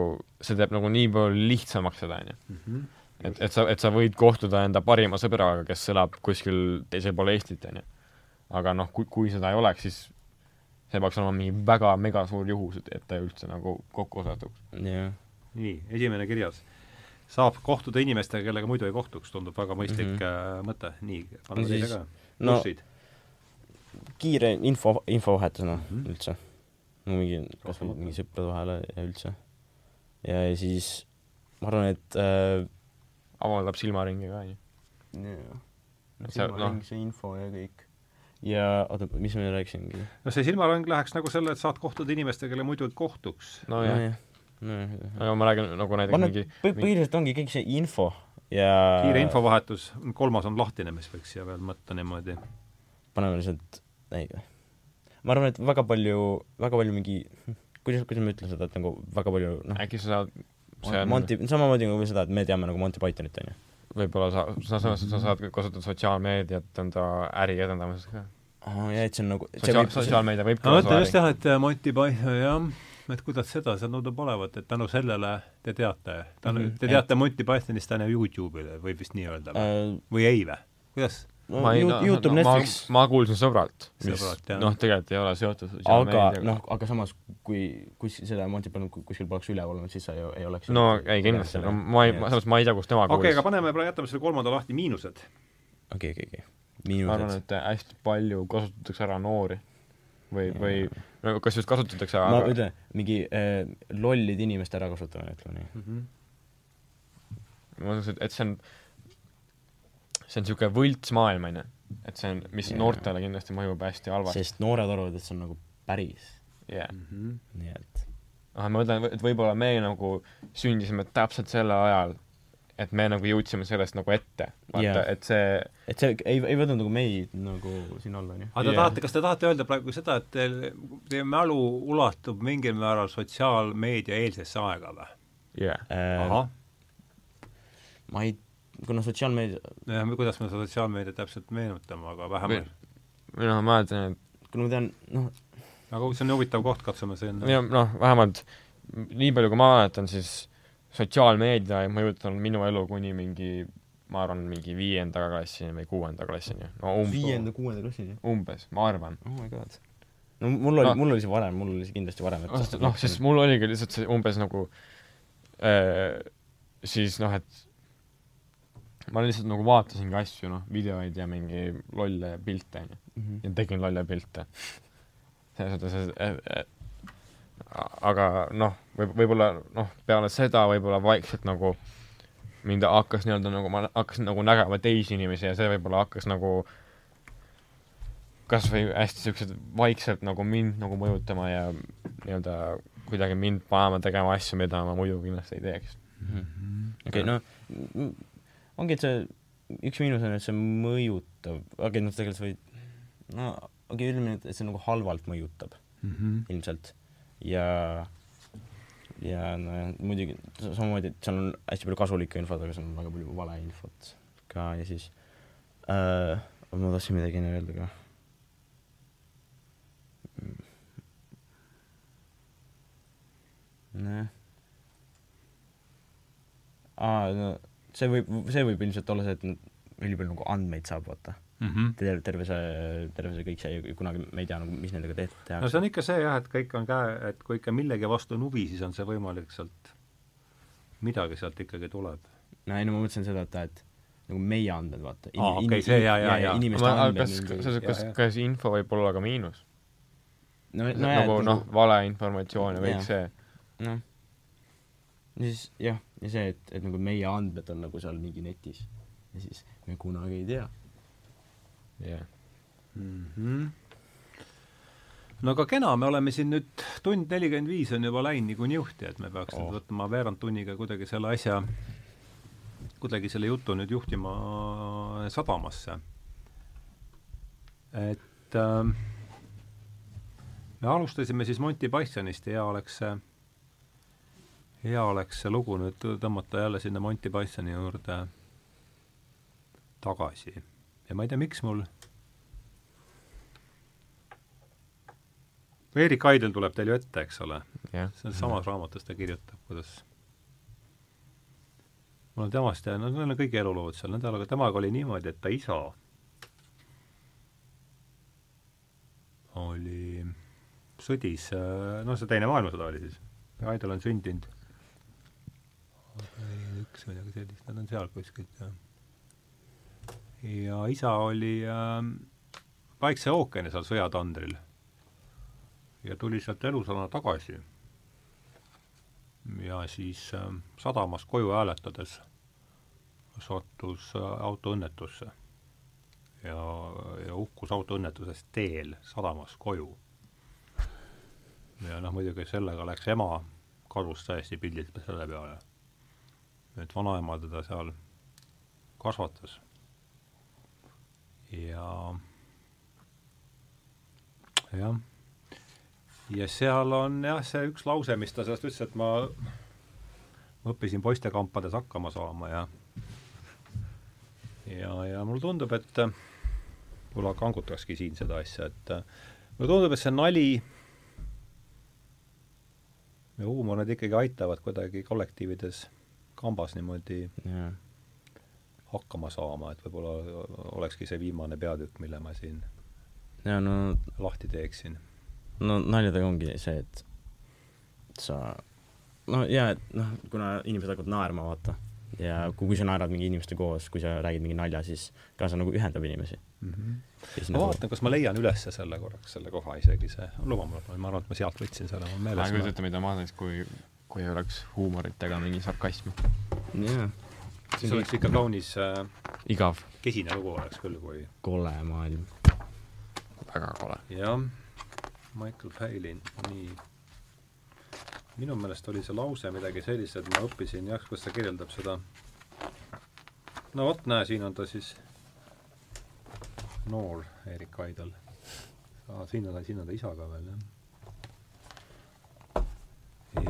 see teeb nagu nii palju lihtsamaks seda, on ju. mm. -hmm. et, et sa, et sa võid kohtuda enda parima sõbraga, kes elab kuskil teisel pool Eestit, on ju. aga noh, kui, kui seda ei oleks, siis see peaks olema mingi väga mega suur juhus, et, et ta üldse nagu kokku osatuks. jah, nii, esimene kirjas. Saab kohtuda inimestega, kellega muidu ei kohtuks, tundub väga mõistlik mm. -hmm. mõte. nii, paneme No teile ka. no- plussid kiire info, infovahetus noh mm. -hmm. üldse. no mingi, kas või mingi sõprade vahel ja üldse. ja siis ma arvan, et äh, avaldab silmaringi ka, on ju. jah, Et see, noh- info ja kõik. ja oota, mis ma rääkisingi? no see silmarõng läheks nagu selle, et saad kohtuda inimestega, kelle muidu ei kohtuks. nojah, nojah. Aga ma räägin nagu näiteks mingi põhiliselt ongi kõik see info ja kiire infovahetus, kolmas on lahtine, mis võiks siia veel võtta niimoodi. paneme lihtsalt, ei, ma arvan, et väga palju, väga palju mingi, kuidas, kuidas ma ütlen seda, et nagu väga palju noh, äkki sa saad see on Monty, samamoodi nagu seda, et me teame nagu Monty Pythonit, on ju. võib-olla sa, sa, sa, sa saad kasutada sotsiaalmeediat enda äri edendamiseks ka. aa jaa, et see on nagu sotsiaal, sotsiaalmeedia võib ma mõtlen just jah, et äh, Monty Python, jah, et kuidas seda, see tundub olevat, et tänu sellele te teate, tänu mm, -hmm. te teate Monty Pythonist tänu Youtube'ile, võib vist nii öelda või? äh, või ei või? kuidas? no, ma ei, Yout- Youtube no,, Netflix, ma, ma kuulsin sõbralt, mis noh, tegelikult ei ole seotud aga noh, aga samas, kui, kus seda Monty Python ku- kuskil poleks üleval olnud, siis sa ju ei oleks no ei kindlasti, no ma ei, mõttes ma ei tea, kust tema okei okay,, kuulis aga paneme jätame selle kolmanda lahti, miinused. okei, okei, okei. ma arvan, et hästi palju kasutatakse ära noori või, või no kas just kasutatakse, ma aga ütlen, mingi äh, lollide inimeste ärakasutamine, ütleme nii. ma mõtlen, et, see on, see on niisugune võltsmaailm, on ju. et see on, mis Jaa. noortele kindlasti mõjub hästi halvasti. sest noored arvavad, et see on nagu päris, jah. nii et ah, ma mõtlen, et võib-olla me nagu sündisime täpselt sel ajal, et me nagu jõudsime sellest nagu ette. vaata yeah., et see et see ei, ei võtnud nagu meid nagu siin alla, onju. aga te Jaa. tahate, kas te tahate öelda praegu seda, et teil, teie mälu ulatub mingil määral sotsiaalmeedia eelsesse aega või? yeah., ahah, ma ei, kuna sotsiaalmeedia, jah, kuidas me seda sotsiaalmeediat täpselt meenutame, aga vähemalt. ma mäletan, et kuna ma tean, noh, aga see on huvitav koht, katsume sinna. ja noh, vähemalt nii palju, kui ma mäletan, siis sotsiaalmeedia ei mõjutanud minu elu kuni mingi, ma arvan, mingi viienda klassini või kuuenda klassini. no viienda, umbes, kuuenda klassini. umbes, ma arvan. oh my god. no mul oli No. no., mul oli see varem, mul oli see kindlasti varem, et noh, sest mul oligi lihtsalt see umbes nagu äh, siis noh, et ma lihtsalt nagu vaatasingi asju, noh, videoid ja mingi lolle pilte, onju. Mhm. ja tegin lolle pilte. selles suhtes, et aga noh, võib, võib-olla noh, peale seda võib-olla vaikselt nagu mind hakkas nii-öelda nagu ma hakkasin nagu nägema teisi inimesi ja see võib-olla hakkas nagu kas või hästi siuksed vaikselt nagu mind nagu mõjutama ja nii-öelda kuidagi mind panema tegema asju, mida ma muidu kindlasti ei teeks. okei, no m- ongi, et see, üks miinus on, et see mõjutab, okei, noh, tegelikult sa võid, no okei, ütleme, et see nagu halvalt mõjutab. Ilmselt ja ja nojah, muidugi sa- samamoodi, et seal on hästi palju kasulikku infot, aga seal on väga palju valeinfot ka ja siis äh,, ma tahtsin midagi enne öelda ka. nojah. aa, no see võib, see võib ilmselt olla see, et nad ülipalju nagu andmeid saab, vaata. terve, terve see, terve see kõik see, kunagi me ei tea nagu, mis nendega te- no tehakse. see on ikka see jah, et kõik on käe, et kui ikka millegi vastu on huvi, siis on see võimalik sealt, midagi sealt ikkagi tuleb. no ei no ma mõtlesin seda, et, et nagu meie andmed, vaata. Aa, okei, see, jaa. inimeste andmed. kas, kas, kas, kas info võib olla ka miinus no, no,? no, nagu noh, valeinformatsioon ja kõik see. noh, ja siis jah, ja see, et, et nagu meie andmed on nagu seal mingi netis ja siis me kunagi ei tea. jah. mm. -hmm. no aga kena, me oleme siin nüüd tund nelikümmend viis on juba läinud nagu niuhti, et me peaks oh. Nüüd võtma veerand tunniga kuidagi selle asja, kuidagi selle jutu nüüd juhtima sadamasse. et ähm, me alustasime siis Monty Pythonist ja hea oleks see, hea oleks see lugu nüüd tõmmata jälle sinna Monty Pythoni juurde tagasi. Ja ma ei tea, miks mul. Erik Aidel tuleb teil ju ette, eks ole, jah. selles samas raamatus ta kirjutab, kuidas mul on temast ja no need on kõik elulood seal, nende aga temaga oli niimoodi, et ta isa oli, sõdis, noh, see Teine maailmasõda oli siis, Aidel on sündinud. Üks midagi sellist, nad on seal kuskilt ja ja isa oli äh, Vaikse ookeani seal sõjatandril ja tuli sealt elusana tagasi. ja siis äh, sadamas koju hääletades sattus äh, autoõnnetusse ja, ja hukkus autoõnnetusest teel sadamas koju. ja noh, muidugi sellega läks ema, kadus täiesti pildilt selle peale. et vanaema teda seal kasvatas. Ja jah. Ja seal on jah, see üks lause, mis ta sellest ütles, et ma, ma õppisin poistekampades hakkama saama ja ja, ja mulle tundub, et võib-olla kangutakski siin seda asja, et mulle tundub, et see nali ja huumor, need ikkagi aitavad kuidagi kollektiivides kambas niimoodi jah, hakkama saama, et võib-olla olekski see viimane peatükk, mille ma siin ja no lahti teeksin. no naljadega ongi see, et sa no jaa, et noh, kuna inimesed hakkavad naerma, vaata, ja kui, kui sa naerad mingi inimeste koos, kui sa räägid mingi nalja, siis ka see nagu ühendab inimesi. Mm -hmm. ma nagu vaatan, kas ma leian üles selle korraks, selle koha isegi see, luba mulle, ma arvan, et ma sealt võtsin selle, mul ma ei meeles kujuta. ette, mida ma teeks, kui, kui ei oleks huumorit ega mingi sarkasmi. jaa, siis oleks ikka kaunis äh, igav. kesine lugu oleks küll, kui kole maailm. väga kole. jah, Michael Palin, nii. minu meelest oli see lause midagi sellist, et ma õppisin jah, kuidas ta kirjeldab seda. no vot, näe, siin on ta siis noor Erik Aidal. siin on, siin on ta isa ka veel, jah.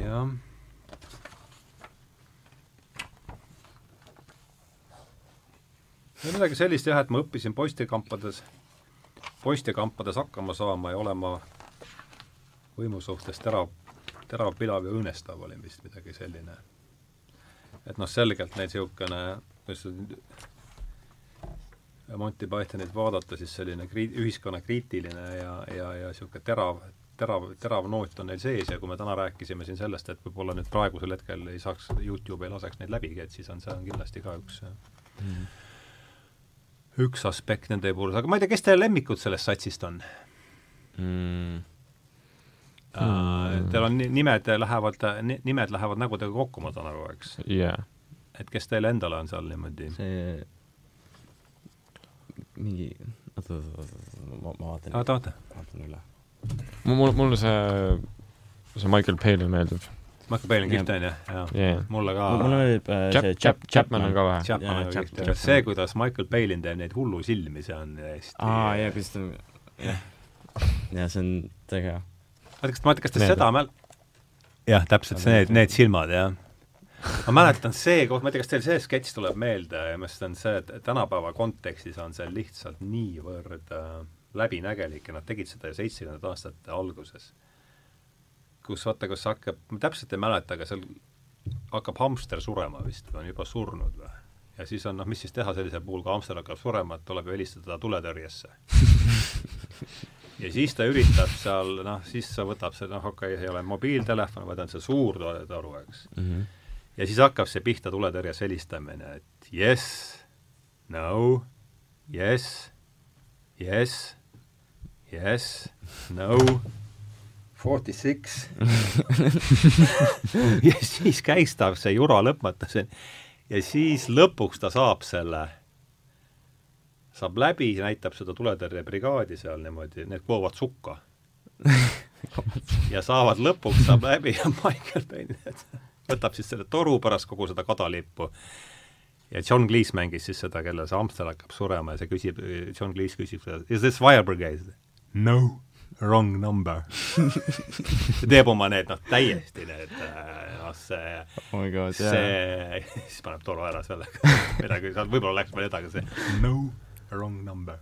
jah. No midagi sellist jah, et ma õppisin poistekampades, poistekampades hakkama saama ja olema võimu suhtes terav, terav, pilav ja õõnestav oli vist midagi selline. et noh, selgelt neil niisugune, kuidas Monty Pythonit vaadata, siis selline krii-, ühiskonnakriitiline ja, ja, ja niisugune terav, terav, terav noot on neil sees ja kui me täna rääkisime siin sellest, et võib-olla nüüd praegusel hetkel ei saaks, Youtube ei laseks neid läbigi, et siis on see on kindlasti ka üks üks aspekt nende puhul, aga ma ei tea, kes teie lemmikud sellest satsist on Mm. mm.? Teil on ni- nimed lähevad, nimed lähevad nägudega kokku, ma saan aru, eks? jaa. et kes teil endal on seal niimoodi? see mingi, oota, oota, oota, ma, ma vaatan, oota, oota. vaatan üle. mul, mulle see, see Michael Palin meeldib. Michael Palin kihvt on ju, jaa. mulle ka. mulle meeldib äh, Chap- see Chap-, Chapman on ka vähe. Chapman on Chap- kihvt Chapman. see, kuidas Michael Palin teeb neid hullusilmi, see on täiesti aa jaa, kuidas ta, jah, jaa, see on täiega hea. oota, kas, ma tea, kas te seda mäl-, jah, täpselt, see, need, need silmad, jah. ma mäletan see koht, ma ei tea, kas teil see sketš tuleb meelde ja ma mõtlen see, et tänapäeva kontekstis on see lihtsalt niivõrd äh, läbinägelik ja nad tegid seda ju seitsmekümnendate aastate alguses. Kus vaata, kus hakkab, ma täpselt ei mäleta, aga seal hakkab hamster surema vist või on juba surnud või? ja siis on noh, mis siis teha sellisel puhul, kui hamster hakkab surema, et tuleb ju helistada tuletõrjesse. ja siis ta üritab seal, noh, siis sa võtab see, noh, okei okay,, ei ole mobiiltelefon, vaid on see suur toru, eks. Mhm. ja siis hakkab see pihta tuletõrjes helistamine, et yes, no, yes, yes, yes, no, forty six. ja siis käistab see jura lõpmata see ja siis lõpuks ta saab selle, saab läbi, näitab seda tuletõrjebrigaadi seal niimoodi, need koovad sukka ja saavad lõpuks, saab läbi ja Michael Payne võtab siis selle toru pärast kogu seda kadalippu ja John Cleese mängis siis seda, kellel see hamster hakkab surema ja see küsib, John Cleese küsib, is this fire brigade? no, wrong number. Teeb oma need noh, täiesti need noh, see oh my god, see, siis paneb toru ära sellega midagi, võib-olla läks veel edasi, see no, wrong number.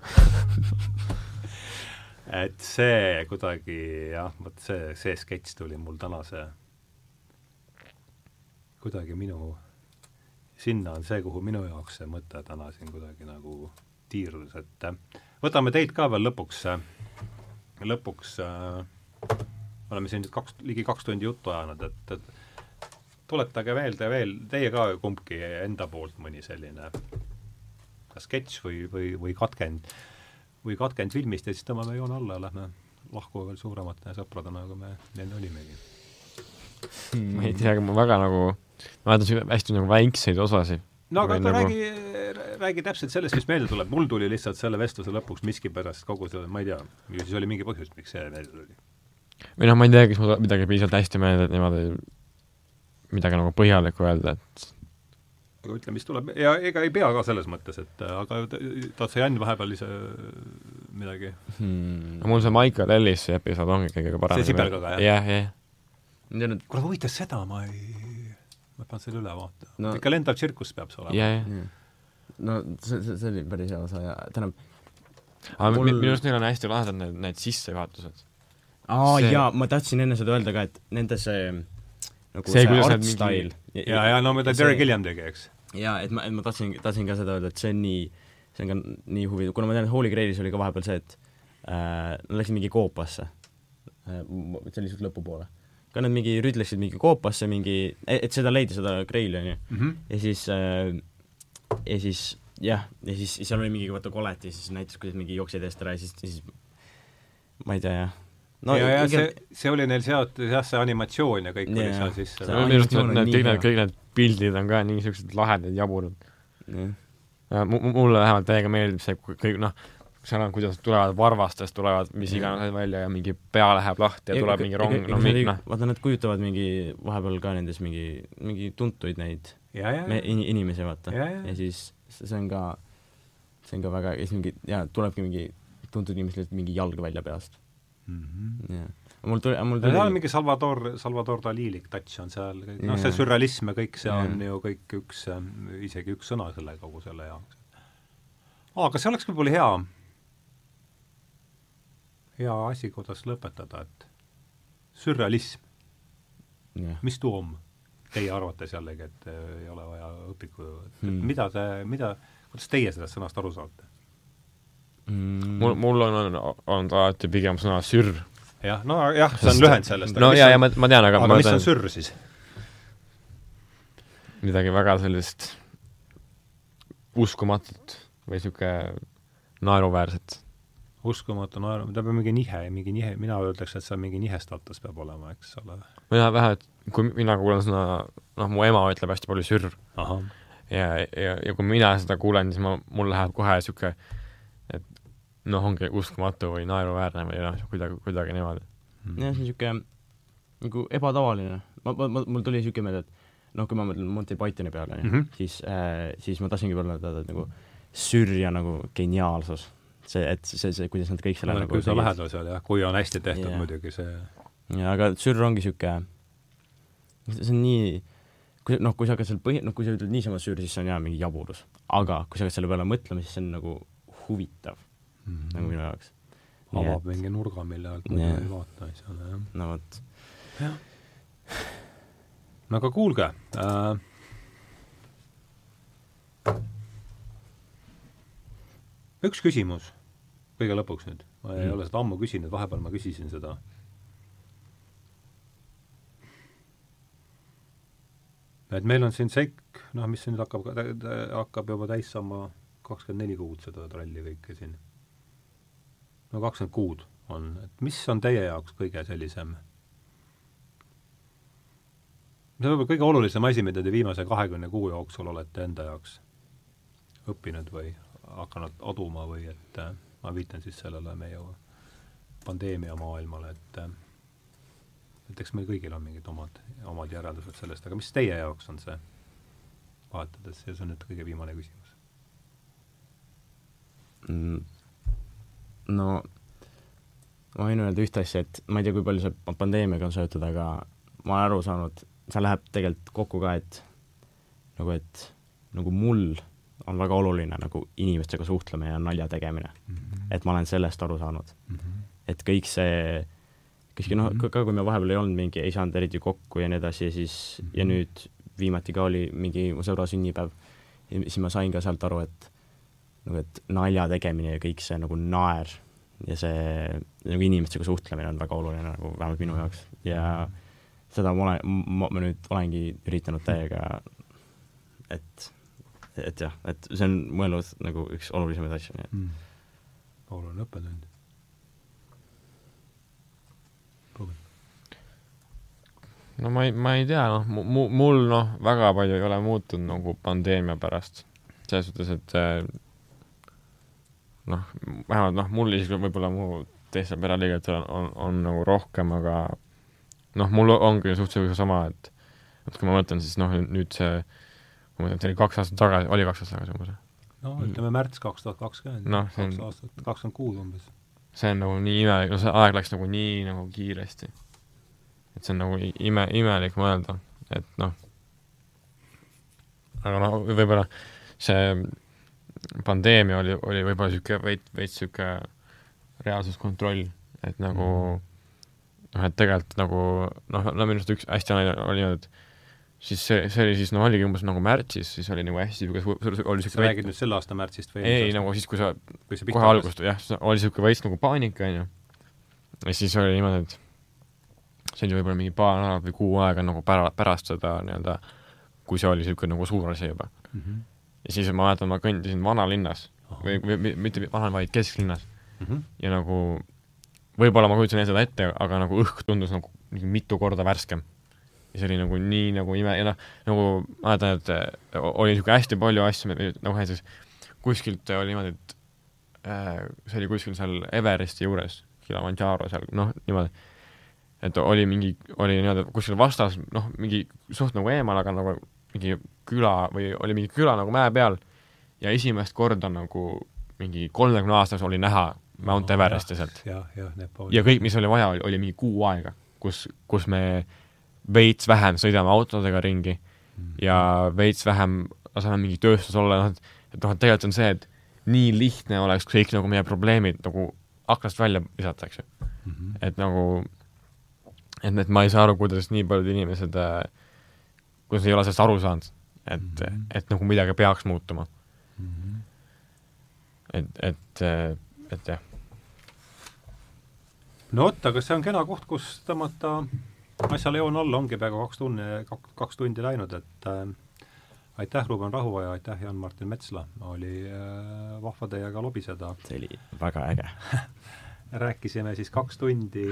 Et see kuidagi jah, vot see, see sketš tuli mul tänase kuidagi minu, sinna on see, kuhu minu jaoks see mõte täna siin kuidagi nagu tiirlus, et võtame teid ka veel lõpuks, lõpuks äh, oleme siin nüüd kaks, ligi kaks tundi juttu ajanud, et, et tuletage meelde veel, teie ka kumbki enda poolt mõni selline kas sketš või, või, või katkend või katkend filmist ja siis tõmbame joone alla ja lähme lahku veel suuremate sõpradena, kui me enne olimegi hmm.. ma ei tea, aga ma väga nagu, ma mäletan hästi nagu väikseid osasid. No aga nagu... räägi, räägi täpselt sellest, mis meelde tuleb, mul tuli lihtsalt selle vestluse lõpuks miskipärast kogu selle, ma ei tea, ju siis oli mingi põhjus, miks see meelde tuli. või noh, ma ei tea, kas mul midagi piisavalt hästi meelde, et niimoodi midagi nagu põhjalikku öelda, et aga ütle, mis tuleb, ja ega ei pea ka selles mõttes, et aga tahad sa, Jan, vahepeal ise midagi hmm.? no mul see Michael Ellisi episood ongi kõige parem. see sibelgaga, jah? jah, jah. kuule, huvitav, seda ma ei, ma pean selle üle vaatama no.. ikka lendav tsirkus peab see olema. jah, jah. no see, see, see oli päris hea osa ja tähendab aga mul... minu arust neil on hästi lahedad need, need sissejuhatused. aa see... jaa, ma tahtsin enne seda öelda ka, et nende see nagu see, see art style mingi... ja, ja no mida Terry Gilliam tegi, eks jaa, et ma, et ma tahtsin, tahtsin ka seda öelda, et see on nii, see on ka nii huvitav, kuna ma tean, et Holy Grailis oli ka vahepeal see, et äh, nad läksid mingi koopasse äh,, see oli niisugune lõpupoole. Ka nad mingi rüdlesid mingi koopasse, mingi, et seda leida, seda Graili, on ju mm. -hmm. ja siis äh,, ja siis jah, ja siis seal oli mingi vaata kolet ja siis näitas, kuidas mingi jooksjaid eest ära ja siis, siis ma ei tea, jah no ja, ja see, see oli neil seotud jah, see animatsioon ja kõik yeah. oli seal sisse. minu arust need, need kõik need, kõik need pildid on ka niisugused lahedad, jaburad yeah.. mulle vähemalt täiega meeldib see, kõik noh, seal on, kuidas tulevad varvastest, tulevad mis iganes yeah. välja ja mingi pea läheb lahti ja, ja tuleb mingi rong, no mingi noh. vaata, nad kujutavad mingi, vahepeal ka nendes mingi, mingi tuntuid neid ja, ja, ja. In, inimesi, vaata. ja siis see on ka, see on ka väga, ja siis mingi, jaa, tulebki mingi tuntud inimesel mingi jalg välja peast mm. -hmm. Yeah. mul tuli, mul tuli seal mingi Salvador, Salvador Dalilik touch on seal, noh, see sürrealism ja kõik see yeah. on ju kõik üks, isegi üks sõna selle, kogu selle jaoks. aa, aga see oleks võib-olla hea, hea asi, kuidas lõpetada, et sürrealism mis tuu on? Teie arvates jällegi, et ei ole vaja õpiku, et hmm. mida te, mida, kuidas teie sellest sõnast aru saate? mm.? mul, mul on, on, on alati pigem sõna sürr. jah, no jah, see on lühend sellest. no jaa, ja ma, ma tean, aga aga mis on sürr siis? midagi väga sellist uskumatut või niisugune naeruväärset. Uskumatu naeru, ta peab mingi nihe, mingi nihe, mina ütleks, et see on mingi nihestatus peab olema, eks ole. mina vähe, et kui mina kuulen sõna, noh, mu ema ütleb hästi palju sürr. ja, ja, ja kui mina seda kuulen, siis ma, mul läheb kohe niisugune noh, ongi uskumatu või naeruväärne või noh, kuidagi, kuidagi niimoodi mm.. jah, see on niisugune nagu ebatavaline. ma, ma, ma, mul tuli niisugune meelde, et noh, kui ma mõtlen Monty Pythoni peale, onju, mhm. siis äh,, siis ma tahtsingi öelda, et nagu sürja nagu geniaalsus. See, et see, see, kuidas nad kõik selle no, nagu üsna lähedal seal jah, kui on hästi tehtud yeah. muidugi see jaa, aga sürr ongi niisugune, see on nii, kui noh, kui sa hakkad seal põhi-, noh, kui sa ütled niisama sürr, siis see on jaa, mingi jaburus. aga kui sa hakkad selle peale mõtlema, siis see on nagu huvitav mm -hmm. nagu minu jaoks. avab mingi nurga, mille alt muidu ei vaata asjale, jah. no vot. jah. no aga kuulge äh,, üks küsimus kõige lõpuks nüüd, ma ei mm. ole seda ammu küsinud, vahepeal ma küsisin seda. et meil on siin seik, noh, mis nüüd hakkab, hakkab juba täis saama kakskümmend neli kuud seda tralli kõike siin. no kakskümmend kuud on, et mis on teie jaoks kõige sellisem see on võib-olla kõige olulisem asi, mida te viimase kahekümne kuu jooksul olete enda jaoks õppinud või hakanud aduma või et äh, ma viitan siis sellele meie pandeemia maailmale, et äh, et eks meil kõigil on mingid omad, omad järeldused sellest, aga mis teie jaoks on see, vahetades, ja see on nüüd kõige viimane küsimus mm,? no ma võin öelda ühte asja, et ma ei tea, kui palju see pandeemiaga on seotud, aga ma olen aru saanud, see läheb tegelikult kokku ka, et nagu, et nagu mul on väga oluline nagu inimestega suhtlemine ja nalja tegemine mm. -hmm. et ma olen sellest aru saanud mm. -hmm. et kõik see, kuskil noh, ka kui me vahepeal ei olnud mingi, ei saanud eriti kokku ja nii edasi ja siis mm, -hmm. ja nüüd viimati ka oli mingi mu sõbra sünnipäev, siis ma sain ka sealt aru, et nagu, et nalja tegemine ja kõik see nagu naer ja see nagu inimestega suhtlemine on väga oluline nagu vähemalt minu jaoks ja seda ma olen, ma nüüd olengi üritanud täiega, et et jah, et see on mu elus nagu üks olulisemaid asju, nii et mm.. oluline õppetund. no ma ei, ma ei tea, noh, mu-, mul noh, väga palju ei ole muutunud nagu pandeemia pärast. selles suhtes, et noh, vähemalt noh, mul isiklikult võib-olla mu teistel pereliigetel on, on, on nagu rohkem, aga noh, mul ongi suhteliselt sama, et et kui ma mõtlen, siis noh, nüüd see ma mõtlen, et see oli kaks aastat tagasi, oli kaks aastat tagasi umbes? no ütleme märts kaks tuhat kakskümmend, kaks aastat, kakskümmend kuus umbes. see on nagu nii imelik, no see aeg läks nagu nii nagu kiiresti. et see on nagu ime, imelik mõelda, et noh, aga noh, võib-olla see pandeemia oli, oli võib-olla niisugune veits, veits niisugune reaalsuskontroll, et nagu noh, et tegelikult nagu noh, no minu arust üks hästi oli, oli niimoodi, et siis see, see oli siis, no oligi umbes nagu märtsis, siis oli nagu hästi niisugune oli sa räägid nüüd selle aasta märtsist või ei, nagu siis, kui sa kui kohe algust, jah, oli niisugune veits nagu paanika, on ju. ja siis oli niimoodi, et see oli võib-olla mingi paar nädalat või kuu aega nagu pära-, pärast seda nii-öelda, kui see oli niisugune nagu suur asi juba mm. -hmm. ja siis ma mäletan, ma kõndisin vanalinnas oh. või, või mitte vana, vaid kesklinnas mm. -hmm. ja nagu võib-olla ma kujutasin seda ette, aga nagu õhk tundus nagu mitu korda värskem ja see oli nagu nii nagu ime ja noh, nagu ma mäletan, et äh, oli niisugune hästi palju asju, nagu näiteks kuskilt oli niimoodi, et äh, see oli kuskil seal Everesti juures, Kilimanjaro seal, noh, niimoodi, et oli mingi, oli niimoodi kuskil vastas, noh, mingi suht nagu eemal, aga nagu mingi küla või oli mingi küla nagu mäe peal ja esimest korda nagu mingi kolmekümne aastas oli näha Mount Everesti sealt. ja, kõik, mis oli vaja, oli mingi kuu aega, kus, kus me veits vähem sõidame autodega ringi mm. ja veits vähem laseme mingi tööstus olla, noh, et, et noh, et tegelikult on see, et nii lihtne oleks kõik nagu meie probleemid nagu aknast välja visata, eks ju mm. -hmm. et nagu, et, et ma ei saa aru, kuidas nii paljud inimesed äh,, kuidas ei ole sellest aru saanud, et mm, -hmm. et nagu midagi peaks muutuma mm. -hmm. et, et, äh, et jah. no vot, aga see on kena koht, kus tõmmata asjale joon alla, ongi peaaegu kaks tunni, kaks tundi läinud, et äh, aitäh, Ruuben Rahuoja, aitäh, Jan-Martin Metsla, oli äh, vahva teiega lobiseda. see oli väga äge rääkisime siis kaks tundi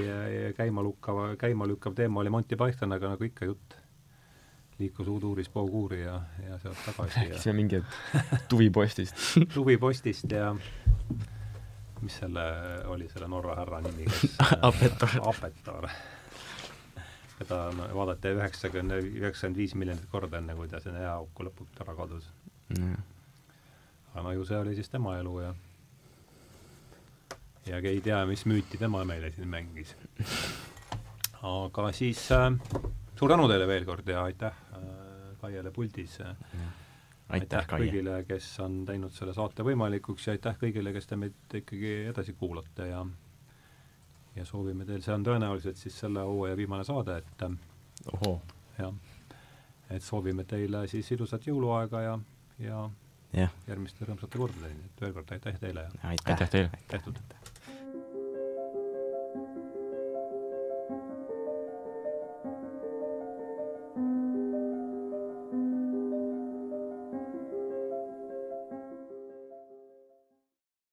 käima lukkava, käima lükkav teema oli Monty Python, aga nagu ikka jutt liikus uuduuris Pauguuri ja, ja sealt tagasi. rääkisime mingi hetk tuvipostist tuvipostist ja mis selle oli, selle Norra härra nimi, kes Apetar. Apetar keda no, vaadati üheksakümne, üheksakümmend viis miljonit korda, enne kui ta sinna jääauku lõpuks ära kadus mm.. aga no ju see oli siis tema elu ja ja ei tea, mis müüti tema meile siin mängis. aga siis äh, suur tänu teile veel kord ja aitäh äh, Kaiele puldis äh,. aitäh, aitäh kõigile, kes on teinud selle saate võimalikuks ja aitäh kõigile, kes te meid ikkagi edasi kuulate ja ja soovime teil, see on tõenäoliselt siis selle hooaja viimane saade, et ohoo. jah, et soovime teile siis ilusat jõuluaega ja, ja yeah. järgmiste rõõmsate kordadeni, et veel kord aitäh teile ja aitäh, aitäh teile! tehtud!